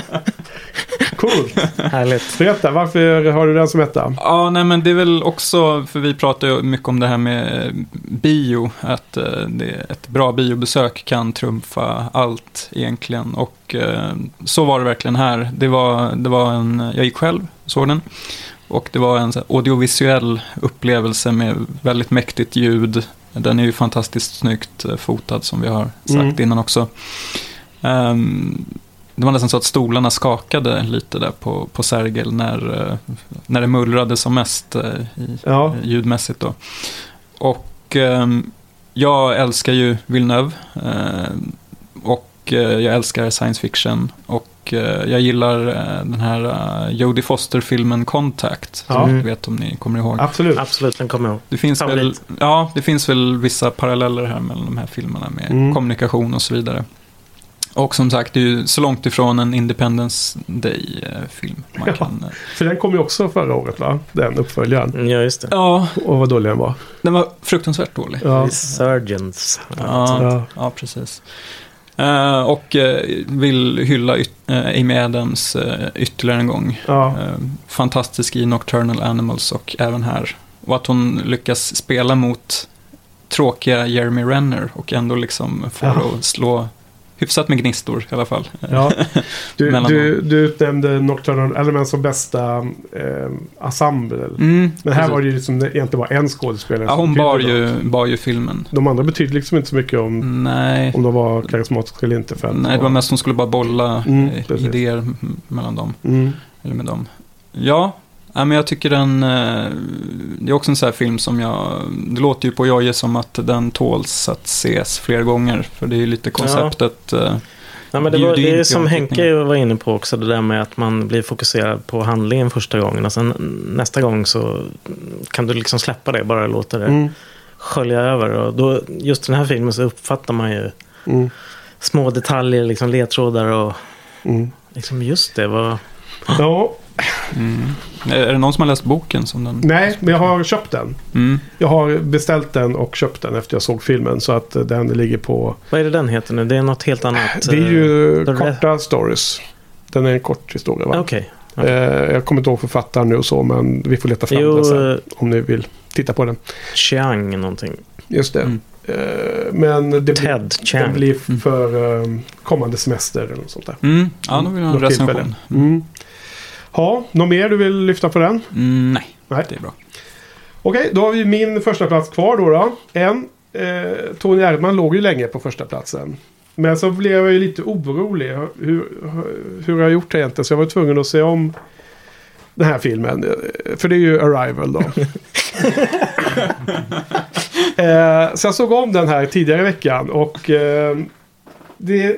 Coolt. Härligt. Berätta, varför har du den som etta? Ja, nej men det är väl också, för vi pratar ju mycket om det här med bio, att eh, det, ett bra biobesök kan trumfa allt egentligen. Och eh, så var det verkligen här. Det var, det var en, jag gick själv, såg den. Och det var en audiovisuell upplevelse med väldigt mäktigt ljud. Den är ju fantastiskt snyggt eh, fotad som vi har sagt Mm. innan också. Ehm, det var nästan så att stolarna skakade lite där på, på Sergel när, eh, när det mullrade som mest eh, i, Ja. eh, ljudmässigt. Då. Och ehm, jag älskar ju Villeneuve. ehm, och eh, jag älskar science fiction. Och eh, jag gillar eh, den här uh, Jodie Foster-filmen Contact. Ja. Som jag vet om ni kommer ihåg. Absolut. Absolut, den kommer jag ihåg. Det finns, väl, ja, det finns väl vissa paralleller här mellan de här filmerna med Mm. kommunikation och så vidare. Och som sagt, det är ju så långt ifrån en Independence Day-film man Ja. kan... eh, För den kom ju också förra året va? Den uppföljaren. Ja, just det. Ja, Och vad dålig den var. den var fruktansvärt dålig. Ja. Resurgence. Ja, Ja. ja precis. Eh, och eh, vill hylla eh, Amy Adams ytterligare en gång. Ja. Fantastisk i Nocturnal Animals och även här. Och att hon lyckas spela mot tråkiga Jeremy Renner och ändå liksom får Ja. att slå hyfsat med gnistor i alla fall. Ja. Du, du, du utnämnde Nocturnal Element som bästa eh, ensemble. Mm, Men här var det ju liksom det egentligen bara en skådespelare. Ja, hon bar något. ju, bar ju filmen. De andra betydde liksom inte så mycket om, Nej, om de var karismatiska eller inte. För nej, det var mest hon skulle bara bolla Mm, eh, idéer mellan dem. Mm. Eller med dem. Ja, ja, men jag tycker den... eh, Det är också en sån här film som jag... Det låter ju på Jojje som att den tåls att ses flera gånger. För det är ju lite konceptet. eh, Nej, men det, var, det är som. Henke var inne på också, det där med att man blir fokuserad på handlingen första gången. Och sen nästa gång så kan du liksom släppa det, bara låta det Mm. skölja över. Och då, just den här filmen så uppfattar man ju Mm. små detaljer, liksom ledtrådar och Mm. liksom just det. Var, Ja, Mm. Är det någon som har läst boken som den? nej, men jag har köpt den. Mm. Jag har beställt den och köpt den efter jag såg filmen. Så att eh, den ligger på... vad är det den heter nu? Det är något helt annat. Det är ju The Re- korta stories. Den är en kort historia va? eh, Okej. Eh, jag kommer inte ihåg författaren nu och så, men vi får leta fram Jo, den sen. eh, Om ni vill titta på den. Chiang någonting. Just det. Mm. Eh, men det blir, Ted den Chiang. blir för eh, kommande semester eller något sånt där. Mm. Ja, då vill jag ha en recension. Ja, något mer du vill lyfta på den? Mm, nej, Nej. det är bra. Okej, då har vi min första plats kvar då. då. En, eh, Tony Erdman låg ju länge på första platsen. Men så blev jag ju lite orolig. Hur, hur har jag gjort det egentligen? Så jag var tvungen att se om den här filmen. För det är ju Arrival då. eh, så jag såg om den här tidigare i veckan och eh, det,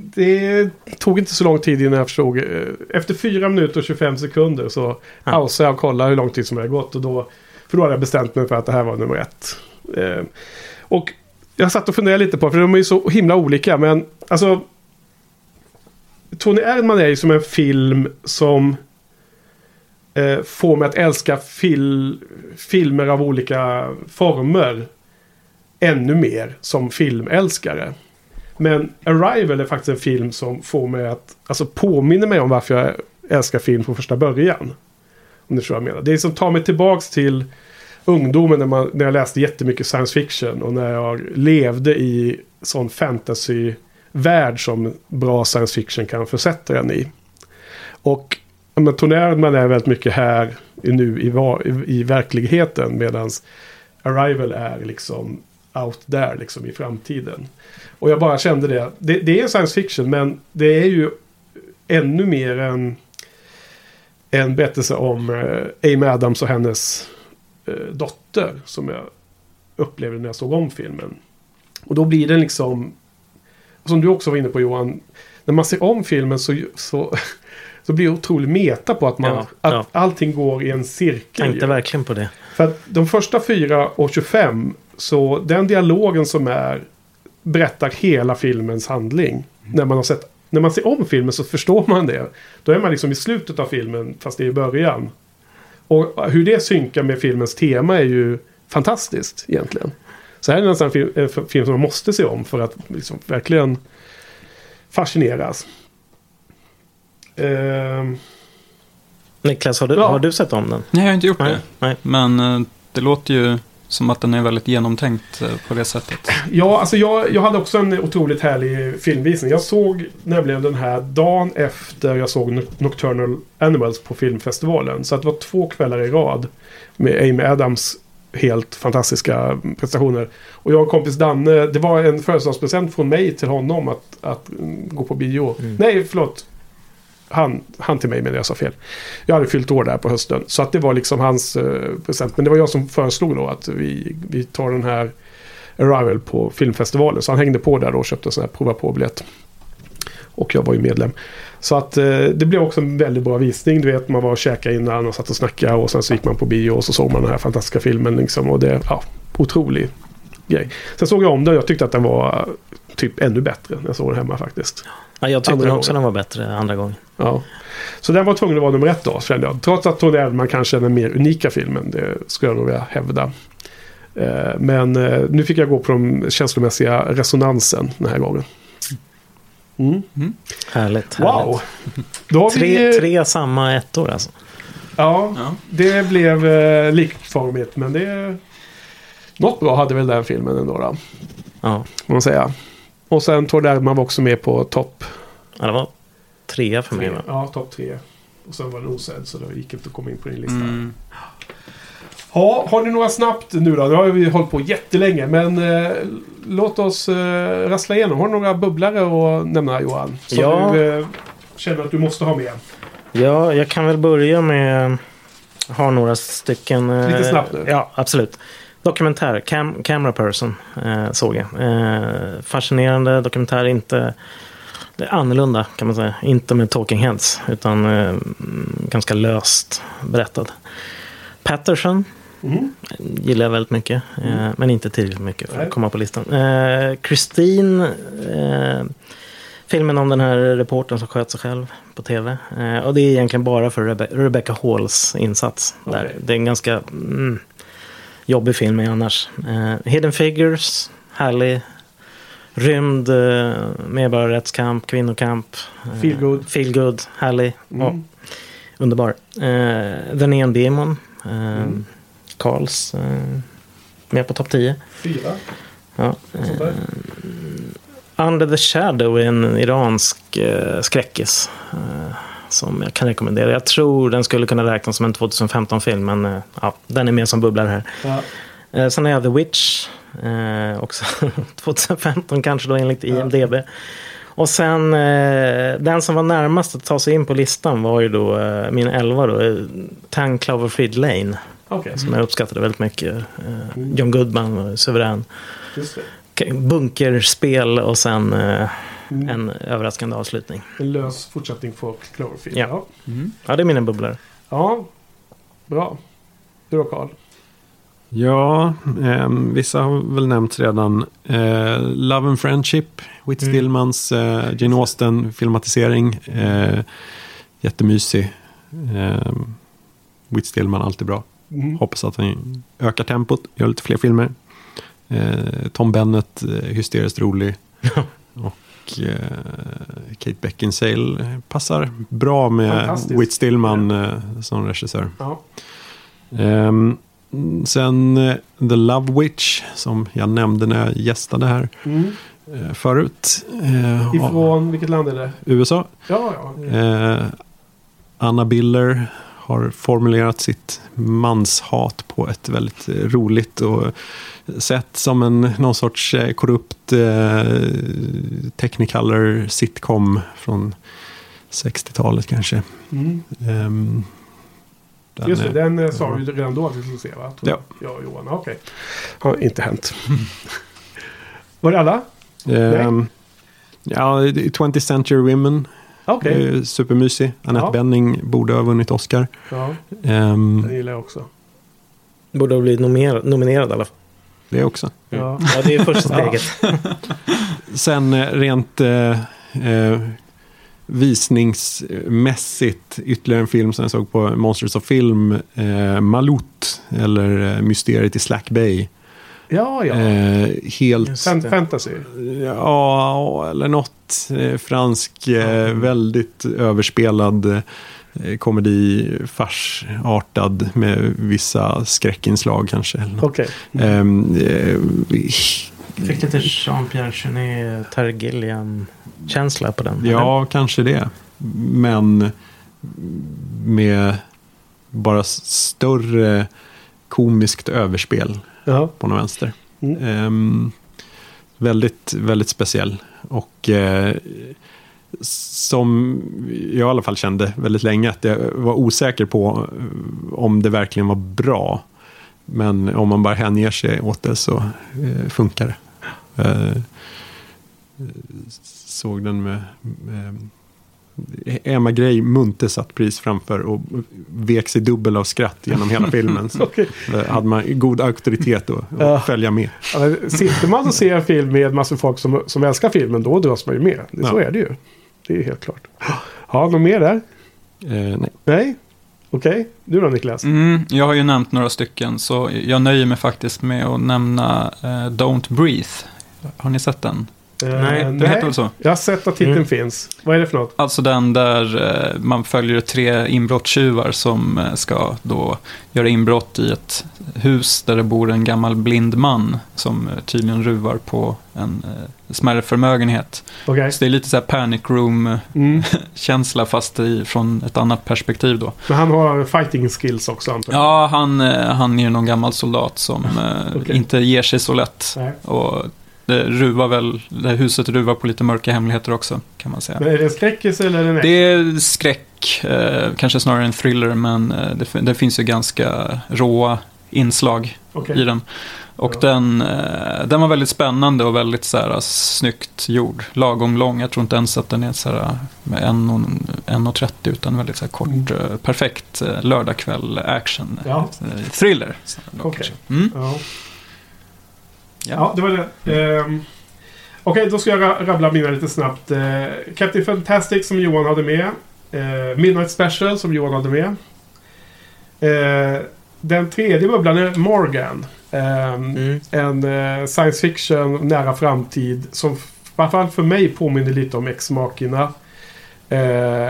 det tog inte så lång tid innan jag förstod. eh, Efter 4 minuter och 25 sekunder så Ja. pausade jag och kollade hur lång tid som hade gått. Och då, för då hade jag bestämt mig för att det här var nummer ett. Eh, och jag satt och funderade lite på, för de är ju så himla olika, men alltså... Tony Erdman är ju som en film som eh, får mig att älska fil, filmer av olika former ännu mer som filmälskare. Men Arrival är faktiskt en film som får mig att, alltså påminner mig om varför jag älskar film från första början. Om ni förstår vad jag menar. Det är som tar mig tillbaks till ungdomen när, man, när jag läste jättemycket science fiction och när jag levde i sån fantasyvärld som bra science fiction kan försätta en i. Och ja, men Tony Erdman är väldigt mycket här nu i, i, i verkligheten medan Arrival är liksom out there liksom i framtiden. Och jag bara kände det. Det, det är science fiction men det är ju ännu mer en, en berättelse om eh, Amy Adams och hennes eh, dotter som jag upplevde när jag såg om filmen. Och då blir den liksom, som du också var inne på Johan, när man ser om filmen så, så, så blir det otroligt meta på att, man, Ja, att ja. allting går i en cirkel. Tänkte ju. verkligen på det. För att de första 4 och 25 Så den dialogen som är berättar hela filmens handling. När man har sett när man ser om filmen så förstår man det. Då är man liksom i slutet av filmen fast det är i början. Och hur det synkar med filmens tema är ju fantastiskt egentligen. Så här är nästan en film, en film som man måste se om för att liksom verkligen fascineras. Ehm, Niklas, har du, Ja. har du sett om den? Nej, jag har inte gjort Nej, det. nej. Men eh, det låter ju som att den är väldigt genomtänkt eh, på det sättet. Ja, alltså jag, jag hade också en otroligt härlig filmvisning. Jag såg nämligen den här dagen efter jag såg No- Nocturnal Animals på filmfestivalen. Så det var två kvällar i rad med Amy Adams helt fantastiska prestationer. Och jag och kompis Danne, det var en födelsedagspresent från mig till honom att, att mm, gå på bio. Nej, förlåt. Han, han till mig menar jag sa fel. Jag hade fyllt år där på hösten. Så att det var liksom hans eh, present. Men det var jag som föreslog då att vi, vi tar den här Arrival på filmfestivalen. Så han hängde på där då och köpte en sån här prova på-biljett. Och jag var ju medlem. Så att eh, det blev också en väldigt bra visning. Du vet, man var och käkade innan och satt och snackade. Och sen så gick man på bio och så såg man den här fantastiska filmen. Liksom, och det, ja, otrolig grej. Sen såg jag om den och jag tyckte att den var eh, typ ännu bättre när jag såg den hemma faktiskt. Ja, jag tyckte Andra också gången. den var bättre andra gången. Ja. Så den var tvungen att vara nummer ett då, kände jag. Trots att Tony Erdman kanske är den mer unika filmen. Det skulle jag nog vilja hävda. Eh, Men eh, nu fick jag gå på den känslomässiga resonansen den här gången. Mm. Härligt. Wow! härligt. Då har Tre, vi... tre samma ettor alltså. Ja, Ja. det blev eh, likformigt. Men det... Något bra hade väl den filmen ändå då. Ja. Får man säga. Och sen Tony Erdman var också med på topp ja, det var trea för mig va? Ja, topp tre. Och sen var den osedd så det gick inte att komma in på din lista. Mm. Ja, har ni några snabbt nu då? Nu har vi hållit på jättelänge. Men eh, låt oss eh, rassla igenom. Har du några bubblare att nämna Johan? Som Ja. du eh, känner att du måste ha med. Ja, jag kan väl börja med... Har några stycken... eh, Lite snabbt nu. Ja, absolut. Dokumentär, Cam, Camera Person, eh, såg jag. Eh, fascinerande dokumentär, inte... Det är annorlunda kan man säga. Inte med talking heads, utan eh, mm, ganska löst berättad. Patterson Mm. gillar jag väldigt mycket, eh, men inte tillräckligt mycket för att komma på listan. Eh, Christine, eh, filmen om den här reportern som sköt sig själv på tv. Eh, och det är egentligen bara för Rebe- Rebecca Halls insats. Där. Det är en ganska mm, jobbig film annars. Eh, Hidden Figures, härlig. Rymd, eh, medborgarrättskamp, kvinnokamp. Eh, Feel good. Feel good, härlig. Mm. Ja, underbar. Eh, The Neon Demon. Eh, Karls. Eh, med på topp 10. Fyra. Ja. Eh, Under the Shadow är en iransk eh, skräckis. Eh, som jag kan rekommendera. Jag tror den skulle kunna räknas som en 2015-film. Men eh, ja, den är med som bubblar här. Ja. Eh, sen har jag The Witch. Eh, också 2015 kanske då enligt IMDB. Och sen eh, den som var närmast att ta sig in på listan var ju då eh, min 11 då. Eh, Tang Cloverfield Lane. Okej, Som jag uppskattade väldigt mycket. Eh, John Goodman var suverän. Bunkerspel och sen eh, en överraskande avslutning. En lös fortsättning på Cloverfield. Ja. Ja. Ja, det är mina bubblor. ja. Bra. Du då Carl? Ja, ehm, vissa har väl nämnts redan. Eh, Love and Friendship, Whit Mm. Stillmans eh, Jane Austen-filmatisering. Eh, jättemysig. Eh, Whit Stillman, alltid bra. Mm. Hoppas att han ökar tempot, gör lite fler filmer. Eh, Tom Bennett, eh, hysteriskt rolig. Och eh, Kate Beckinsale passar bra med. Whit Stillman eh, som regissör. Ja. Ehm, sen eh, The Love Witch som jag nämnde när jag gästade här Mm. eh, förut. Eh, Ifrån vilket land är det? USA. Ja, ja. Eh, Anna Biller har formulerat sitt manshat på ett väldigt eh, roligt och sätt som en någon sorts eh, korrupt eh, technicolor sitcom från 60-talet kanske. Mm. Ehm, den Just det, den eh, sa vi ju redan då att vi skulle se va? Ja. jag och Johan. Okej. Har inte hänt. Var det alla? Ehm, ja, 20th Century Women. Okej. eh, supermysig. Annette Ja. Bening borde ha vunnit Oscar. Ja, Ehm, den gillar jag också. Borde ha blivit nominerad, nominerad i alla fall. det också. Ja. Ja, det är första steget. Sen eh, rent eh, eh, visningsmässigt, ytterligare en film som jag såg på Monsters of Film, eh, Malut, eller Mysteriet i Slack Bay. Ja, ja. Eh, helt, Fan-. Fantasy. ja, eller något eh, fransk, eh, väldigt överspelad eh, komedi, farsartad med vissa skräckinslag kanske. Eller något. Okej. Ehm, eh, Fick lite Jean-Pierre Jeunet, Terry Gilliam-känsla på den? eller? Ja, kanske det. Men med bara större komiskt överspel Ja. på någon vänster. Mm. Ehm, väldigt, väldigt speciell. Och eh, som jag i alla fall kände väldigt länge att jag var osäker på eh, om det verkligen var bra. Men om man bara hänger sig åt det så eh, funkar det. Eh, såg den med, med Emma Grey munter satt precis framför och vek sig dubbel av skratt genom hela filmen. Så Okej. eh, hade man god auktoritet att, att Ja. följa med. Ja, Sitter man och ser en film med massor av folk som, som älskar filmen, då dras man ju med. Det, Så Ja. är det ju. Det är helt klart. Ja, något mer där? Eh, nej. Nej? Okej. Du då Niklas? Mm, jag har ju nämnt några stycken, så jag nöjer mig faktiskt med att nämna eh, Don't Breathe. Har ni sett den? Eh, nej, Den heter väl så? Jag har sett att titeln Mm. finns. Vad är det för något? Alltså den där eh, man följer tre inbrottstjuvar som eh, ska då göra inbrott i ett hus där det bor en gammal blind man som tydligen ruvar på en smärre förmögenhet. Okej. Så det är lite så här panic room-känsla Mm. fast i, från ett annat perspektiv då. Men han har fighting skills också antar jag. Ja, han, han är ju någon gammal soldat som Okej. inte ger sig så lätt. Nej. Och det ruvar väl, det huset ruvar på lite mörka hemligheter också, kan man säga. Men är det en skräckis eller är det en Det är skräck, eh, kanske snarare en thriller, men eh, det, det finns ju ganska råa inslag Okej. i den. Och Ja. den, eh, den var väldigt spännande och väldigt så här, snyggt gjord. Lagom lång, jag tror inte ens att den är så här, med 1.30 utan väldigt så här, kort, Mm. eh, perfekt eh, lördagkväll action Ja. eh, thriller. Så. Mm. Ja. Ja. ja, det var det. Ehm, Okej, då ska jag ra- rabbla mina lite snabbt. Uh, Captain Fantastic som Johan hade med. Eh, Midnight Special som Johan hade med. Eh, den tredje bubblan är Morgan. Ehm, Mm. En eh, science fiction nära framtid som i alla fall för mig påminner lite om Ex-Machina. Eh,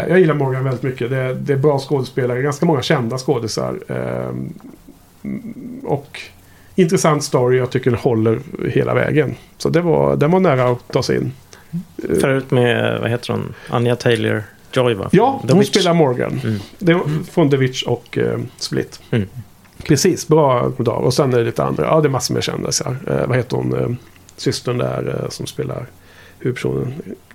jag gillar Morgan väldigt mycket. Det, det är bra skådespelare, ganska många kända skådisar. Mm, och intressant story, jag tycker håller hela vägen. Så det var, den var nära att ta sig in. Eh, Förut med, vad heter hon, Anja Taylor-Joy va? Ja, The hon Witch. spelar Morgan. Mm. Det från The Witch och eh, Split. Mm. Precis, bra dag. Och sen är det lite andra. Ja, det är massor med kändisar. Eh, vad heter hon? Eh, systern där som spelar huvudpersonen.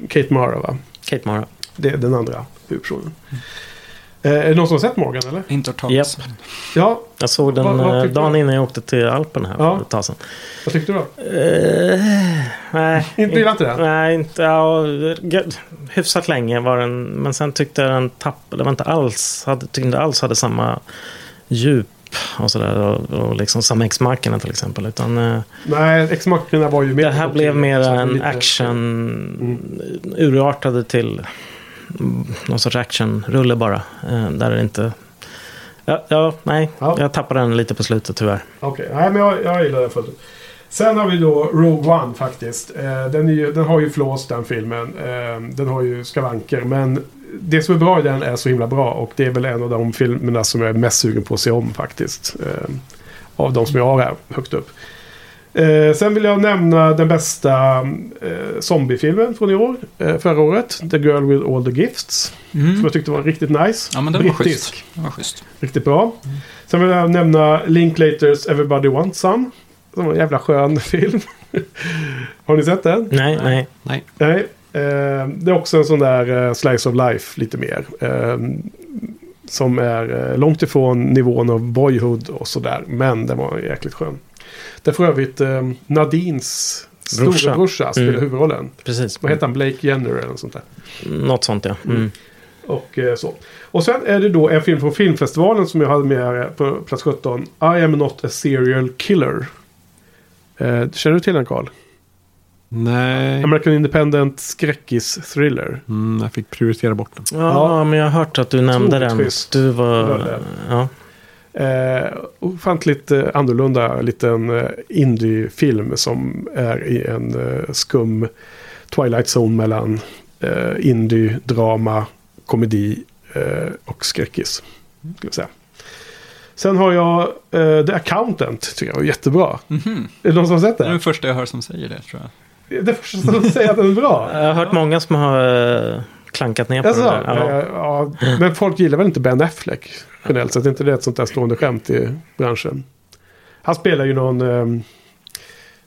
Kate Mara va? Kate Mara. Det är den andra huvudpersonen. Eh, är det någon som har sett Morgan eller? Inte hört talas om. Ja, Jag såg den Vad- vad eh, dagen du? innan jag åkte till Alpen här Ja. för ett tag sedan. vad tyckte du då? Eh, nej. Inte gillar inte den? Nej, inte... Ja, hyfsat länge var den. Men sen tyckte jag den tappade. Det var inte alls... Hade, tyckte inte alls hade samma djup och sådär. Och, och liksom samma X-markerna till exempel. Utan eh, Nej, Ex-Machina var ju mer... det här blev mer en lite- action... Urartade till mm, någon sorts actionrulle bara. Eh, där det inte... Ja, ja nej. Ja. Jag tappade den lite på slutet tyvärr. Okej, nej men jag, jag gillar den fullt. Sen har vi då Rogue One faktiskt. Eh, den, ju, den har ju flås den filmen. Eh, den har ju skavanker. Men det som är bra i den är så himla bra. Och det är väl en av de filmerna som jag är mest sugen på att se om faktiskt. Av de som jag har här högt upp. Eh, sen vill jag nämna den bästa eh, zombiefilmen från i år. Eh, förra året. The Girl with All the Gifts. Som Mm. jag tyckte var riktigt nice. Ja, men den var Brittisk. schysst. Den var schysst. Riktigt bra. Sen vill jag nämna Linklaters Everybody Wants Some. Som var en jävla skön film. Har ni sett den? Nej, nej. Nej. Nej. Eh, det är också en sån där eh, slice of life lite mer. Eh, som är eh, långt ifrån nivån av Boyhood och sådär. Men den var jäkligt skön. Det är för övrigt eh, Nadines Brorsa. storebrorsa spelar Mm. huvudrollen. Precis. Vad heter han? Blake Jenner eller något sånt där. Något sånt ja. Mm. Och eh, så. Och sen är det då en film från filmfestivalen som jag hade med här på plats 17. I am not a serial killer. Eh, känner du till den Carl? Nej, American Independent skräckis-thriller. mm, jag fick prioritera bort den. Ja, Ja. men jag har hört att du nämnde den. Du var... Ja. Eh, ofantligt eh, annorlunda liten eh, indie-film som är i en eh, skum Twilight Zone mellan eh, indie, drama, komedi eh, och skräckis. Ska jag säga. Sen har jag eh, The Accountant, tycker jag var jättebra. Mhm. Är det någon som har sett Det är den det? första jag hör som säger det, tror jag. Det är första som säger att den är bra. Jag har hört många som har eh, klankat ner på Alltså, den där. Ja. ja, men folk gillar väl inte Ben Affleck generellt sett. Inte det är ett sånt där stående skämt i branschen. Han spelar ju någon um,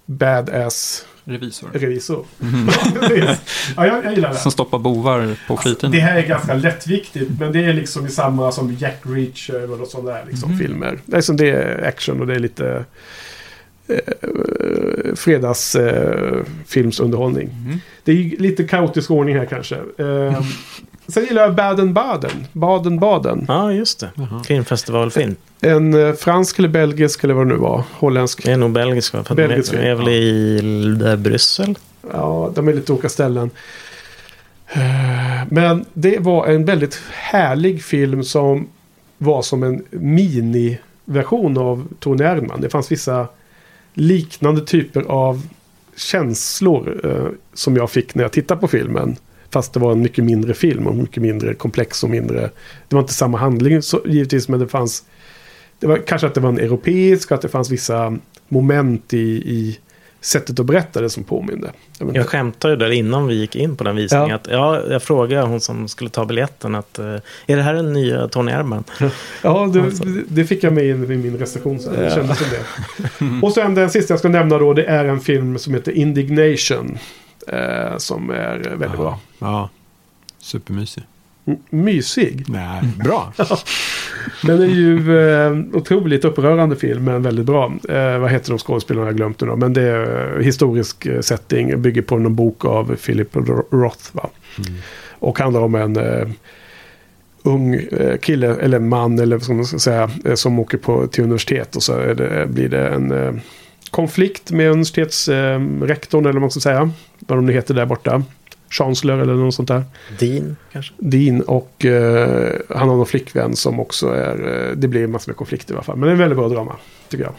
badass Revisor. revisor. Precis. ja, jag, jag gillar det. Som stoppar bovar på fritiden. Det här är ganska lättviktigt, men det är liksom i samma som Jack Reacher och sådana där liksom, Mhm. filmer. Det är, som det är action och det är lite eh, fredags eh. Mhm. Det är lite kaotisk ordning här kanske. Eh, sen gillar jag Baden-Baden. Baden-Baden. ja, just det. Jaha. Filmfestivalfilm. En eh, fransk eller belgisk eller vad det nu var. Holländsk. Det är nog belgisk va? Belgisk de är, film, är väl i där Bryssel? Ja, de är lite olika ställen. Eh, Men det var en väldigt härlig film som var som en miniversion av Tony Erdmann. Det fanns vissa liknande typer av känslor eh, som jag fick när jag tittade på filmen. Fast det var en mycket mindre film och mycket mindre komplex och mindre... Det var inte samma handling så, givetvis men det fanns... Det var kanske att det var en europeisk och att det fanns vissa moment i, i sättet att berätta det som påminde. Jag Jag skämtade ju där innan vi gick in på den visningen. Ja. Att, ja, jag frågade hon som skulle ta biljetten att eh, är det här den nya Tony Erdmann? Ja, det, Alltså. det fick jag med in i min recension. Så det Ja. kändes som det. Och sen den sista jag ska nämna då, det är en film som heter Indignation. Eh, som är väldigt bra. Ja, supermysig. Mysig. Nej, bra. Den är ju eh, otroligt upprörande film, men väldigt bra. Eh, vad heter de skådespelarna? Jag glömt det då. Men det är historisk eh, setting. Bygger på någon bok av Philip Roth. Va? Och handlar om en eh, ung eh, kille, eller man, eller vad man ska säga, eh, som åker på, till universitet. Och så det, blir det en eh, konflikt med universitetsrektorn, eh, rektorn, eller vad man ska säga. Vad de nu heter där borta. Chancellor eller något sånt där. Dean kanske? Dean och eh, han har någon flickvän som också är... Eh, det blir massor med konflikter i alla fall. Men det är en väldigt bra drama, tycker jag.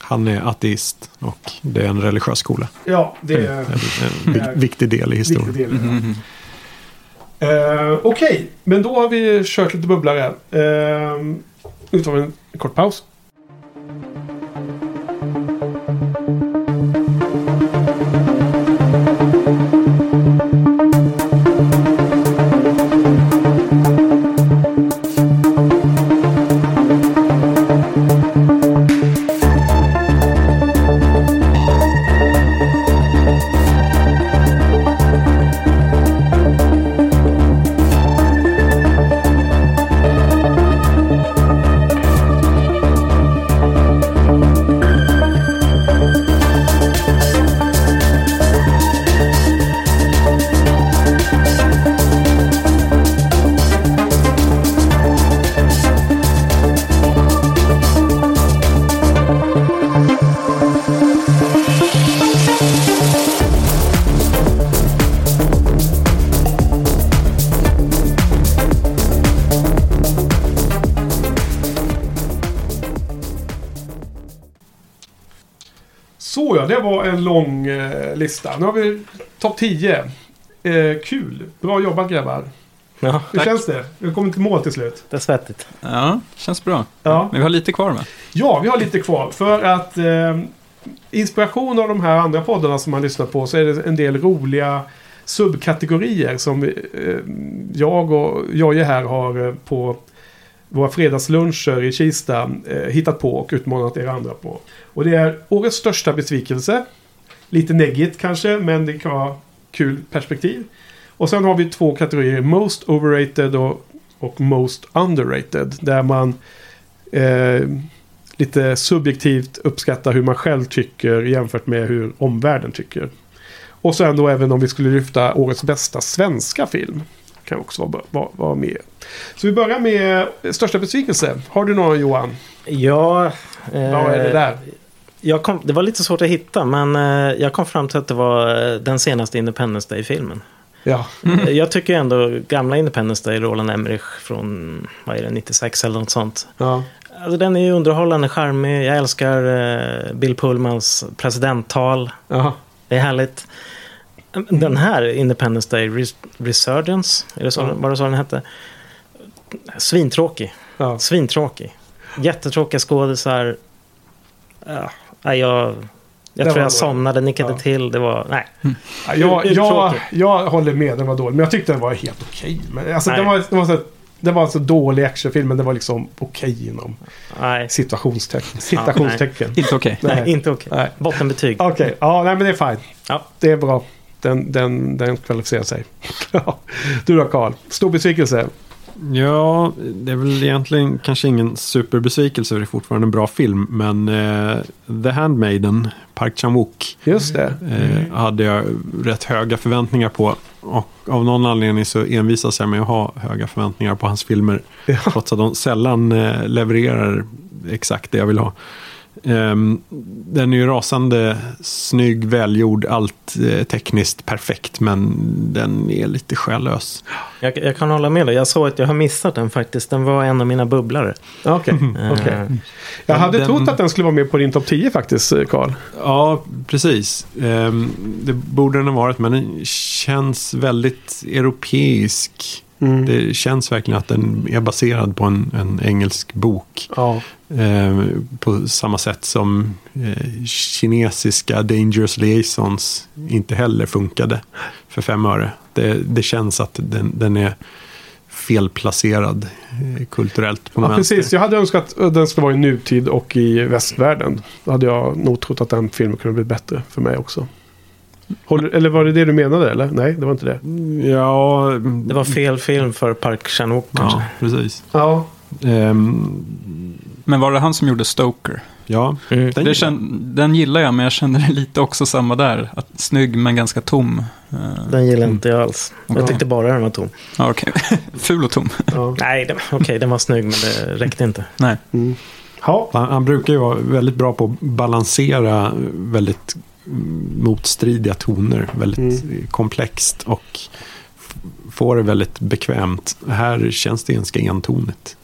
Han är ateist och det är en religiös skola. Ja, det En, är en vik- viktig del i en historien. del. Mhm. Eh, Okej, men då har vi kört lite bubblare. Eh, nu tar vi en kort paus. Lång eh, lista. Nu har vi topp 10. Eh, kul. Bra jobbat grabbar. Ja, Hur Tack. känns det? Vi har kommit till mål till slut. det är svettigt. Ja, känns bra. Ja. Men vi har lite kvar med. Ja, vi har lite kvar. För att eh, inspiration av de här andra poddarna som man lyssnar på så är det en del roliga subkategorier som eh, jag och Jojje här har eh, på våra fredagsluncher i Kista eh, hittat på och utmanat er andra på. Och det är årets största besvikelse. Lite neggigt kanske, men det kan vara kul perspektiv. Och sen har vi två kategorier, Most Overrated och, och Most Underrated. Där man eh, lite subjektivt uppskattar hur man själv tycker jämfört med hur omvärlden tycker. Och sen då även om vi skulle lyfta årets bästa svenska film. Kan också vara, vara, vara med. Så vi börjar med största besvikelse. Har du någon Johan? Ja, Vad är det eh, där? Jag kom, det var lite svårt att hitta, men eh, jag kom fram till att det var eh, den senaste Independence Day-filmen. Ja. Eh, Jag tycker ändå gamla Independence Day, Roland Emmerich från, vad är det, 96 eller något sånt. ja. Alltså den är ju underhållande, charmig. Jag älskar Bill Pullmans presidenttal. ja. Det är härligt. Den här, Independence Day Res- Resurgence, är det så, Ja. var det så den hette? Svintråkig. ja. Svintråkig. Jättetråkiga skådisar. Ja, nej, jag, jag Det tror jag somnade, nickade Ja. till. Det var, nej. Ja, jag, jag, jag håller med, den var dålig. Men jag tyckte den var helt okej. Men alltså, Nej. den var, den var så, det var en så dålig actionfilm, men det var liksom okej inom Nej, situationstecken. Citationstecken. Inte okej. nej. Nej. inte okej. Nej. Bottenbetyg. Okej, ja, nej men det är fine. Ja. Det är bra. Den, den, den kvalificerar sig. Ja. du då Karl? Stor besvikelse? Ja, det är väl egentligen kanske ingen superbesvikelse för det är fortfarande en bra film. Men eh, The Handmaiden, Park Chan-wook, Just det. eh, hade jag rätt höga förväntningar på. Och av någon anledning så envisas jag med att ha höga förväntningar på hans filmer. Ja. Trots att de sällan eh, levererar exakt det jag vill ha. Ehm, den är ju rasande snygg, välgjord, allt eh, tekniskt perfekt. Men den är lite själlös. Jag, jag kan hålla med dig. Jag såg att jag har missat den faktiskt. Den var en av mina bubblare. Okej. okej. Eh, Jag hade Den- trott att den skulle vara med på din topp 10 faktiskt, Karl. Ja, precis. Ehm, det borde den ha varit, men den känns väldigt europeisk. Mm. Det känns verkligen att den är baserad på en, en engelsk bok. Ja. Ehm, på samma sätt som eh, kinesiska Dangerous Liaisons inte heller funkade för fem öre. Det, det känns att den, den är felplacerad eh, kulturellt på Ja, vänster. precis. Jag hade önskat att den skulle vara i nutid och i västvärlden. Då hade jag nog trott att den filmen kunde bli bättre för mig också. Håller, eller var det det du menade eller? Nej, det var inte det. Ja, det var fel film för Park Chan-wook kanske. ja, precis. Ja. Ehm, Men var det han som gjorde Stoker? ja, Mm. den Det kän, den gillar jag, men jag kände lite också samma där. Att, snygg men ganska tom. Eh, Den gillar inte jag alls. Jag Okej. tyckte bara den var tom. ja, okej. Ful och tom. ja. Nej, den- okej, den var snygg men det räckte inte. Nej. Mm. Ja. Han, han brukar ju vara väldigt bra på att balansera väldigt mm, motstridiga toner. Väldigt Mm. komplext och får det väldigt bekvämt. Här känns det ganska entonigt.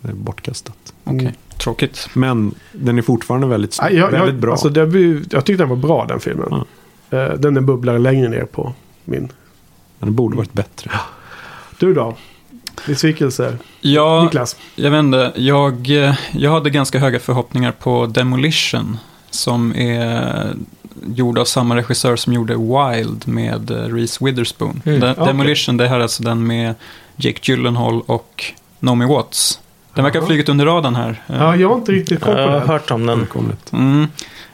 Det är bortkastat. Okej, Mm. tråkigt. Men den är fortfarande väldigt, Nej, jag, väldigt bra. Alltså, det, jag tyckte den var bra den filmen. Eh, den är bubblare längre ner på min. Den borde varit bättre. Du då? Besvikelse? Ja, Niklas? jag vet inte. Jag, eh, jag hade ganska höga förhoppningar på Demolition. Som är gjord av samma regissör som gjorde Wild med eh, Reese Witherspoon. Mm, Den, okej. Demolition, det här är alltså den med Jake Gyllenhaal och Naomi Watts. Den verkar ha flugit under radarn här. Ja, jag har inte riktigt koll på Jag har den. hört om den. Mm.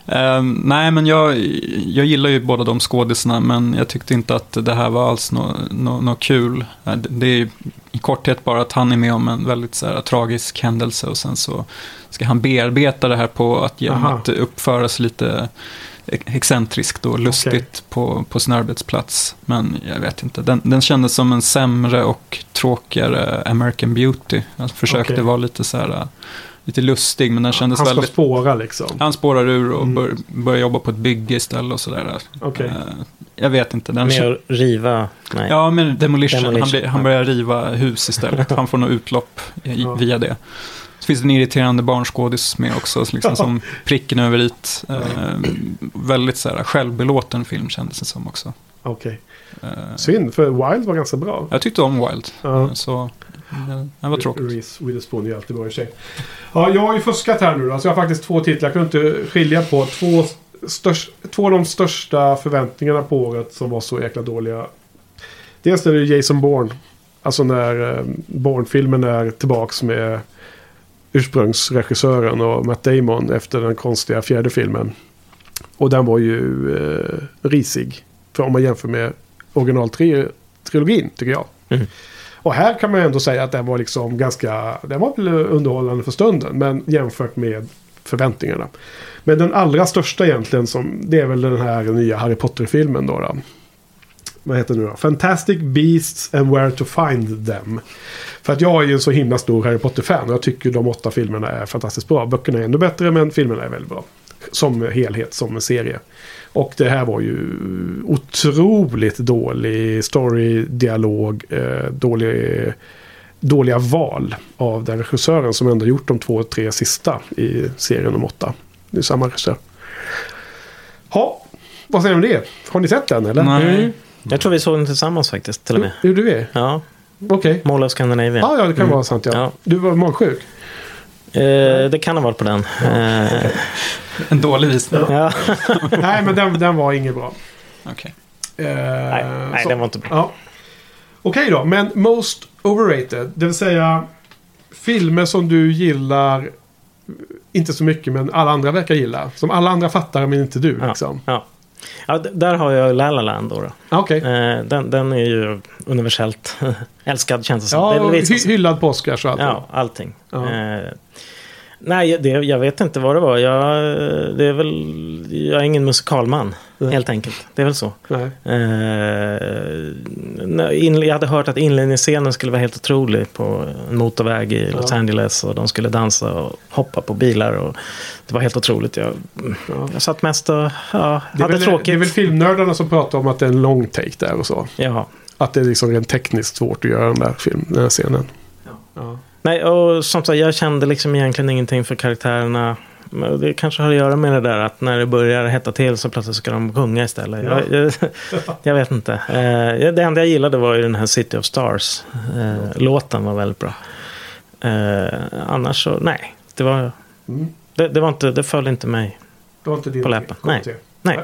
Ehm, nej, men jag, jag gillar ju båda de skådisarna, men jag tyckte inte att det här var alls något nå, nå kul. Eh, Det, det är i korthet bara att han är med om en väldigt så här, tragisk händelse och sen så ska han bearbeta det här på att genom Aha. att uppföra sig lite excentriskt och lustigt på, på sin arbetsplats. Men jag vet inte, den, den kändes som en sämre och tråkigare American Beauty. Jag försökte Okej. vara lite så här, lite lustig, men den kändes Han ska väldigt... spåra liksom. Han spårar ur och Mm. bör, börjar jobba på ett bygge istället och sådär. Okej. Eh, jag vet inte. Den att riva. Nej. Ja, men demolition. Demolition, Han, blir, han ja. börjar riva hus istället. Han får något utlopp i, Ja. via det. Finns det en irriterande barnskådis med också, liksom, som pricken över it. Eh, väldigt så här, självbelåten film kändes det som också. Okej. Eh, Synd, för Wild var ganska bra. jag tyckte om Wild, Ja. så eh, det var tråkigt. Reese Witherspoon är alltid bra i sig. Ja, jag har ju fuskat här nu då. Så jag har faktiskt två titlar. Jag kunde inte skilja på två, störst, två av de största förväntningarna på året som var så jäkla dåliga. Dels är det Jason Bourne. Alltså när eh, Bourne-filmen är tillbaks med ursprungsregissören och Matt Damon efter den konstiga fjärde filmen. Och den var ju eh, risig. För om man jämför med originaltrilogin tycker jag. Mm. Och här kan man ju ändå säga att den var liksom ganska... Den var väl underhållande för stunden. Men jämfört med förväntningarna. Men den allra största egentligen som... Det är väl den här nya Harry Potter-filmen då. då. Vad heter den nu då? Fantastic Beasts and Where to Find Them. För att jag är ju en så himla stor Harry Potter-fan. Och jag tycker de åtta filmerna är fantastiskt bra. Böckerna är ännu bättre men filmerna är väldigt bra. som helhet, som en serie. Och det här var ju otroligt dålig story, dialog, eh, dålig, dåliga val av den regissören som ändå gjort de två, tre sista i serien om åtta. Det är samma regissör. Ja, vad säger ni om det? Har ni sett den eller? Nej. Jag tror vi såg den tillsammans faktiskt, till och med. Gjorde vi? Ja, Okej. Mall of Scandinavia. Ja, ja, det kan Mm. vara sant ja. Ja. Du var magsjuk? Eh, det kan ha varit på den. Eh, En dålig visning. ja. Nej, men den, den var inget bra. Okej. Eh, nej, nej, den var inte bra. Ja. Okej då, men most overrated. Det vill säga filmer som du gillar, inte så mycket men alla andra verkar gilla. Som alla andra fattar men inte du Ja. liksom. Ja. Ja, där har jag La La Land då. då. Okej. Eh, den, den är ju universellt älskad känns det som. Ja, det hy- som- hyllad på Oscars och allt. Ja, allting. Eh, nej, det, jag vet inte vad det var. Jag, det är väl, jag är ingen musikalman, Nej. helt enkelt. Det är väl så. Eh, jag hade hört att inledningsscenen skulle vara helt otrolig på en motorväg i Los. Angeles. Och de skulle dansa och hoppa på bilar. Och det var helt otroligt. Jag, Ja. jag satt mest och ja, Det, är hade väl, tråkigt. det är väl filmnördarna som pratar om att det är en long take där och så. ja. Att det är liksom rent tekniskt svårt att göra den där, film, den här scenen. Ja. Nej, och som sagt, jag kände liksom egentligen ingenting för karaktärerna. Men Det kanske har att göra med det där att när det börjar hetta till så plötsligt ska de sjunga istället. Ja. Jag, jag, jag vet inte. Eh, det enda jag gillade var ju den här City of Stars. Eh, låten var väldigt bra. Eh, annars så, nej. Det var, Mm. det, det var inte, det föll inte mig. Det var inte din På läppen. Nej. kommentar. Nej.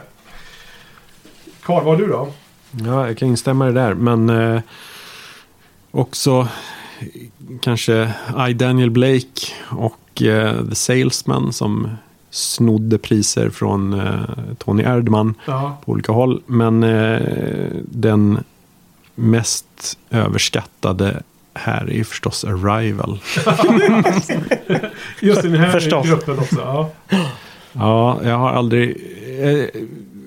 Karl, vad du då? Ja, jag kan instämma i det där. Men eh, också kanske I. Daniel Blake och eh, The Salesman som snodde priser från eh, Tony Erdman Ja. på olika håll. Men eh, den mest överskattade här är förstås Arrival. Just i den här Förstås. gruppen också. Ja. Ja, jag har aldrig... Eh,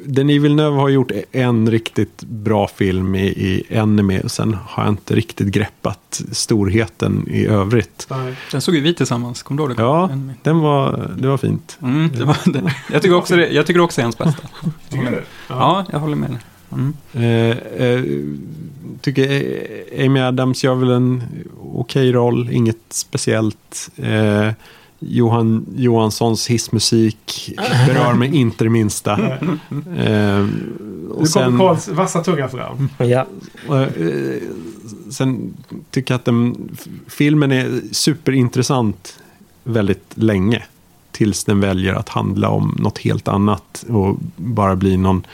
Denis Villeneuve har gjort en riktigt bra film i, i Enemy. och Sen har jag inte riktigt greppat storheten i övrigt. Den såg ju vi tillsammans, kommer du ihåg det? Ja, En- den var, det var fint. Mm, det var det. Jag, tycker också det, jag tycker också det är hans bästa. Tycker du? Ja, jag håller med dig. Mm. Eh, eh, tycker Amy Adams gör väl en okej roll, inget speciellt. Eh, Johan Johanssons hissmusik berör mig inte det minsta. Eh, Nu och sen, kommer Karls vassa tunga fram. Ja. eh, sen tycker jag att den, filmen är superintressant väldigt länge. Tills den väljer att handla om något helt annat och bara bli någon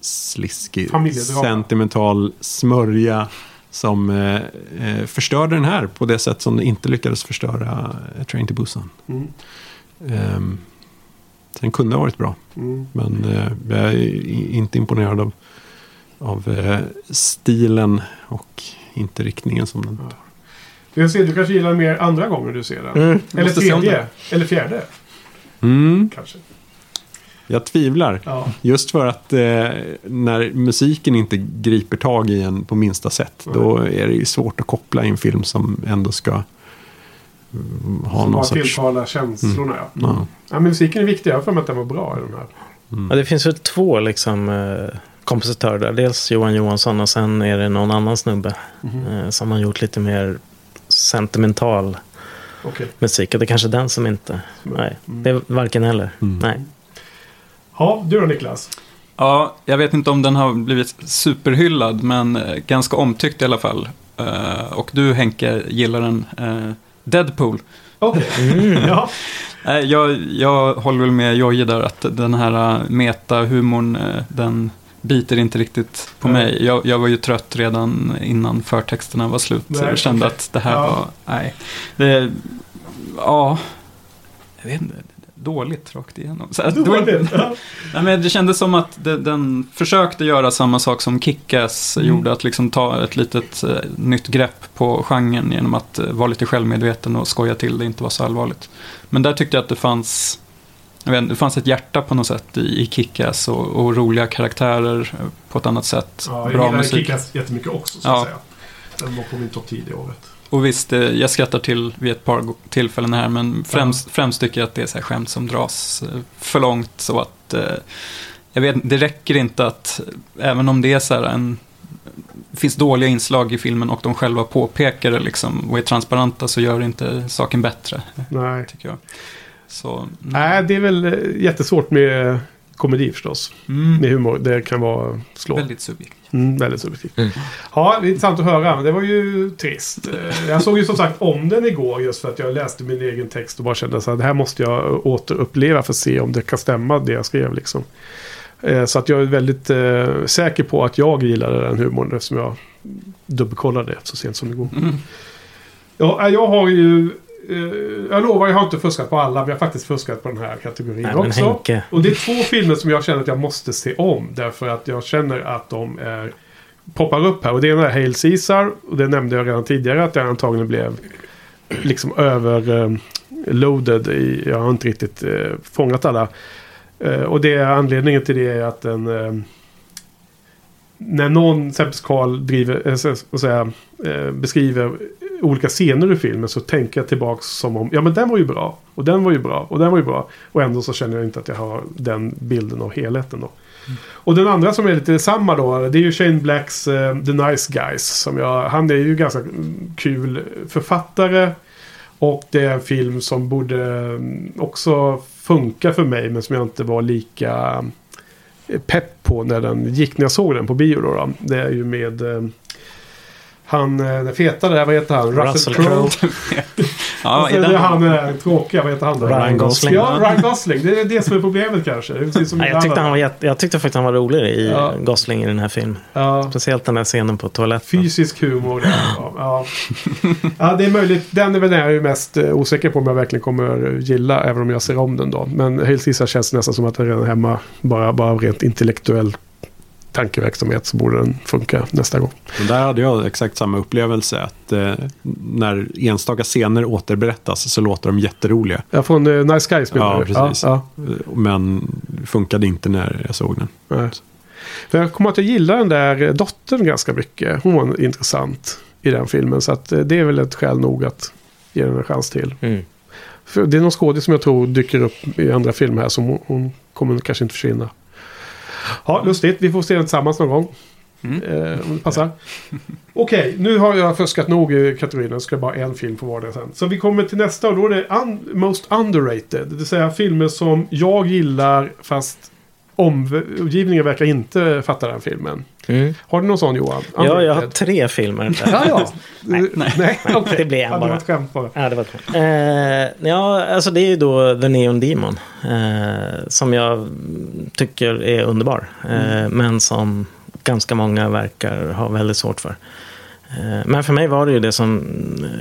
sliskig, sentimental smörja som eh, eh, förstörde den här på det sätt som den inte lyckades förstöra eh, Train to Busan. Mm. Um, den kunde ha varit bra, Mm. men eh, jag är inte imponerad av, av eh, stilen och inte riktningen som den tar. Jag ser, du kanske gillar den mer andra gånger du ser den. Mm. Eller tredje. Eller fjärde. Mm, Kanske. Jag tvivlar. Ja. Just för att eh, när musiken inte griper tag i en på minsta sätt, Nej. då är det ju svårt att koppla i en film som ändå ska mm, ha Som någon bara sorts... tilltalar känslorna. Ja. Ja. Ja, men musiken är viktig. Jag för mig att den var bra i den här. Ja, det finns ju två liksom, eh, kompositörer där. Dels Johan Johansson och sen är det någon annan snubbe Mhm. eh, som har gjort lite mer sentimental Okej. musik. Och det är kanske den som inte... Nej, det är varken eller. Mm. Nej. Ja, du då Niklas? Ja, jag vet inte om den har blivit superhyllad, men eh, ganska omtyckt i alla fall. Eh, och du Henke gillar den. eh, Deadpool. Okej. Mm. Ja. Nej, jag, jag håller väl med Jojje där att den här metahumorn, den biter inte riktigt på Nej. mig. Jag, jag var ju trött redan innan förtexterna var slut. Nej, jag kände okej. att det här Ja. var, nej. Det, ja, jag vet inte, dåligt rakt igenom. Så, att Dåligt. Ja. nej, men det kändes som att det, den försökte göra samma sak som Kick-Ass Mm. gjorde, att liksom ta ett litet eh, nytt grepp på genren genom att eh, vara lite självmedveten och skoja till det, inte vara så allvarligt. Men där tyckte jag att det fanns, inte, det fanns ett hjärta på något sätt i, i Kick-Ass och, och roliga karaktärer eh, på ett annat sätt. Ja, jag Bra gillar musik. Kick-Ass jättemycket också. Så Ja. att säga. Den var på min topp 10 det året. Och visst, eh, jag skrattar till vid ett par tillfällen här, men främst, främst tycker jag att det är så här skämt som dras eh, för långt. Så att, eh, jag vet, det räcker inte att, även om det är så här en, finns dåliga inslag i filmen och de själva påpekar det liksom och är transparenta så gör det inte saken bättre, Nej. tycker jag. Så, mm. Nej, det är väl jättesvårt med komedi förstås. mm, Med humor. Det kan vara slå. väldigt subjektivt. Mm, väldigt subjektivt. Mm. Ja, det är intressant att höra. Men det var ju trist. Eh, Jag såg ju som sagt om den igår just för att jag läste min egen text och bara kände så att det här måste jag återuppleva för att se om det kan stämma det jag skrev liksom. Eh, Så att jag är väldigt eh, säker på att jag gillade den humorn eftersom jag dubbelkollade det så sent som igår. Mm. Ja, jag har ju... eh, Jag lovar, jag har inte fuskat på alla. Jag har faktiskt fuskat på den här kategorin Nej, också. Och det är två filmer som jag känner att jag måste se om. Därför att jag känner att de är, poppar upp här. Och det ena är Hail Caesar. Och det nämnde jag redan tidigare att jag antagligen blev liksom överloaded. I, jag har inte riktigt eh, fångat alla. Eh, och det är anledningen till det är att den... Eh, när någon, exempelvis Carl, driver, eh, så att säga, eh, beskriver olika scener i filmen så tänker jag tillbaks som om, ja men den var ju bra. Och den var ju bra. Och den var ju bra. Och ändå så känner jag inte att jag har den bilden av helheten då. Och den andra som är lite samma då, det är ju Shane Blacks uh, The Nice Guys. Som jag, han är ju ganska kul författare. Och det är en film som borde mm, också funka för mig men som jag inte var lika eh, pepp på när den gick när jag såg den på bio då. då. Det är ju med uh, han, eh, den feta där, vad heter han? Russell Crowe. Ja, är den, han eh, tråkiga, vad heter han då? Ryan Gosling. Ja, Ryan Gosling. Det är det som är problemet kanske. Det Nej, jag, tyckte han var jätte, jag tyckte faktiskt han var rolig i Ja. Gosling i den här filmen. Ja, Speciellt den där scenen på toaletten. fysisk humor. där, Ja. Ja. ja, det är möjligt. Den är väl den jag är mest eh, osäker på om jag verkligen kommer gilla. Även om jag ser om den då. Men Hail Caesar känns nästan som att den redan är hemma. Bara, bara av rent intellektuell tankeverksamhet så borde den funka nästa gång. Men där hade jag exakt samma upplevelse. Att eh, när enstaka scener återberättas så låter de jätteroliga. Ja, från uh, Nice Guys menar Ja, du? precis. Ja, Men funkade inte när jag såg den. ja, nej. För jag kommer att jag gillar den där eh, dottern ganska mycket. Hon var intressant i den filmen. Så att, eh, det är väl ett skäl nog att ge den en chans till. Mm. För det är någon skådis som jag tror dyker upp i andra filmer här. Som hon, hon kommer kanske inte försvinna. Ja, lustigt. Vi får se den tillsammans någon gång. Mm. Eh, om det passar. Okej, nu har jag fuskat nog i kategorin. Jag ska bara en film på vardera sen. Så vi kommer till nästa och då är det un Most Underrated. Det vill säga filmer som jag gillar fast omgivningen verkar inte fatta den filmen. Mm. Har du någon sån Johan? Ja, jag har tre filmer. där. Ja, ja. Nej, nej. nej det blir en Ja, det bara. var ett skämt bara. Ja, det var ett skämt. eh, Ja, alltså det är ju då The Neon Demon. Eh, som jag tycker är underbar. Eh, Men som ganska många verkar ha väldigt svårt för. Eh, men för mig var det ju det som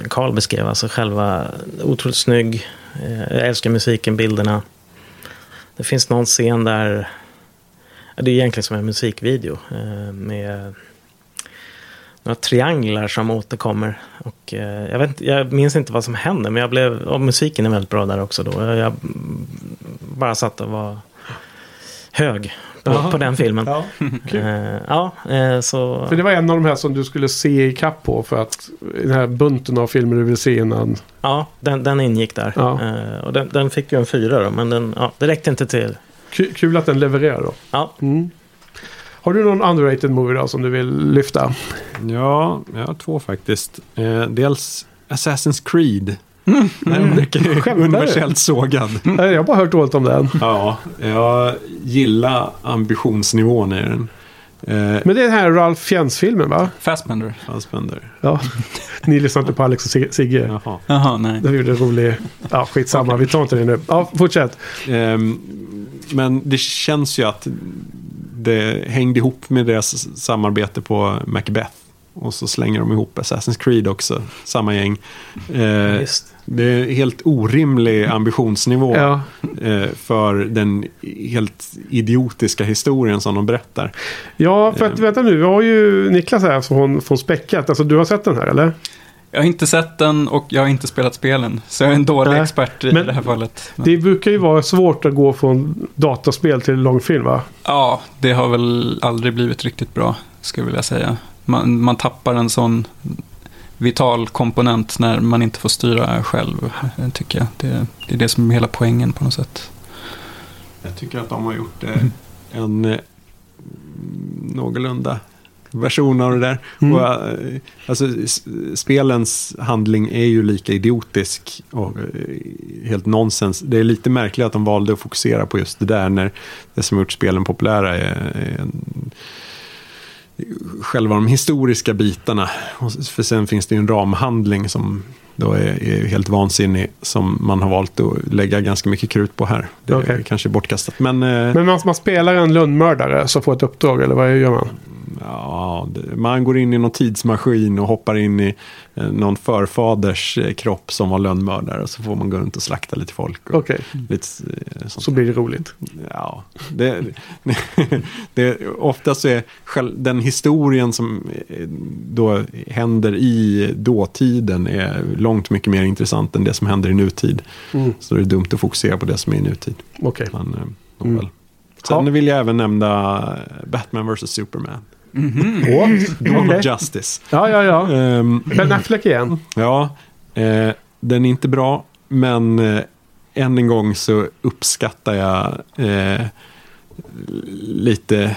Carl beskrev. Alltså själva otroligt snygg. Eh, jag älskar musiken, bilderna. Det finns någon scen där... Det är egentligen som en musikvideo. Eh, med några trianglar som återkommer. Och, eh, jag, vet, jag minns inte vad som hände, men jag blev, och musiken är väldigt bra där också. Då. Jag, bara satt och var hög på, på den filmen. Ja, kul. Eh, ja, så... För det var en av de här som du skulle se i kapp på för att den här bunten av filmer du vill se innan. Ja, den, den ingick där. Ja. Och den, den fick ju en fyra då, men den, ja, det räckte inte till. Ku- Kul att den levererar då. Ja, Mm. Har du någon underrated movie då som du vill lyfta? Ja, jag har två faktiskt. Eh, dels Assassin's Creed. Den verkar ju Skämtar du? universellt sågad. Nej, Jag har bara hört dåligt om den. Ja, jag gillar ambitionsnivån i den. Eh, Men det är den här Ralph Fiennes-filmen va? Fassbender. Fassbender. Ja. Ni lyssnar inte på Alex och Sig- Sigge. Jaha. Jaha, nej. Det gjorde rolig... Ja, skitsamma. Vi tar inte det nu. Ja, fortsätt. Ehm, men det känns ju att det hängde ihop med deras samarbete på Macbeth. Och så slänger de ihop Assassin's Creed också, samma gäng. Eh, visst. det är helt orimlig ambitionsnivå Ja. eh, för den helt idiotiska historien som de berättar. ja, för att vänta nu. Vi har ju Niklas här från, från Späckat. Alltså du har sett den här eller? Jag har inte sett den och jag har inte spelat spelen. Så jag är en dålig Nej, expert i men- det här fallet. Men, Det brukar ju vara svårt att gå från dataspel till långfilm va? Ja, det har väl aldrig blivit riktigt bra, skulle jag vilja säga. Man, man tappar en sån vital komponent när man inte får styra själv, tycker jag. Det, det är det som är hela poängen på något sätt. Jag tycker att de har gjort eh, en eh, någorlunda version av det där. Mm. Och, eh, alltså, spelens handling är ju lika idiotisk och eh, helt nonsens. Det är lite märkligt att de valde att fokusera på just det där när det som gjort spelen populära är, är en, själva de historiska bitarna. För sen finns det ju en ramhandling som då är, är helt vansinnig som man har valt att lägga ganska mycket krut på här. Det är Okej. kanske bortkastat. Men, eh, Men man, man spelar en lönnmördare som får ett uppdrag, eller vad gör man? Ja, man går in i någon tidsmaskin och hoppar in i eh, någon förfaders eh, kropp som var lönnmördare. Och så får man gå runt och slakta lite folk. Och Okej, lite, eh, så blir det roligt. Ja, det, det, ofta så är den historien som då händer i dåtiden är långt mycket mer intressant än det som händer i nutid. Mm. Så det är dumt att fokusera på det som är i nutid. Okej. Men, Mm. Sen vill jag även nämna Batman vs. Superman. Åh, Dawn okej. of Justice. Ja, ja, ja. Ehm, Ben Affleck igen. Ja, eh, den är inte bra, men eh, än en gång så uppskattar jag eh, lite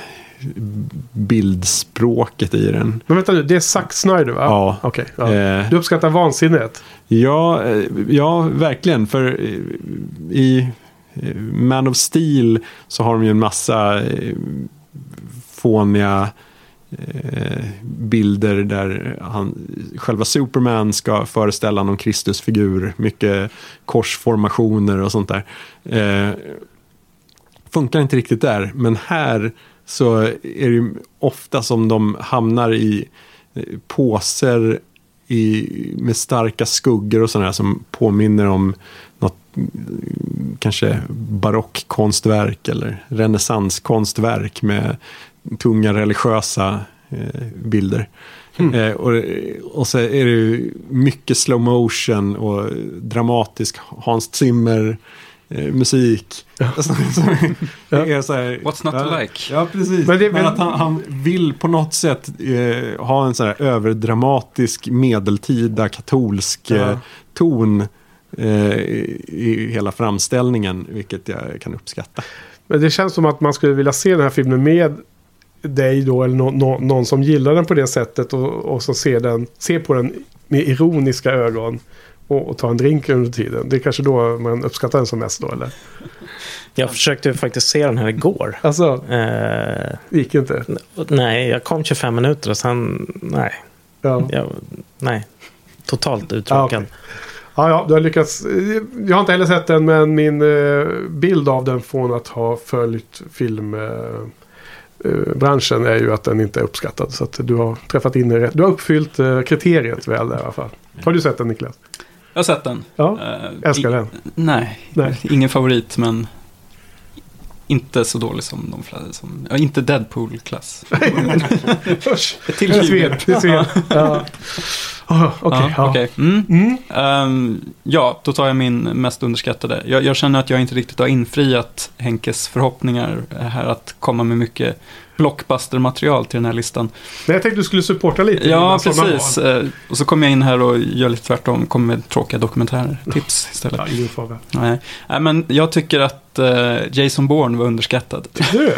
bildspråket i den. Men vänta nu, det är Zack Snyder va? Ja. Okej. ja. Eh, Du uppskattar vansinnet? ja, eh, ja, verkligen. För eh, i Man of Steel så har de ju en massa fåniga Eh, bilder där han, själva Superman ska föreställa någon Kristusfigur. Mycket korsformationer och sånt där. Eh, funkar inte riktigt där, men här så är det ofta som de hamnar i eh, påser i, med starka skuggor och sådär som påminner om något mm, kanske barockkonstverk eller renässanskonstverk med tunga religiösa eh, bilder. Eh, och, och så är det ju mycket slow motion och dramatisk Hans Zimmer eh, musik. Alltså, så, det är så här, What's not to ja, like? Ja, precis. Men Men, det- men- att han, han vill på något sätt eh, ha en sån här överdramatisk medeltida katolsk Ja. eh, ton eh, i, i hela framställningen, vilket jag kan uppskatta. Men det känns som att man skulle vilja se den här filmen med dig då, eller nå- nå- någon som gillar den på det sättet och, och så ser, den, ser på den med ironiska ögon och, och ta en drink under tiden. Det är kanske då man uppskattar den som mest då, eller? Jag försökte faktiskt se den här igår. Alltså, Eh, gick inte. nej, jag kom 25 minuter och sen, nej. Ja. Jag, nej. Totalt uttråkad. okej. Ja, ja, du har lyckats. Jag har inte heller sett den, men min eh, bild av den från att ha följt eh, eh, branschen är ju att den inte är uppskattad. Så att du har träffat in i. Du har uppfyllt eh, kriteriet väl där i alla fall. Har du sett den Niklas? Jag har sett den. Ja, Eh, älskar i- den. Nej, Nej. ingen favorit men inte så dålig som de flesta. Som, ja, inte Deadpool-klass. Ett till. Ja. Ah, Okej, ja. okej. Mm. Mm. Ehm, ja, då tar jag min mest underskattade. Jag, jag känner att jag inte riktigt har infriat Henkes förhoppningar här att komma med mycket blockbuster-material till den här listan. Men jag tänkte du skulle supporta lite. Ja, precis. Eh, och så kommer jag in här och gör lite tvärtom, kommer med tråkiga dokumentärer, tips istället. Ja, ingen fara. Nej. Nej, men jag tycker att eh, Jason Bourne var underskattad. Du?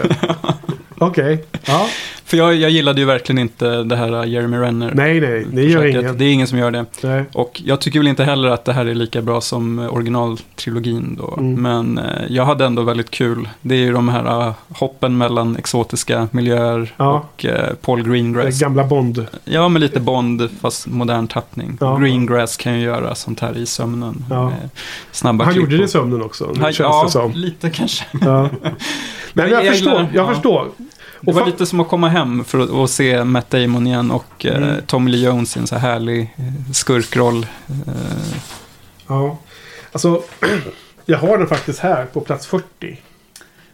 Okej. Ja. För jag, jag gillade ju verkligen inte det här Jeremy Renner. Nej, nej. Det gör ingen. Det är ingen som gör det. Nej. Och jag tycker väl inte heller att det här är lika bra som originaltrilogin då. Mm. Men eh, jag hade ändå väldigt kul. Det är ju de här eh, hoppen mellan exotiska miljöer Ja. och eh, Paul Greengrass. Gamla Bond. Ja, med lite Bond fast modern tappning. Ja. Greengrass kan ju göra sånt här i sömnen. Ja. Snabba Han klipp gjorde det i sömnen också. Han- ja, det lite kanske. Men jag, jag förstår. Jag ja. förstår. Det Och var lite som att komma hem för att, att se Matt Damon igen och eh, Mm. Tommy Lee Jones i en så här härlig eh, skurkroll. Eh, Ja. Alltså, jag har den faktiskt här på plats 40.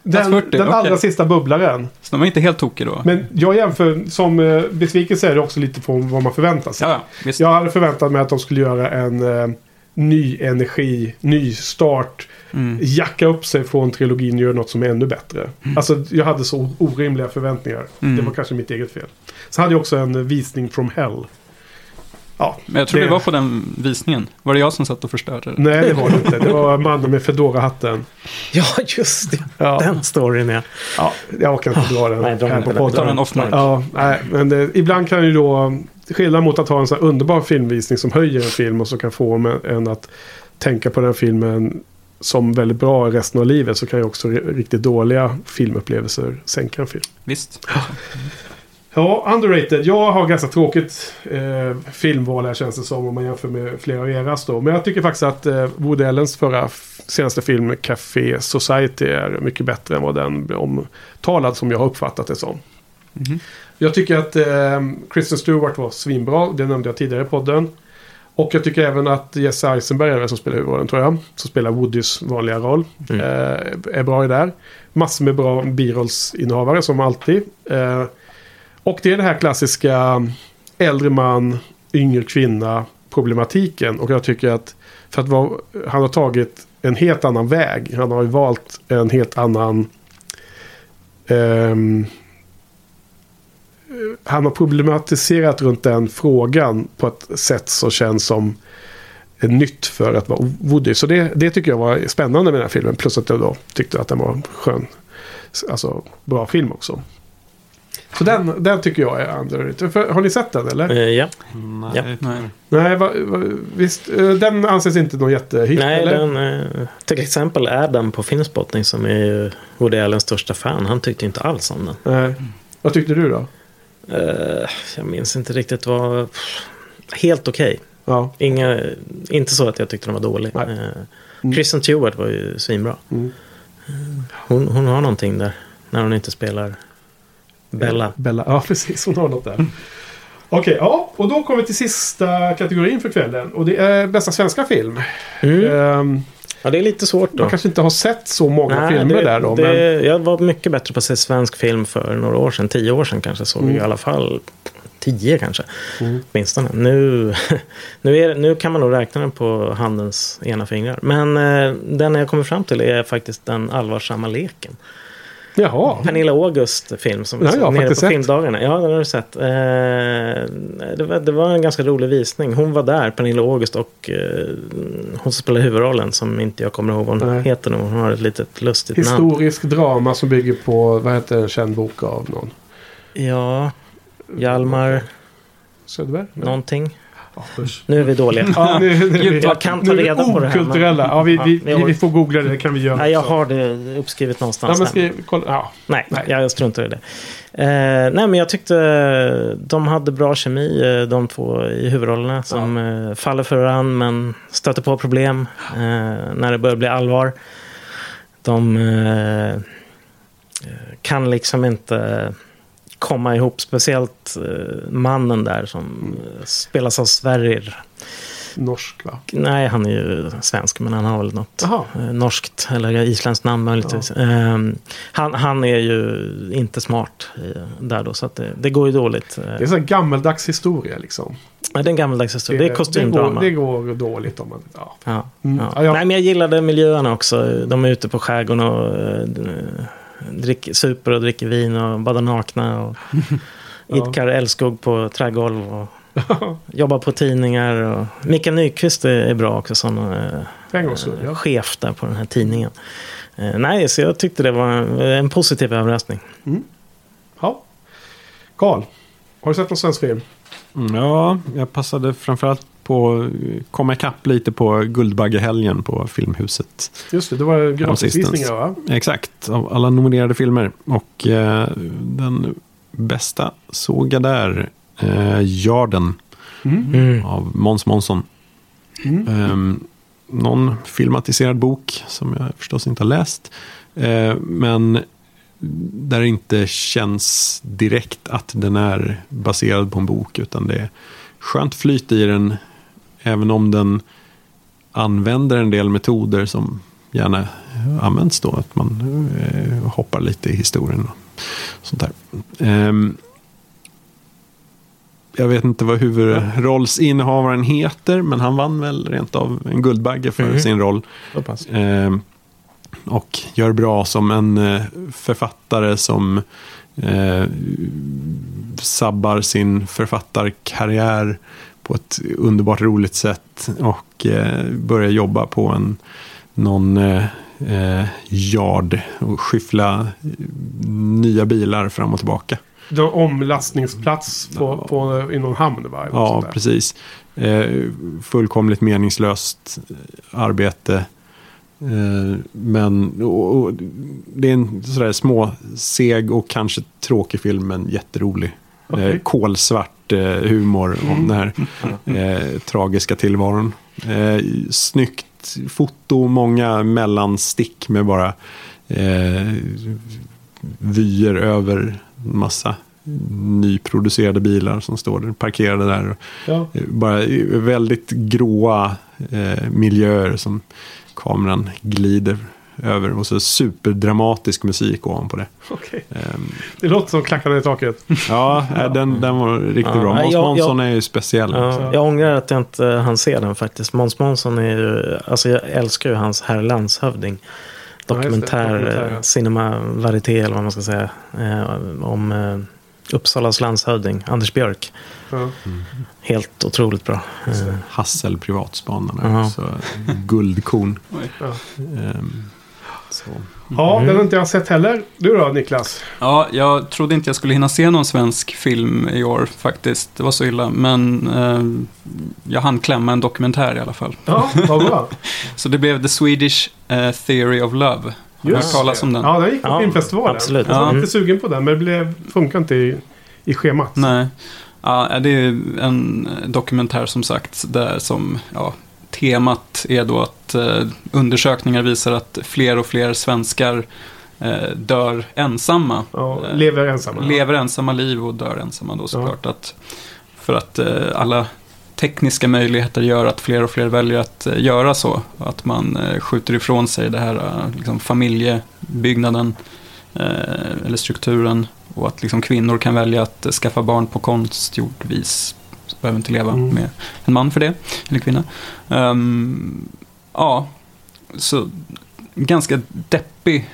Den, 40, den allra okej. sista bubblaren. så de var inte helt tokiga då. Men jag jämför, som eh, besvikelse är det också lite på vad man förväntar sig. ja. Jag hade förväntat mig att de skulle göra en, eh, ny energi, ny start. Mm. Jacka upp sig från trilogin och göra något som är ännu bättre. Alltså jag hade så orimliga förväntningar. Mm. Det var kanske mitt eget fel. Så hade jag också en visning from hell. Ja, Men jag tror Det- det var på den visningen. Var det jag som satt och förstörde det? nej det var det inte. Det var mannen med Fedora-hatten. Ja, just det. Ja. Den storyn ja. Ja, jag orkar inte dra den Nej, här på den. Vi tar podden. den off mic. Ja, nej, men det, ibland kan ju då, skillnad mot att ha en här underbar filmvisning som höjer en film och så kan få en, att tänka på den filmen som väldigt bra resten av livet så kan ju också ri- riktigt dåliga filmupplevelser sänka en film. Visst. Ja, underrated. Jag har ganska tråkigt eh, filmval här känns det som om man jämför med flera av eras då. Men jag tycker faktiskt att eh, Woody Allens förra senaste film Café Society är mycket bättre än vad den omtalad som jag har uppfattat det som. Mhm. Jag tycker att eh, Kristen Stewart var svinbra. Det nämnde jag tidigare i podden. Och jag tycker även att Jesse Eisenberg är det som spelar huvudrollen tror jag. Som spelar Woodys vanliga roll. Mm. Eh, är bra i där. Massor med bra birollsinnehavare som alltid. Eh, och det är det här klassiska äldre man, yngre kvinna problematiken. Och jag tycker att för att vara, han har tagit en helt annan väg. Han har ju valt en helt annan... ehm, han har problematiserat runt den frågan på ett sätt som känns som är nytt för att vara Woody. Så det, det tycker jag var spännande med den här filmen. Plus att jag då tyckte att den var skön. Alltså bra film också. Så den, den tycker jag är underrated. För- Har ni sett den eller? Eh, ja. Nej. Ja. Nej. Nej, va, va, visst. eh, Den anses inte någon jättehit Nej, eller? den, eh, till exempel Adam på Filmspotting som är ju Woody Allens största fan. Han tyckte inte alls om den. Nej. Vad tyckte du då? Eh, jag minns inte riktigt vad... Helt okej. Ja. Inga, inte så att jag tyckte den var dålig. Nej. Eh, Mm. Kristen Stewart var ju svinbra. Mm. Hon, hon har någonting där. När hon inte spelar Bella. Bella. Ja, precis. Hon har något där. Okej, ja. Och då kommer vi till sista kategorin för kvällen. Och det är bästa svenska film. Mm. Ehm, Ja, det är lite svårt då. man kanske inte har sett så många Nej, filmer det, där då. det, men... Jag var mycket bättre på att se svensk film för några år sedan. Tio år sedan kanske såg Mm. vi i alla fall tio kanske. Mm. Åtminstone. Nu, nu, är, nu kan man nog räkna den på handens ena fingrar. Men eh, den jag kommer fram till är faktiskt den allvarsamma leken. Jaha. Pernilla August film som vi såg nere på sett. filmdagarna. Ja, den har du sett. Eh, det, var, det var en ganska rolig visning. Hon var där, Pernilla August, och eh, hon spelar huvudrollen som inte jag kommer ihåg vad hon Nej. heter nu. Hon har ett litet lustigt namn. Historisk drama som bygger på, vad heter en känd bok av någon? Ja, Hjalmar Söderberg? Någonting. Ja, usch. Nu är vi dåliga. Ja, nu, nu, Gud, jag kan ta reda på det här, men- okulturella. Ja, vi, vi, Ja, vi, jag- vi får googla det, det kan vi göra. Nej, jag har det uppskrivet Ja, någonstans. men här. skriv, kolla. Ja. Nej, Nej. jag struntar i det. Eh, nej, men jag tyckte de hade bra kemi, eh, de två i huvudrollerna. Som eh, faller för varandra men stöter på problem eh, när det börjar bli allvar. De eh, eh, kan liksom inte komma ihop. Speciellt eh, mannen där som eh, spelas av Sverrir. Norsk va? Nej, han är ju svensk, men han har väl något Jaha. eh, norskt eller isländskt namn möjligtvis. Ehm, han, han är ju inte smart där då, så det, det går ju dåligt. Det är en gammeldags historia liksom. ja, det är en gammaldags historia. Det är det, kostymdrama. går, det går dåligt om man... Ja. Ja, Mm. ja. Ja, ja. Nej, men jag gillade miljöerna också. De är ute på skärgården och dricker, super och dricker vin och badar nakna. Och Ja. idkar älskog på trägolv. Och jobbar på tidningar. Och Mikael Nyqvist är, är bra också som eh, ja. chef där på den här tidningen. Eh, nej, så jag tyckte det var en, en positiv överraskning. ja. Karl, har du sett någon svensk film? Mm, Ja, jag passade framförallt på komma ikapp lite på Guldbaggehelgen på Filmhuset. Just det, det var gratisvisningar va? Exakt, av alla nominerade filmer. Och eh, den bästa såg jag där, eh, Jarden Mm. Av Måns Månsson. Mm. Ehm, någon filmatiserad bok som jag förstås inte har läst. Eh, men där det inte känns direkt att den är baserad på en bok. Utan det är skönt flyt i den. Även om den använder en del metoder som gärna används då. Att man eh, hoppar lite i historien och sånt där. Ehm, jag vet inte vad huvudrollsinnehavaren heter, men han vann väl rent av en Guldbagge för Mhm. sin roll. Eh, och gör bra som en eh, författare som eh, sabbar sin författarkarriär på ett underbart roligt sätt och eh, börjar jobba på en någon eh, eh, yard och skyffla nya bilar fram och tillbaka. Det var omlastningsplats på, på, i någon hamn va? Ja, precis. Eh, fullkomligt meningslöst eh, arbete. Eh, men och, och, det är en sådär små, seg och kanske tråkig film, men jätterolig. Eh, kolsvart eh, humor om Mm. den här eh, tragiska tillvaron. Eh, snyggt foto, många mellanstick med bara eh, vyer över massa nyproducerade bilar som står där, parkerade där. Ja. Eh, Bara väldigt gråa eh, miljöer som kameran glider över. Och så superdramatisk musik ovanpå det. Okej. Ehm, Det låter som klackarna i taket. ja, eh, den, den var riktigt Ja, bra. Måns Månsson är ju speciell. Ja, jag ångrar att jag inte hann se den faktiskt. Måns Månsson är ju, alltså jag älskar ju hans Herr landshövding. Ja. Dokumentär, eh, ja. cinema varieté eller vad man ska säga. Eh, om eh, Uppsalas landshövding, Anders Björk. Ja. Helt otroligt bra. Eh, Hassel privatspanarna. Ja. Så, guldkorn. Ja. Ja, den har inte jag sett heller. Du då Niklas? Ja, jag trodde inte jag skulle hinna se någon svensk film i år faktiskt. Det var så illa. Men eh, jag hann klämma en dokumentär i alla fall. Ja, vad bra. Så det blev The Swedish eh, Theory of Love. Har du hört talas om den? Ja, den gick på Ja, filmfestivalen. absolut. Jag var lite sugen på den, men det blev, funkar inte i, i schemat. Nej. Ja, det är en dokumentär som sagt där som ja, temat är då att eh, undersökningar visar att fler och fler svenskar eh, dör ensamma. Ja, Eh, lever ensamma. lever ensamma liv och dör ensamma då såklart. Att, för att eh, alla tekniska möjligheter gör att fler och fler väljer att eh, göra så. Att man eh, skjuter ifrån sig det här eh, liksom, familjebyggnaden eh, eller strukturen. Och att liksom, kvinnor kan välja att eh, skaffa barn på konstgjort vis. Så behöver inte leva Mm. med en man för det, eller kvinna. Ehm, ja, så ganska deppig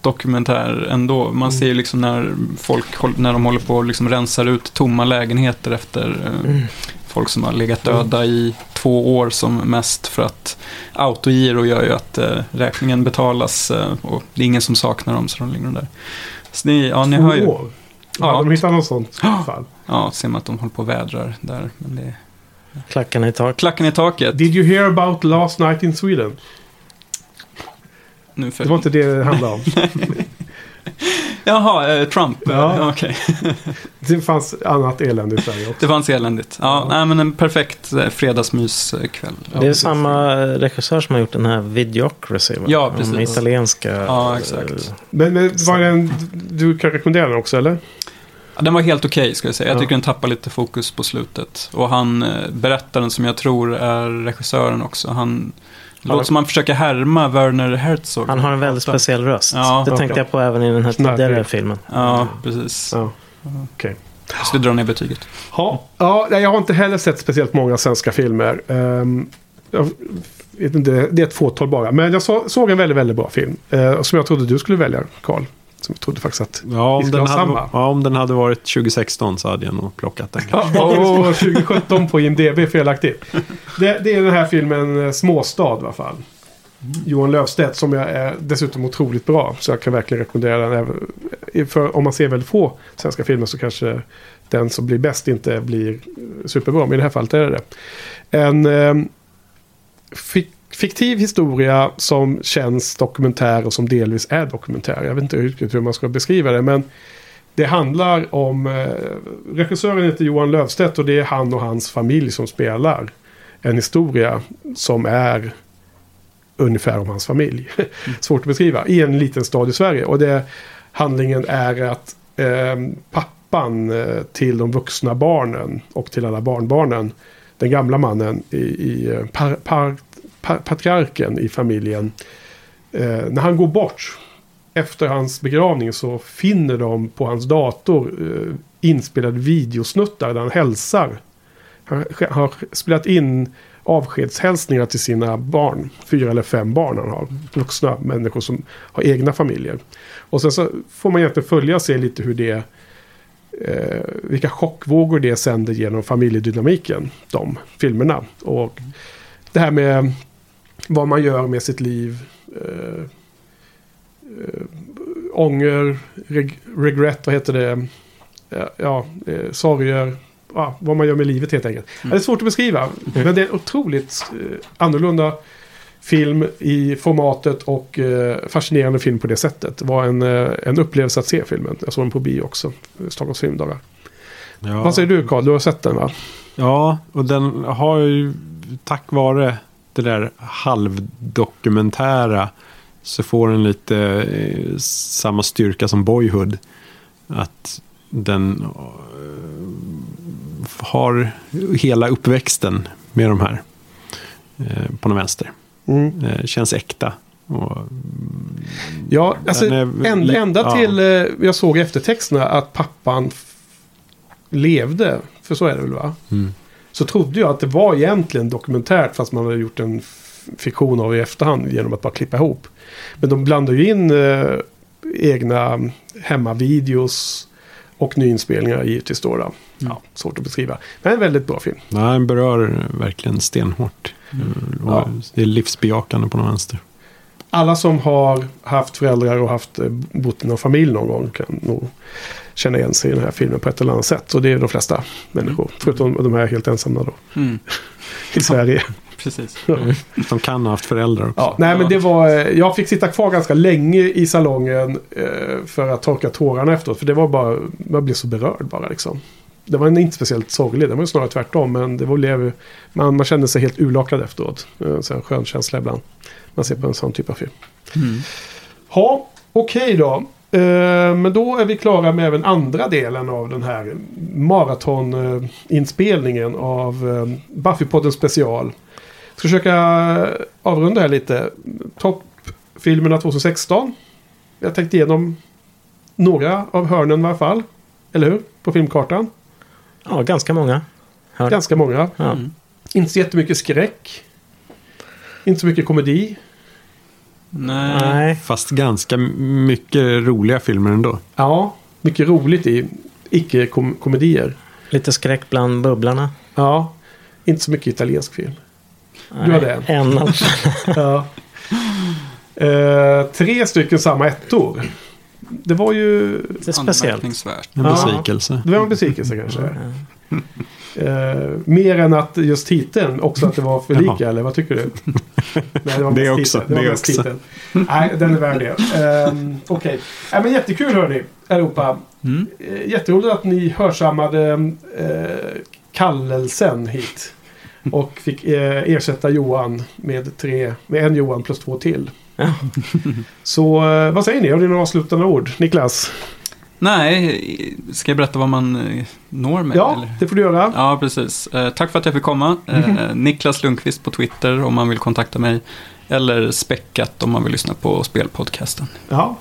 dokumentär ändå. Man Mm. ser ju liksom när folk när de håller på och liksom rensar ut tomma lägenheter efter eh, Mm. folk som har legat döda i två år som mest för att autogiro gör ju att eh, räkningen betalas eh, och det är ingen som saknar dem så de ligger där. Så ni, ja, ni hör ju. Två år? Ja, de hittade något sånt fall. Ja, ser man att de håller på och vädrar där. Men det. Klackarna i taket. Klacken i taket. Did you hear about last night in Sweden? Nu för... Det var inte det det handlade om. Jaha, eh, Trump. Ja. Okej. Det fanns annat elände i Sverige också. Det fanns eländigt. Ja, Ja. Nej, men en perfekt eh, fredagsmyskväll. Ja, det är precis. samma regissör som har gjort den här Videocracy. Va? Ja, Den precis. italienska. Ja, exakt. eh, Men, men var den, du kan rekommendera den också eller? Ja, Den var helt okej, ska jag säga. Jag Ja. tycker den tappar lite fokus på slutet. Och han, eh, berättaren som jag tror är regissören också, han... Låter som han försöker härma Werner Herzog. Han har en väldigt speciell röst. Ja, det tänkte jag på även i den här tidigare filmen. Ja, precis. Ja. Okej. Så det drar ner betyget. Ja, ja, jag har inte heller sett speciellt många svenska filmer. Ehm, jag vet inte, det är ett fåtal bara. Men jag så, såg en väldigt, väldigt bra film. eh, som jag trodde du skulle välja, Karl. Som jag trodde faktiskt att... Ja, Vi den, ha hade, samma. ja, om den hade varit 2016 så hade jag nog plockat den. Ja, oh. 2017 på IMDB, felaktigt. Det, det är den här filmen eh, Småstad i alla fall. Johan Löfstedt som jag är dessutom otroligt bra. Så jag kan verkligen rekommendera den. även- För om man ser väldigt få svenska filmer så kanske den som blir bäst inte blir superbra. Men i det här fallet är det det. En eh, fik- fiktiv historia som känns dokumentär och som delvis är dokumentär. Jag vet inte riktigt hur man ska beskriva det. Men det handlar om... Eh, regissören heter Johan Löfstedt och det är han och hans familj som spelar en historia som är ungefär om hans familj. Svårt att beskriva. I en liten stad i Sverige. Och det, handlingen är att eh, pappan eh, till de vuxna barnen och till alla barnbarnen, den gamla mannen i, i eh, par, par, patriarken i familjen, eh, när han går bort efter hans begravning så finner de på hans dator eh, inspelade videosnuttar där han hälsar. Han har spelat in avskedshälsningar till sina barn. Fyra eller fem barn han har. Vuxna människor som har egna familjer. Och sen så får man egentligen följa och se lite hur det... Eh, vilka chockvågor det sänder genom familjedynamiken. De filmerna. Och det här med vad man gör med sitt liv. Eh, eh, ånger, reg regret, vad heter det? Ja, eh, sorger. Ja, vad man gör med livet helt enkelt. Det är svårt att beskriva. Men det är en otroligt eh, annorlunda film i formatet och eh, fascinerande film på det sättet. Det var en, eh, en upplevelse att se filmen. Jag såg den på bio också. Stockholms filmdagar. Ja. Vad säger du Carl? Du har sett den va? Ja, och den har ju tack vare det där halvdokumentära så får den lite eh, samma styrka som Boyhood. Att den eh, har hela uppväxten med de här eh, på den vänster. Mm. Känns äkta. Och, Ja, alltså är- ända, ända ja. till jag såg eftertexterna att pappan levde. För så är det väl va? Mm. Så trodde jag att det var egentligen dokumentärt fast man hade gjort en fiktion av i efterhand genom att bara klippa ihop. Men de blandar ju in eh, egna hemmavideos och nyinspelningar givetvis då. då. Ja, svårt att beskriva. Men en väldigt bra film. Nej, den berör verkligen stenhårt. Och Ja. Det är livsbejakande på den vänster. Alla som har haft föräldrar och haft eh, bott i någon familj någon gång kan nog känna igen sig i den här filmen på ett eller annat sätt. Och det är de flesta människor. Förutom de här helt ensamma då. Mm, I Sverige. precis. De kan ha haft föräldrar också. Ja, nej men det var... eh, Jag fick sitta kvar ganska länge i salongen eh, för att torka tårarna efteråt. För det var bara... Man blev så berörd bara liksom. Det var inte speciellt sorglig. Det var ju snarare tvärtom. Men det var, blev, man, man kände sig helt urlakad efteråt. Eh, Så en skön känsla ibland. Man ser på en sån typ av film. Mm. Ja, okej då. Eh, men då är vi klara med även andra delen av den här maratoninspelningen av eh, Buffypodden special. Ska försöka avrunda här lite. Toppfilmerna 2016. Jag tänkte igenom några av hörnen i alla fall. Eller hur? På filmkartan. Ja, ganska många. Hör. Ganska många. Ja. Mm. Inte så jättemycket skräck. Inte så mycket komedi. Nej. Nej. Fast ganska mycket roliga filmer ändå. Ja, mycket roligt i icke-komedier. Lite skräck bland bubblarna. Ja, inte så mycket italiensk film. Du har det. En av Ja. Eh, tre stycken samma ettor. Det var ju... Det är speciellt. En Ja. besvikelse. Det var en besvikelse kanske. Eh, mer än att just titeln, också att det var för lika, eller vad tycker du? Nej, det var Det också, titeln. Det var det också. titeln. Nej, den är värd det. Um, Okej. Nej, men jättekul hörni, Europa. Mm. Eh, Jätteroligt att ni hörsammade eh, kallelsen hit. Och fick eh, ersätta Johan med, tre, med en Johan plus två till. Ja. Så eh, vad säger ni? Har ni några avslutande ord? Niklas? Nej, ska jag berätta vad man eh, når med? Ja, eller? det får du göra. Ja, precis. Eh, tack för att jag fick komma. Eh, Niklas Lundqvist på Twitter om man vill kontakta mig. Eller Späckat om man vill lyssna på spelpodcasten. Ja.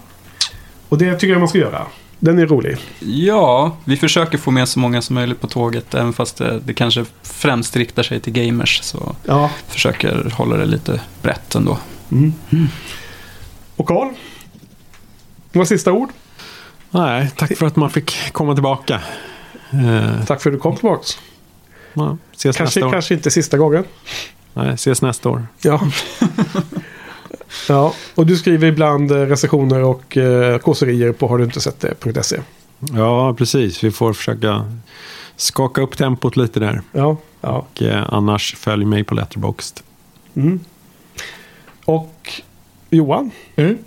Och det tycker jag man ska göra. Den är rolig. Ja, vi försöker få med så många som möjligt på tåget. Även fast det, det kanske främst riktar sig till gamers. Så Ja. försöker hålla det lite brett ändå. Mm. Och Carl? Några sista ord? Nej, tack för att man fick komma tillbaka. Eh, Tack för att du kom tillbaks. ja, ses Kanske, nästa år. kanske inte sista gången. Nej, ses nästa år. Ja. ja, och du skriver ibland eh, recensioner och eh, kåserier på har du inte sett det.se. Ja, precis. Vi får försöka skaka upp tempot lite där. Ja, ja. Och eh, annars följ mig på Letterboxd. Mm. Och Johan? Mm.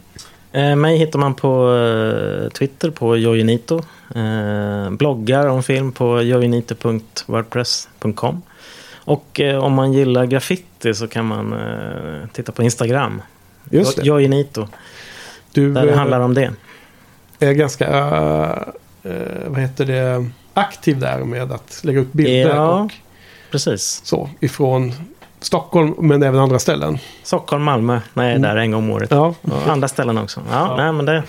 Eh, mig hittar man på eh, Twitter på Jojinito. Eh, bloggar om film på jojinito.wordpress.com. Och eh, om man gillar graffiti så kan man eh, titta på Instagram. Just det. Jojinito. Du Där det eh, handlar om det. är ganska, eh, eh, vad heter det, aktiv där med att lägga upp bilder Ja. och Precis. så ifrån Stockholm, men även andra ställen. Stockholm, Malmö, när jag är där en gång om året. Ja. Andra ställen också. Ja, Nej, men det,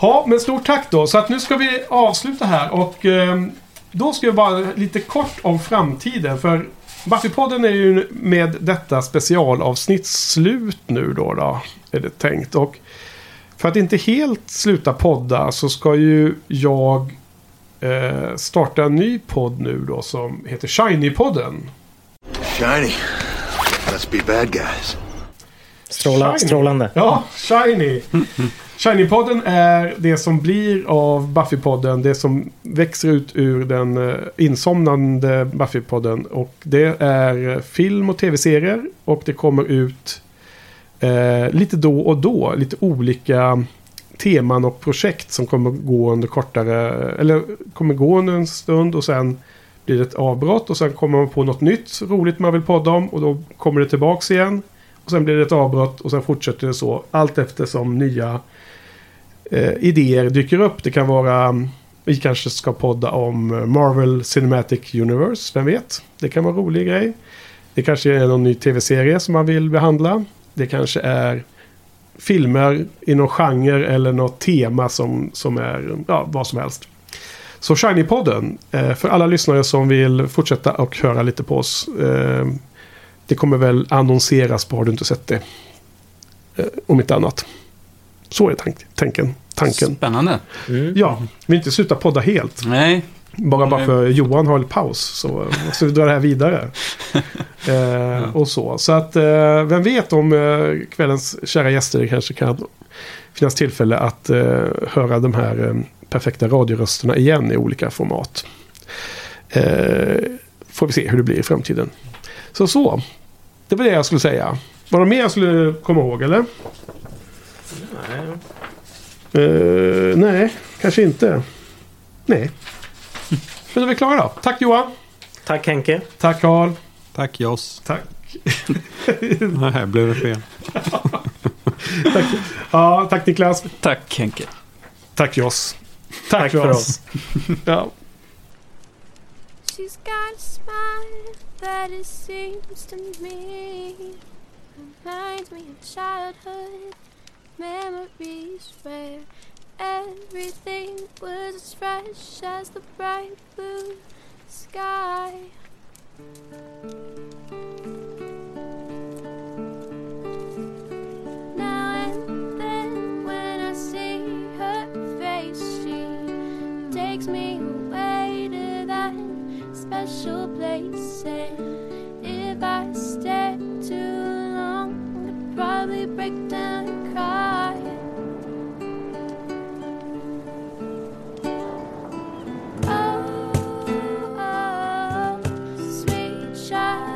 Ja, men stort tack då. Så att nu ska vi avsluta här och eh, då ska jag bara lite kort om framtiden. För Buffypodden är ju med detta specialavsnitt slut nu då, då. Är det tänkt. Och för att inte helt sluta podda så ska ju jag eh, starta en ny podd nu då som heter Shiny-podden. Shiny. Must be bad guys. stråla, Shiny. strålande. Ja, Shiny. Shiny-podden är det som blir av Buffy-podden. Det som växer ut ur den eh, insomnande Buffy-podden. Och det är eh, film och tv-serier. Och det kommer ut eh, lite då och då. Lite olika teman och projekt som kommer gå under kortare... Eller kommer gå under en stund och sen blir det ett avbrott. Och sen kommer man på något nytt roligt man vill podda om. Och då kommer det tillbaks igen. Och sen blir det ett avbrott och sen fortsätter det så. Allt eftersom nya eh, idéer dyker upp. Det kan vara... Mm, vi kanske ska podda om eh, Marvel Cinematic Universe. Vem vet? Det kan vara en rolig grej. Det kanske är någon ny tv-serie som man vill behandla. Det kanske är filmer i någon genre eller något tema som, som är ja, vad som helst. Så Shiny-podden, eh, för alla lyssnare som vill fortsätta och höra lite på oss. Eh, det kommer väl annonseras på Har du inte sett det? Eh, om inte annat. Så är tank tanken. tanken. Spännande. Ja, vi vill inte sluta podda helt. Nej, Bara, bara för Johan har en paus så måste vi dra det här vidare. eh, och så. Så att eh, vem vet om eh, kvällens kära gäster kanske kan finnas tillfälle att eh, höra de här eh, perfekta radiorösterna igen i olika format. Eh, får vi se hur det blir i framtiden. Så så. Det var det jag skulle säga. Var det mer jag skulle komma ihåg eller? Eh, nej, kanske inte. Nej. Men då är vi klara då. Tack Johan. Tack Henke. Tack Karl. Tack Joss. Tack. Nej, blev det fel. tack. Ja, tack Niklas. tack Henke. Tack Joss. Tack, Tack för för oss. ja. She's got a smile that it seems to me reminds me of childhood memories where everything was as fresh as the bright blue sky. place. She takes me away to that special place. And if I stay too long, I'd probably break down and cry. Oh, oh, oh sweet child.